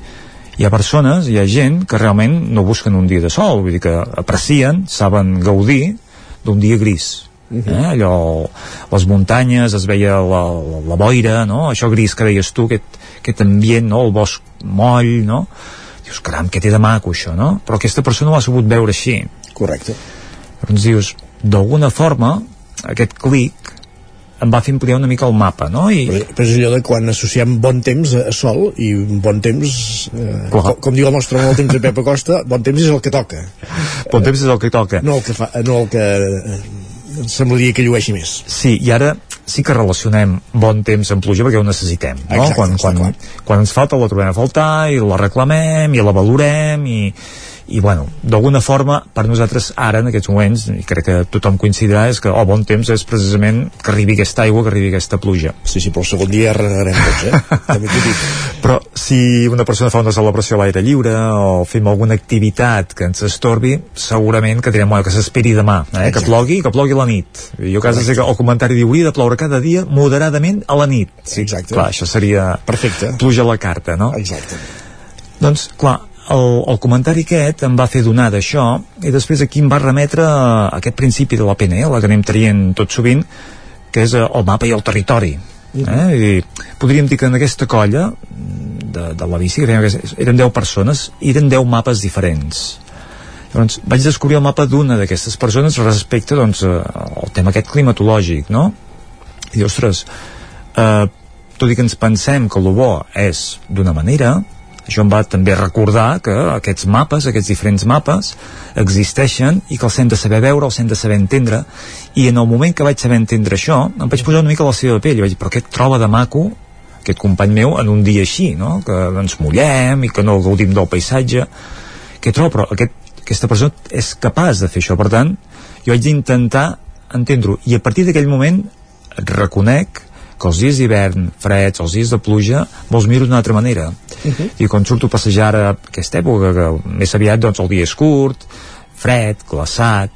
hi ha persones, hi ha gent que realment no busquen un dia de sol, vull dir que aprecien, saben gaudir d'un dia gris. Uh -huh. eh? allò, les muntanyes es veia la, la, la boira no? això gris que deies tu aquest, aquest ambient, no? el bosc moll no? dius, caram, què té de maco això no? però aquesta persona ho ha sabut veure així correcte doncs dius, d'alguna forma aquest clic em va fer ampliar una mica el mapa, no? I... Però, però és allò de quan associem bon temps a sol i bon temps, eh, com, com diu el nostre bon temps de Pep Acosta, bon temps és el que toca. Bon temps és el que toca. No el que, fa, no el que eh, semblaria que llueixi més. Sí, i ara sí que relacionem bon temps amb pluja perquè ho necessitem, no? Exacte, quan, quan, quan ens falta la trobem a faltar i la reclamem i la valorem i, i bueno, d'alguna forma per nosaltres ara en aquests moments i crec que tothom coincidirà és que oh, bon temps és precisament que arribi aquesta aigua que arribi aquesta pluja sí, sí, però el segon dia regarem tots eh? També dic. però si una persona fa una celebració a l'aire lliure o fem alguna activitat que ens estorbi segurament que direm bueno, que s'esperi demà eh? que plogui, que plogui a la nit jo a casa sé que el comentari diu hauria de ploure cada dia moderadament a la nit sí, Exacte. clar, això seria Perfecte. pluja a la carta no? Exacte. doncs clar, el, el comentari aquest em va fer donar d'això i després aquí em va remetre a aquest principi de la PNL que anem traient tot sovint que és el mapa i el territori eh? I podríem dir que en aquesta colla de, de la bici que eren 10 persones i eren 10 mapes diferents llavors vaig descobrir el mapa d'una d'aquestes persones respecte doncs, al tema aquest climatològic no? i ostres eh, tot i que ens pensem que el bo és d'una manera això em va també recordar que aquests mapes, aquests diferents mapes existeixen i que els hem de saber veure, els hem de saber entendre. I en el moment que vaig saber entendre això em vaig posar una mica a la seva pell. I vaig dir, però què et troba de maco aquest company meu en un dia així no? que ens mullem i que no gaudim del paisatge. Què trobo, però aquest, aquesta persona és capaç de fer això. Per tant, jo haig d'intentar entendre-ho. I a partir d'aquell moment reconec que els dies d'hivern freds, els dies de pluja vols mirar d'una altra manera uh -huh. i quan surto a passejar a aquesta època que més aviat doncs el dia és curt fred, glaçat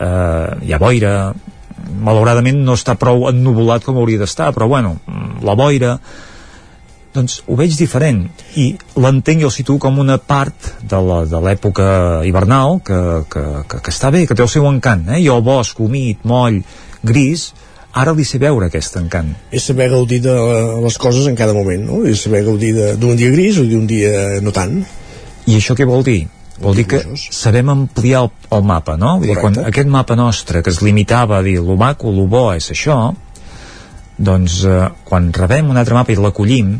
eh, hi ha boira malauradament no està prou ennubulat com hauria d'estar però bueno, la boira doncs ho veig diferent i l'entenc i el situo com una part de l'època hivernal que, que, que, que està bé, que té el seu encant eh? i el bosc humit, moll, gris ara li sé veure aquest encant és saber gaudir de les coses en cada moment no? és saber gaudir d'un dia gris o d'un dia no tant i això què vol dir? vol dir que sabem ampliar el, el mapa, no? Vull dir, quan aquest mapa nostre que es limitava a dir lo maco, lo bo és això, doncs eh, quan rebem un altre mapa i l'acollim,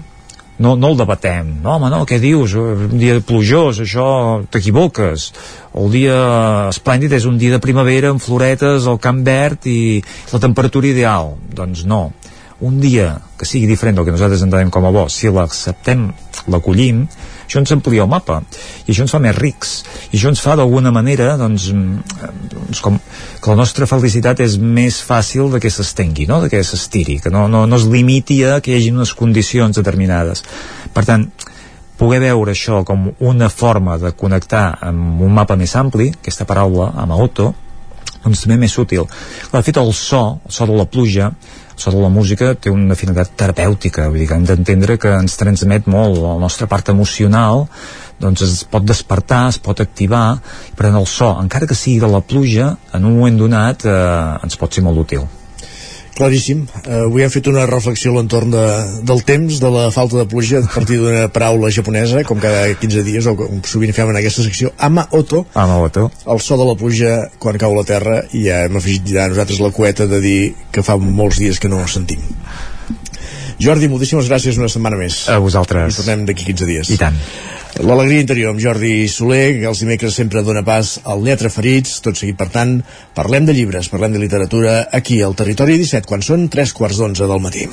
no, no el debatem. No home no, què dius, un dia plujós això t'equivoques. El dia esplèndid és un dia de primavera amb floretes al camp verd i la temperatura ideal. Doncs no, un dia que sigui diferent del que nosaltres entenem com a bo si l'acceptem, l'acollim això ens amplia el mapa i això ens fa més rics i això ens fa d'alguna manera doncs, doncs com que la nostra felicitat és més fàcil de que s'estengui no? de que s'estiri, que no, no, no es limiti a que hi hagi unes condicions determinades per tant poder veure això com una forma de connectar amb un mapa més ampli, aquesta paraula, amb auto, doncs també més útil. de fet, el so, el so de la pluja, so de la música té una finalitat terapèutica, vull dir que hem d'entendre que ens transmet molt la nostra part emocional, doncs es pot despertar, es pot activar, per tant el so, encara que sigui de la pluja, en un moment donat eh, ens pot ser molt útil. Claríssim. Uh, avui hem fet una reflexió a l'entorn de, del temps, de la falta de pluja, a partir d'una paraula japonesa, com cada 15 dies, o com sovint fem en aquesta secció, Ama Oto. Ama Oto. El so de la pluja quan cau la terra, i ja hem afegit ja nosaltres la coeta de dir que fa molts dies que no ho sentim. Jordi, moltíssimes gràcies una setmana més. A vosaltres. I tornem d'aquí 15 dies. I tant. L'alegria interior amb Jordi Soler, que els dimecres sempre dona pas al Lletra Ferits, tot seguit, per tant, parlem de llibres, parlem de literatura, aquí, al Territori 17, quan són tres quarts d'onze del matí.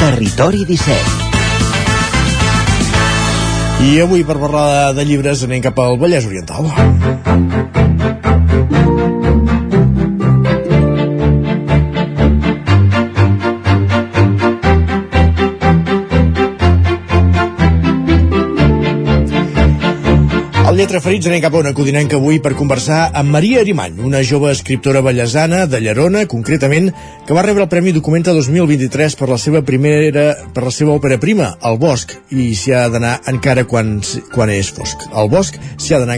Territori 17 i avui per parlar de llibres anem cap al Vallès Oriental. Lletra Ferits anem cap a una codinenca avui per conversar amb Maria Arimany, una jove escriptora ballesana de Llerona, concretament, que va rebre el Premi Documenta 2023 per la seva primera, per la seva òpera prima, El Bosc, i s'hi ha d'anar encara quan, quan és fosc. El Bosc s'hi ha d'anar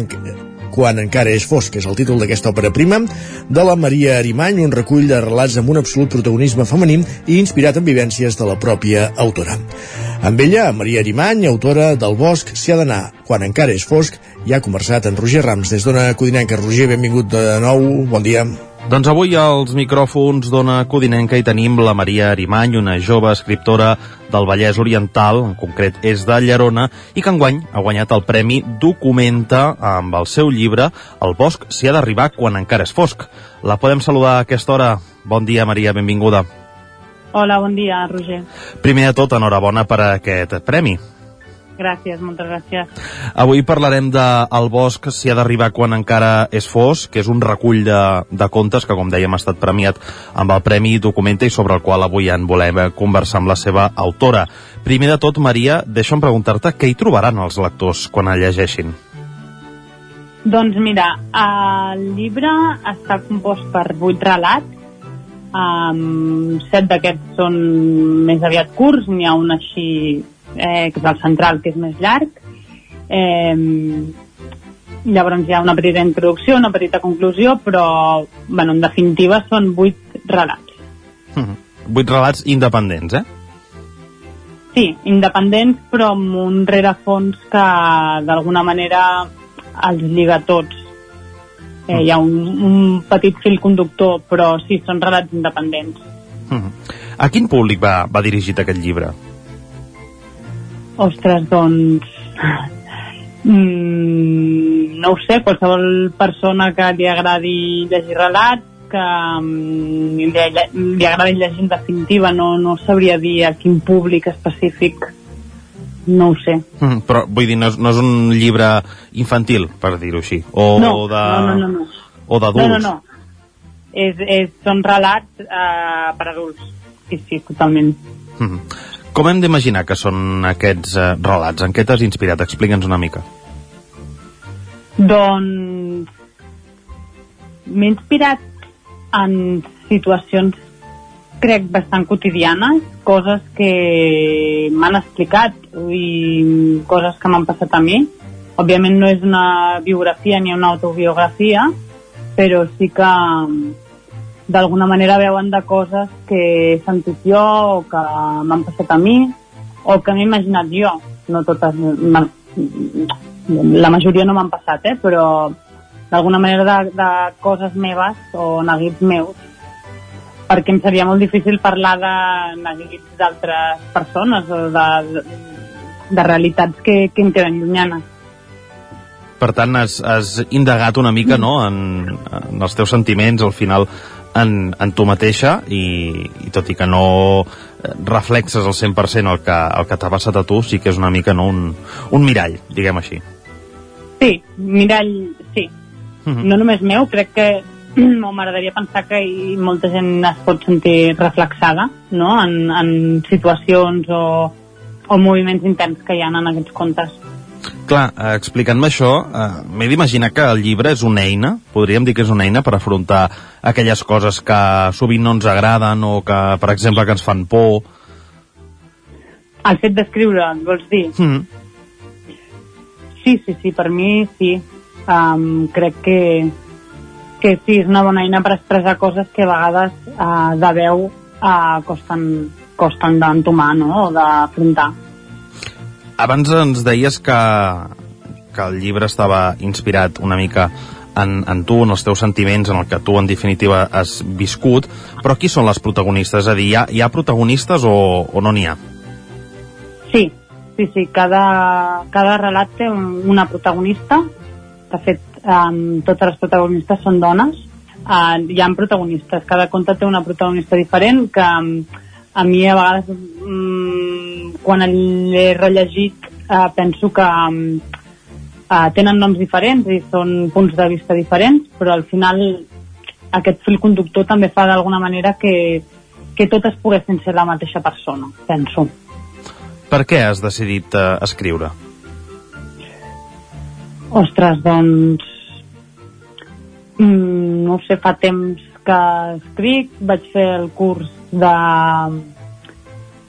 quan encara és fosc, és el títol d'aquesta òpera prima de la Maria Arimany, un recull de relats amb un absolut protagonisme femení i inspirat en vivències de la pròpia autora. Amb ella, Maria Arimany, autora del Bosc, s'hi ha d'anar quan encara és fosc, ja ha conversat en Roger Rams des d'Ona Codinenca. Roger, benvingut de nou, bon dia. Doncs avui als micròfons d'Ona Codinenca hi tenim la Maria Arimany, una jove escriptora del Vallès Oriental, en concret és de Llerona, i que enguany ha guanyat el Premi Documenta amb el seu llibre El bosc s'hi ha d'arribar quan encara és fosc. La podem saludar a aquesta hora. Bon dia, Maria, benvinguda. Hola, bon dia, Roger. Primer de tot, enhorabona per aquest premi. Gràcies, moltes gràcies. Avui parlarem de El bosc si ha d'arribar quan encara és fos, que és un recull de, de contes que, com dèiem, ha estat premiat amb el Premi Documenta i sobre el qual avui en volem conversar amb la seva autora. Primer de tot, Maria, deixa'm preguntar-te què hi trobaran els lectors quan el llegeixin. Doncs mira, el llibre està compost per vuit relats Um, set d'aquests són més aviat curts, n'hi ha un així eh, que és el central, que és més llarg. Eh, llavors hi ha una petita introducció, una petita conclusió, però bueno, en definitiva són vuit relats. Mm -hmm. Vuit relats independents, eh? Sí, independents, però amb un rerefons que d'alguna manera els lliga tots eh, hi ha un, un petit fil conductor, però sí, són relats independents. Mm. A quin públic va, va dirigit aquest llibre? Ostres, doncs... Mm, no ho sé, qualsevol persona que li agradi llegir relats, que mm, li, li agradi llegir en definitiva, no, no sabria dir a quin públic específic, no ho sé. Mm, però vull dir, no és, no és un llibre infantil, per dir-ho així, o no, de... no, no, no, no. O d'adults. No, no, no. És, és, són relats eh, per adults. Sí, sí, totalment. Mm. Com hem d'imaginar que són aquests eh, relats? En què t'has inspirat? Explica'ns una mica. Doncs m'he inspirat en situacions crec bastant quotidianes, coses que m'han explicat i coses que m'han passat a mi. Òbviament no és una biografia ni una autobiografia, però sí que d'alguna manera veuen de coses que he sentit jo o que m'han passat a mi o que m'he imaginat jo. No totes, la majoria no m'han passat, eh? però d'alguna manera de, de coses meves o neguits meus perquè em seria molt difícil parlar de neguits d'altres persones o de, de, realitats que, que em queden llunyanes. Per tant, has, has indagat una mica no, en, en els teus sentiments, al final en, en tu mateixa i, i tot i que no reflexes al 100% el que, el que t'ha passat a tu, sí que és una mica no, un, un mirall, diguem així. Sí, mirall, sí. Uh -huh. No només meu, crec que m'agradaria pensar que hi, molta gent es pot sentir reflexada no? en, en situacions o, o moviments interns que hi ha en aquests contes. Clar, eh, explicant-me això, eh, m'he d'imaginar que el llibre és una eina, podríem dir que és una eina per afrontar aquelles coses que sovint no ens agraden o que, per exemple, que ens fan por. El fet d'escriure, vols dir? Mm. Sí, sí, sí, per mi sí. Um, crec que, que sí, és una bona eina per expressar coses que a vegades uh, de veu uh, costen, costen d'entomar, no?, o d'afrontar. Abans ens deies que, que el llibre estava inspirat una mica en, en tu, en els teus sentiments, en el que tu en definitiva has viscut, però qui són les protagonistes? És a dir, hi ha, hi ha protagonistes o, o no n'hi ha? Sí, sí, sí, cada, cada relat té un, una protagonista, de fet, um, totes les protagonistes són dones, uh, hi ha protagonistes, cada conte té una protagonista diferent que um, a mi a vegades um, quan l'he rellegit uh, penso que um, uh, tenen noms diferents i són punts de vista diferents, però al final aquest fil conductor també fa d'alguna manera que, que totes poguessin ser la mateixa persona, penso. Per què has decidit uh, escriure? Ostres, doncs... Mm, no sé, fa temps que escric, vaig fer el curs de,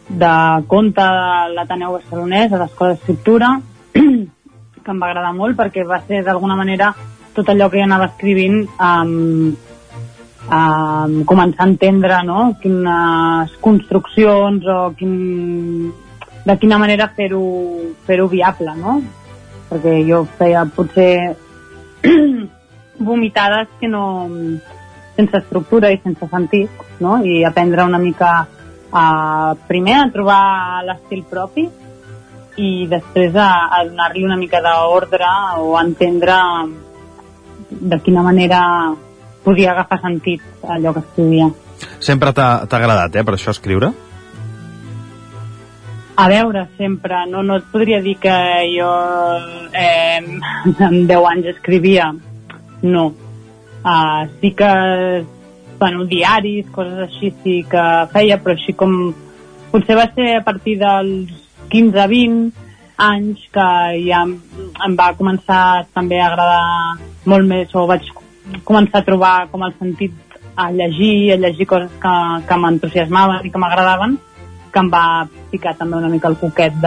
de conte de l'Ateneu Barcelonès, a l'Escola d'Escriptura, que em va agradar molt perquè va ser d'alguna manera tot allò que jo anava escrivint um, um, començar a entendre no? quines construccions o quin, de quina manera fer-ho fer, viable, no? Perquè jo feia potser vomitades que no sense estructura i sense sentit, no? I aprendre una mica a, primer a trobar l'estil propi i després a, a donar-li una mica d'ordre o a entendre de quina manera podia agafar sentit allò que escrivia. Sempre t'ha agradat, eh, per això escriure? A veure, sempre. No, no et podria dir que jo eh, en 10 anys escrivia. No. Uh, sí que, bueno, diaris, coses així sí que feia, però així com... Potser va ser a partir dels 15-20 anys que ja em va començar també a agradar molt més o vaig començar a trobar com el sentit a llegir, a llegir coses que, que m'entusiasmaven i que m'agradaven que em va picar també una mica el coquet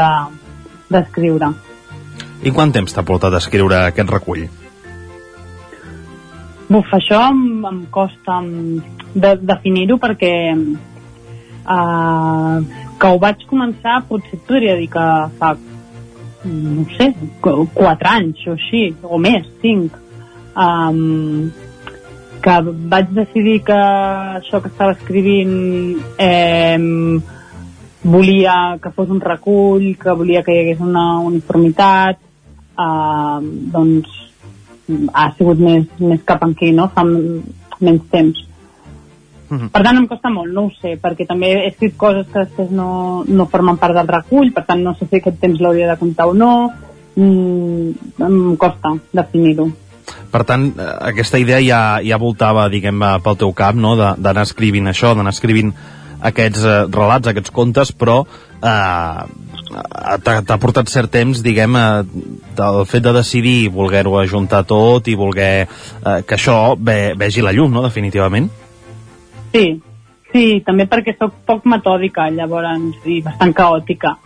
d'escriure. De, I quant temps t'ha portat a escriure aquest recull? Buf, això em, em costa de, definir-ho perquè uh, que ho vaig començar potser podria dir que fa no sé, 4 anys o així, o més, 5 um, que vaig decidir que això que estava escrivint eh, volia que fos un recull, que volia que hi hagués una uniformitat uh, doncs ha sigut més, més cap aquí, no? Fa menys temps. Mhm. Per tant, em costa molt, no ho sé, perquè també he escrit coses que després no, no formen part del recull, per tant, no sé si aquest temps l'hauria de comptar o no, mm, em costa definir-ho. Per tant, eh, aquesta idea ja, ja voltava, diguem, pel teu cap, no?, de- d'anar escrivint això, d'anar escrivint aquests eh, relats, aquests contes, però eh, t'ha t'ha portat cert temps, diguem, eh, del fet de decidir voler-ho ajuntar tot i voler eh, que això ve, vegi la llum, no?, definitivament. Sí, sí, també perquè sóc poc metòdica, llavors, i bastant caòtica.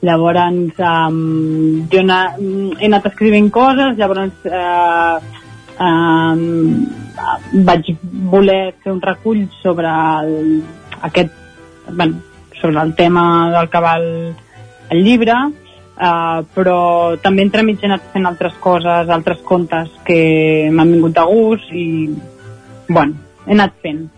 Llavors, um, jo na, he anat escrivint coses, llavors eh, um, vaig voler fer un recull sobre el, aquest, bueno, sobre el tema del que va el, el llibre, uh, però també entremig he anat fent altres coses, altres contes que m'han vingut de gust i, bueno, he anat fent.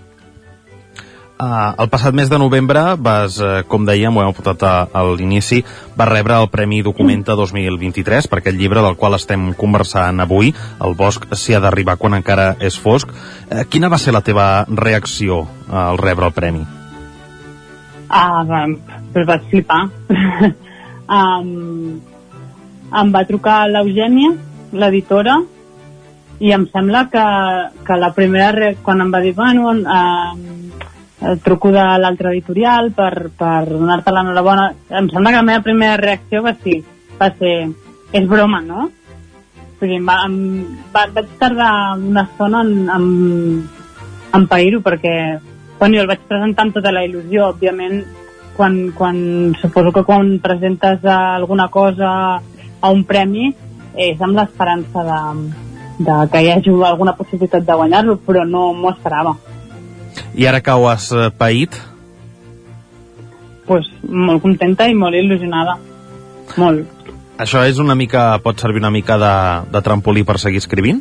Uh, el passat mes de novembre vas, uh, com dèiem, ho hem apuntat a, a l'inici, va rebre el Premi Documenta 2023 per aquest llibre del qual estem conversant avui, El bosc s'hi ha d'arribar quan encara és fosc. Uh, quina va ser la teva reacció uh, al rebre el premi? Ah, va, doncs vaig flipar. um, em va trucar l'Eugènia, l'editora, i em sembla que, que la primera, quan em va dir, bueno, eh, truco de l'altre editorial per, per donar-te l'enhorabona, em sembla que la meva primera reacció va ser, va ser és broma, no? Dir, em va, em, va, vaig tardar una estona en, en, en pair-ho perquè bueno, jo el vaig presentar amb tota la il·lusió, òbviament quan, quan suposo que quan presentes alguna cosa a un premi és amb l'esperança de, de que hi hagi alguna possibilitat de guanyar-lo, però no m'ho esperava. I ara que ho has eh, paït, pues, molt contenta i molt il·lusionada. Molt. això és una mica, pot servir una mica de, de trampolí per seguir escrivint?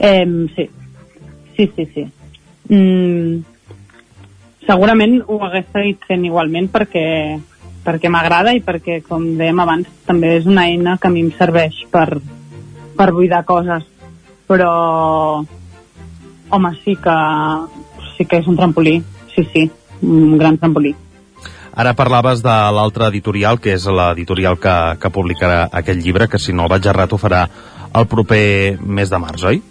Eh, sí. Sí, sí, sí. Mm, segurament ho hagués seguit fent igualment perquè, perquè m'agrada i perquè, com dèiem abans, també és una eina que a mi em serveix per, per buidar coses. Però, home, sí que, sí que és un trampolí. Sí, sí, un gran trampolí. Ara parlaves de l'altre editorial, que és l'editorial que, que publicarà aquest llibre, que si no el vaig errat ho farà el proper mes de març, oi?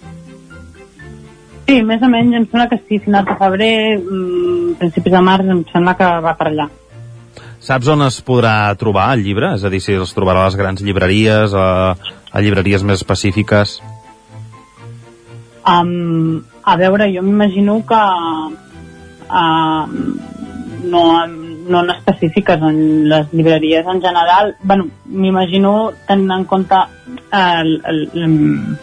Sí, més o menys, em sembla que sí, finals de febrer, mm, principis de març, em sembla que va per allà. Saps on es podrà trobar el llibre? És a dir, si es trobarà a les grans llibreries, a, a llibreries més específiques... Um, a veure, jo m'imagino que uh, no, no específiques, en les llibreries en general, bueno, m'imagino tenint en compte el, el, el,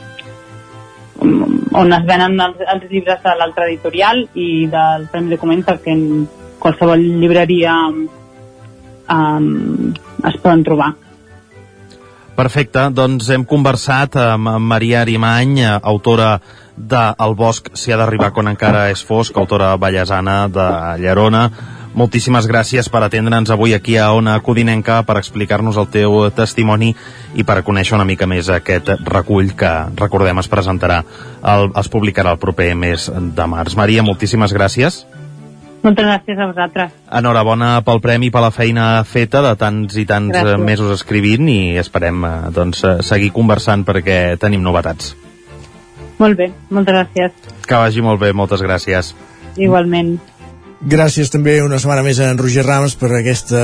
on es venen els, els llibres de l'altre editorial i del Premi Documenta que en qualsevol llibreria um, es poden trobar. Perfecte, doncs hem conversat amb Maria Arimany, eh, autora de El bosc s'hi ha d'arribar quan encara és fosc, autora ballesana de Llerona. Moltíssimes gràcies per atendre'ns avui aquí a Ona Codinenca, per explicar-nos el teu testimoni i per conèixer una mica més aquest recull que, recordem, es presentarà, el, es publicarà el proper mes de març. Maria, moltíssimes gràcies. Moltes gràcies a vosaltres. Enhorabona pel premi, per la feina feta de tants i tants Gràcies. mesos escrivint i esperem eh, doncs, eh, seguir conversant perquè tenim novetats. Molt bé, moltes gràcies. Que vagi molt bé, moltes gràcies. Igualment. Gràcies també una setmana més a en Roger Rams per, aquesta,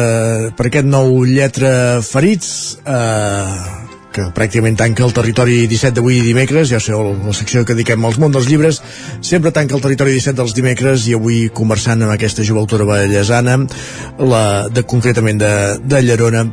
per aquest nou lletra ferits eh, que pràcticament tanca el territori 17 d'avui dimecres, ja sabeu la secció que dediquem als món dels llibres, sempre tanca el territori 17 dels dimecres i avui conversant amb aquesta jove autora ballesana la, de, concretament de, de Llerona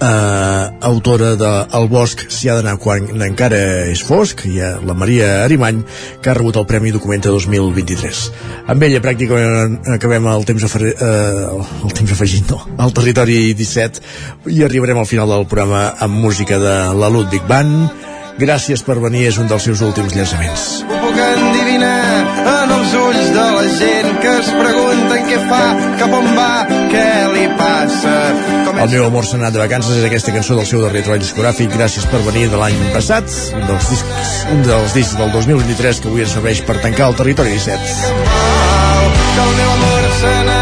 eh, autora de El bosc s'hi ha d'anar quan encara és fosc ha la Maria Arimany que ha rebut el Premi Documenta 2023 amb ella pràcticament acabem el temps, afer... eh, el temps afegit no, el territori 17 i arribarem al final del programa amb música de la Ludwig Band Gràcies per venir és un dels seus últims llançaments. Ho puc endivinar en els ulls de la gent que es pregunten què fa, cap on va, passa. Com El meu amor s'ha anat de vacances és aquesta cançó del seu darrer treball discogràfic. Gràcies per venir de l'any passat. Un dels discs, un dels discs del 2023 que avui ens serveix per tancar el territori 17 que el meu amor se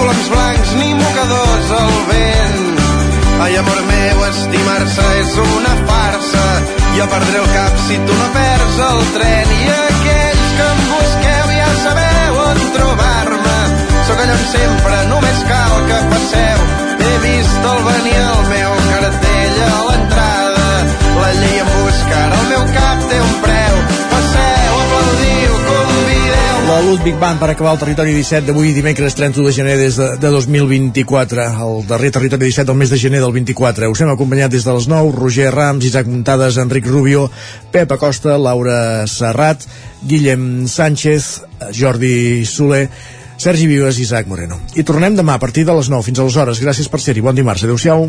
ni coloms blancs ni mocadors al vent. Ai, amor meu, estimar-se és una farsa. Jo perdré el cap si tu no perds el tren. I aquells que em busqueu ja sabeu on trobar-me. Sóc allà sempre, només cal que passeu. He vist el venir el meu cartell a l'entrada. La llei em busca, ara el meu cap Ludwig Band per acabar el territori 17 d'avui dimecres 31 de gener des de, de 2024 el darrer territori 17 del mes de gener del 24 us hem acompanyat des de les 9 Roger Rams, Isaac Muntades, Enric Rubio Pep Acosta, Laura Serrat Guillem Sánchez Jordi Soler Sergi Vives i Isaac Moreno. I tornem demà a partir de les 9 fins aleshores gràcies per ser-hi, bon dimarts, adeu-siau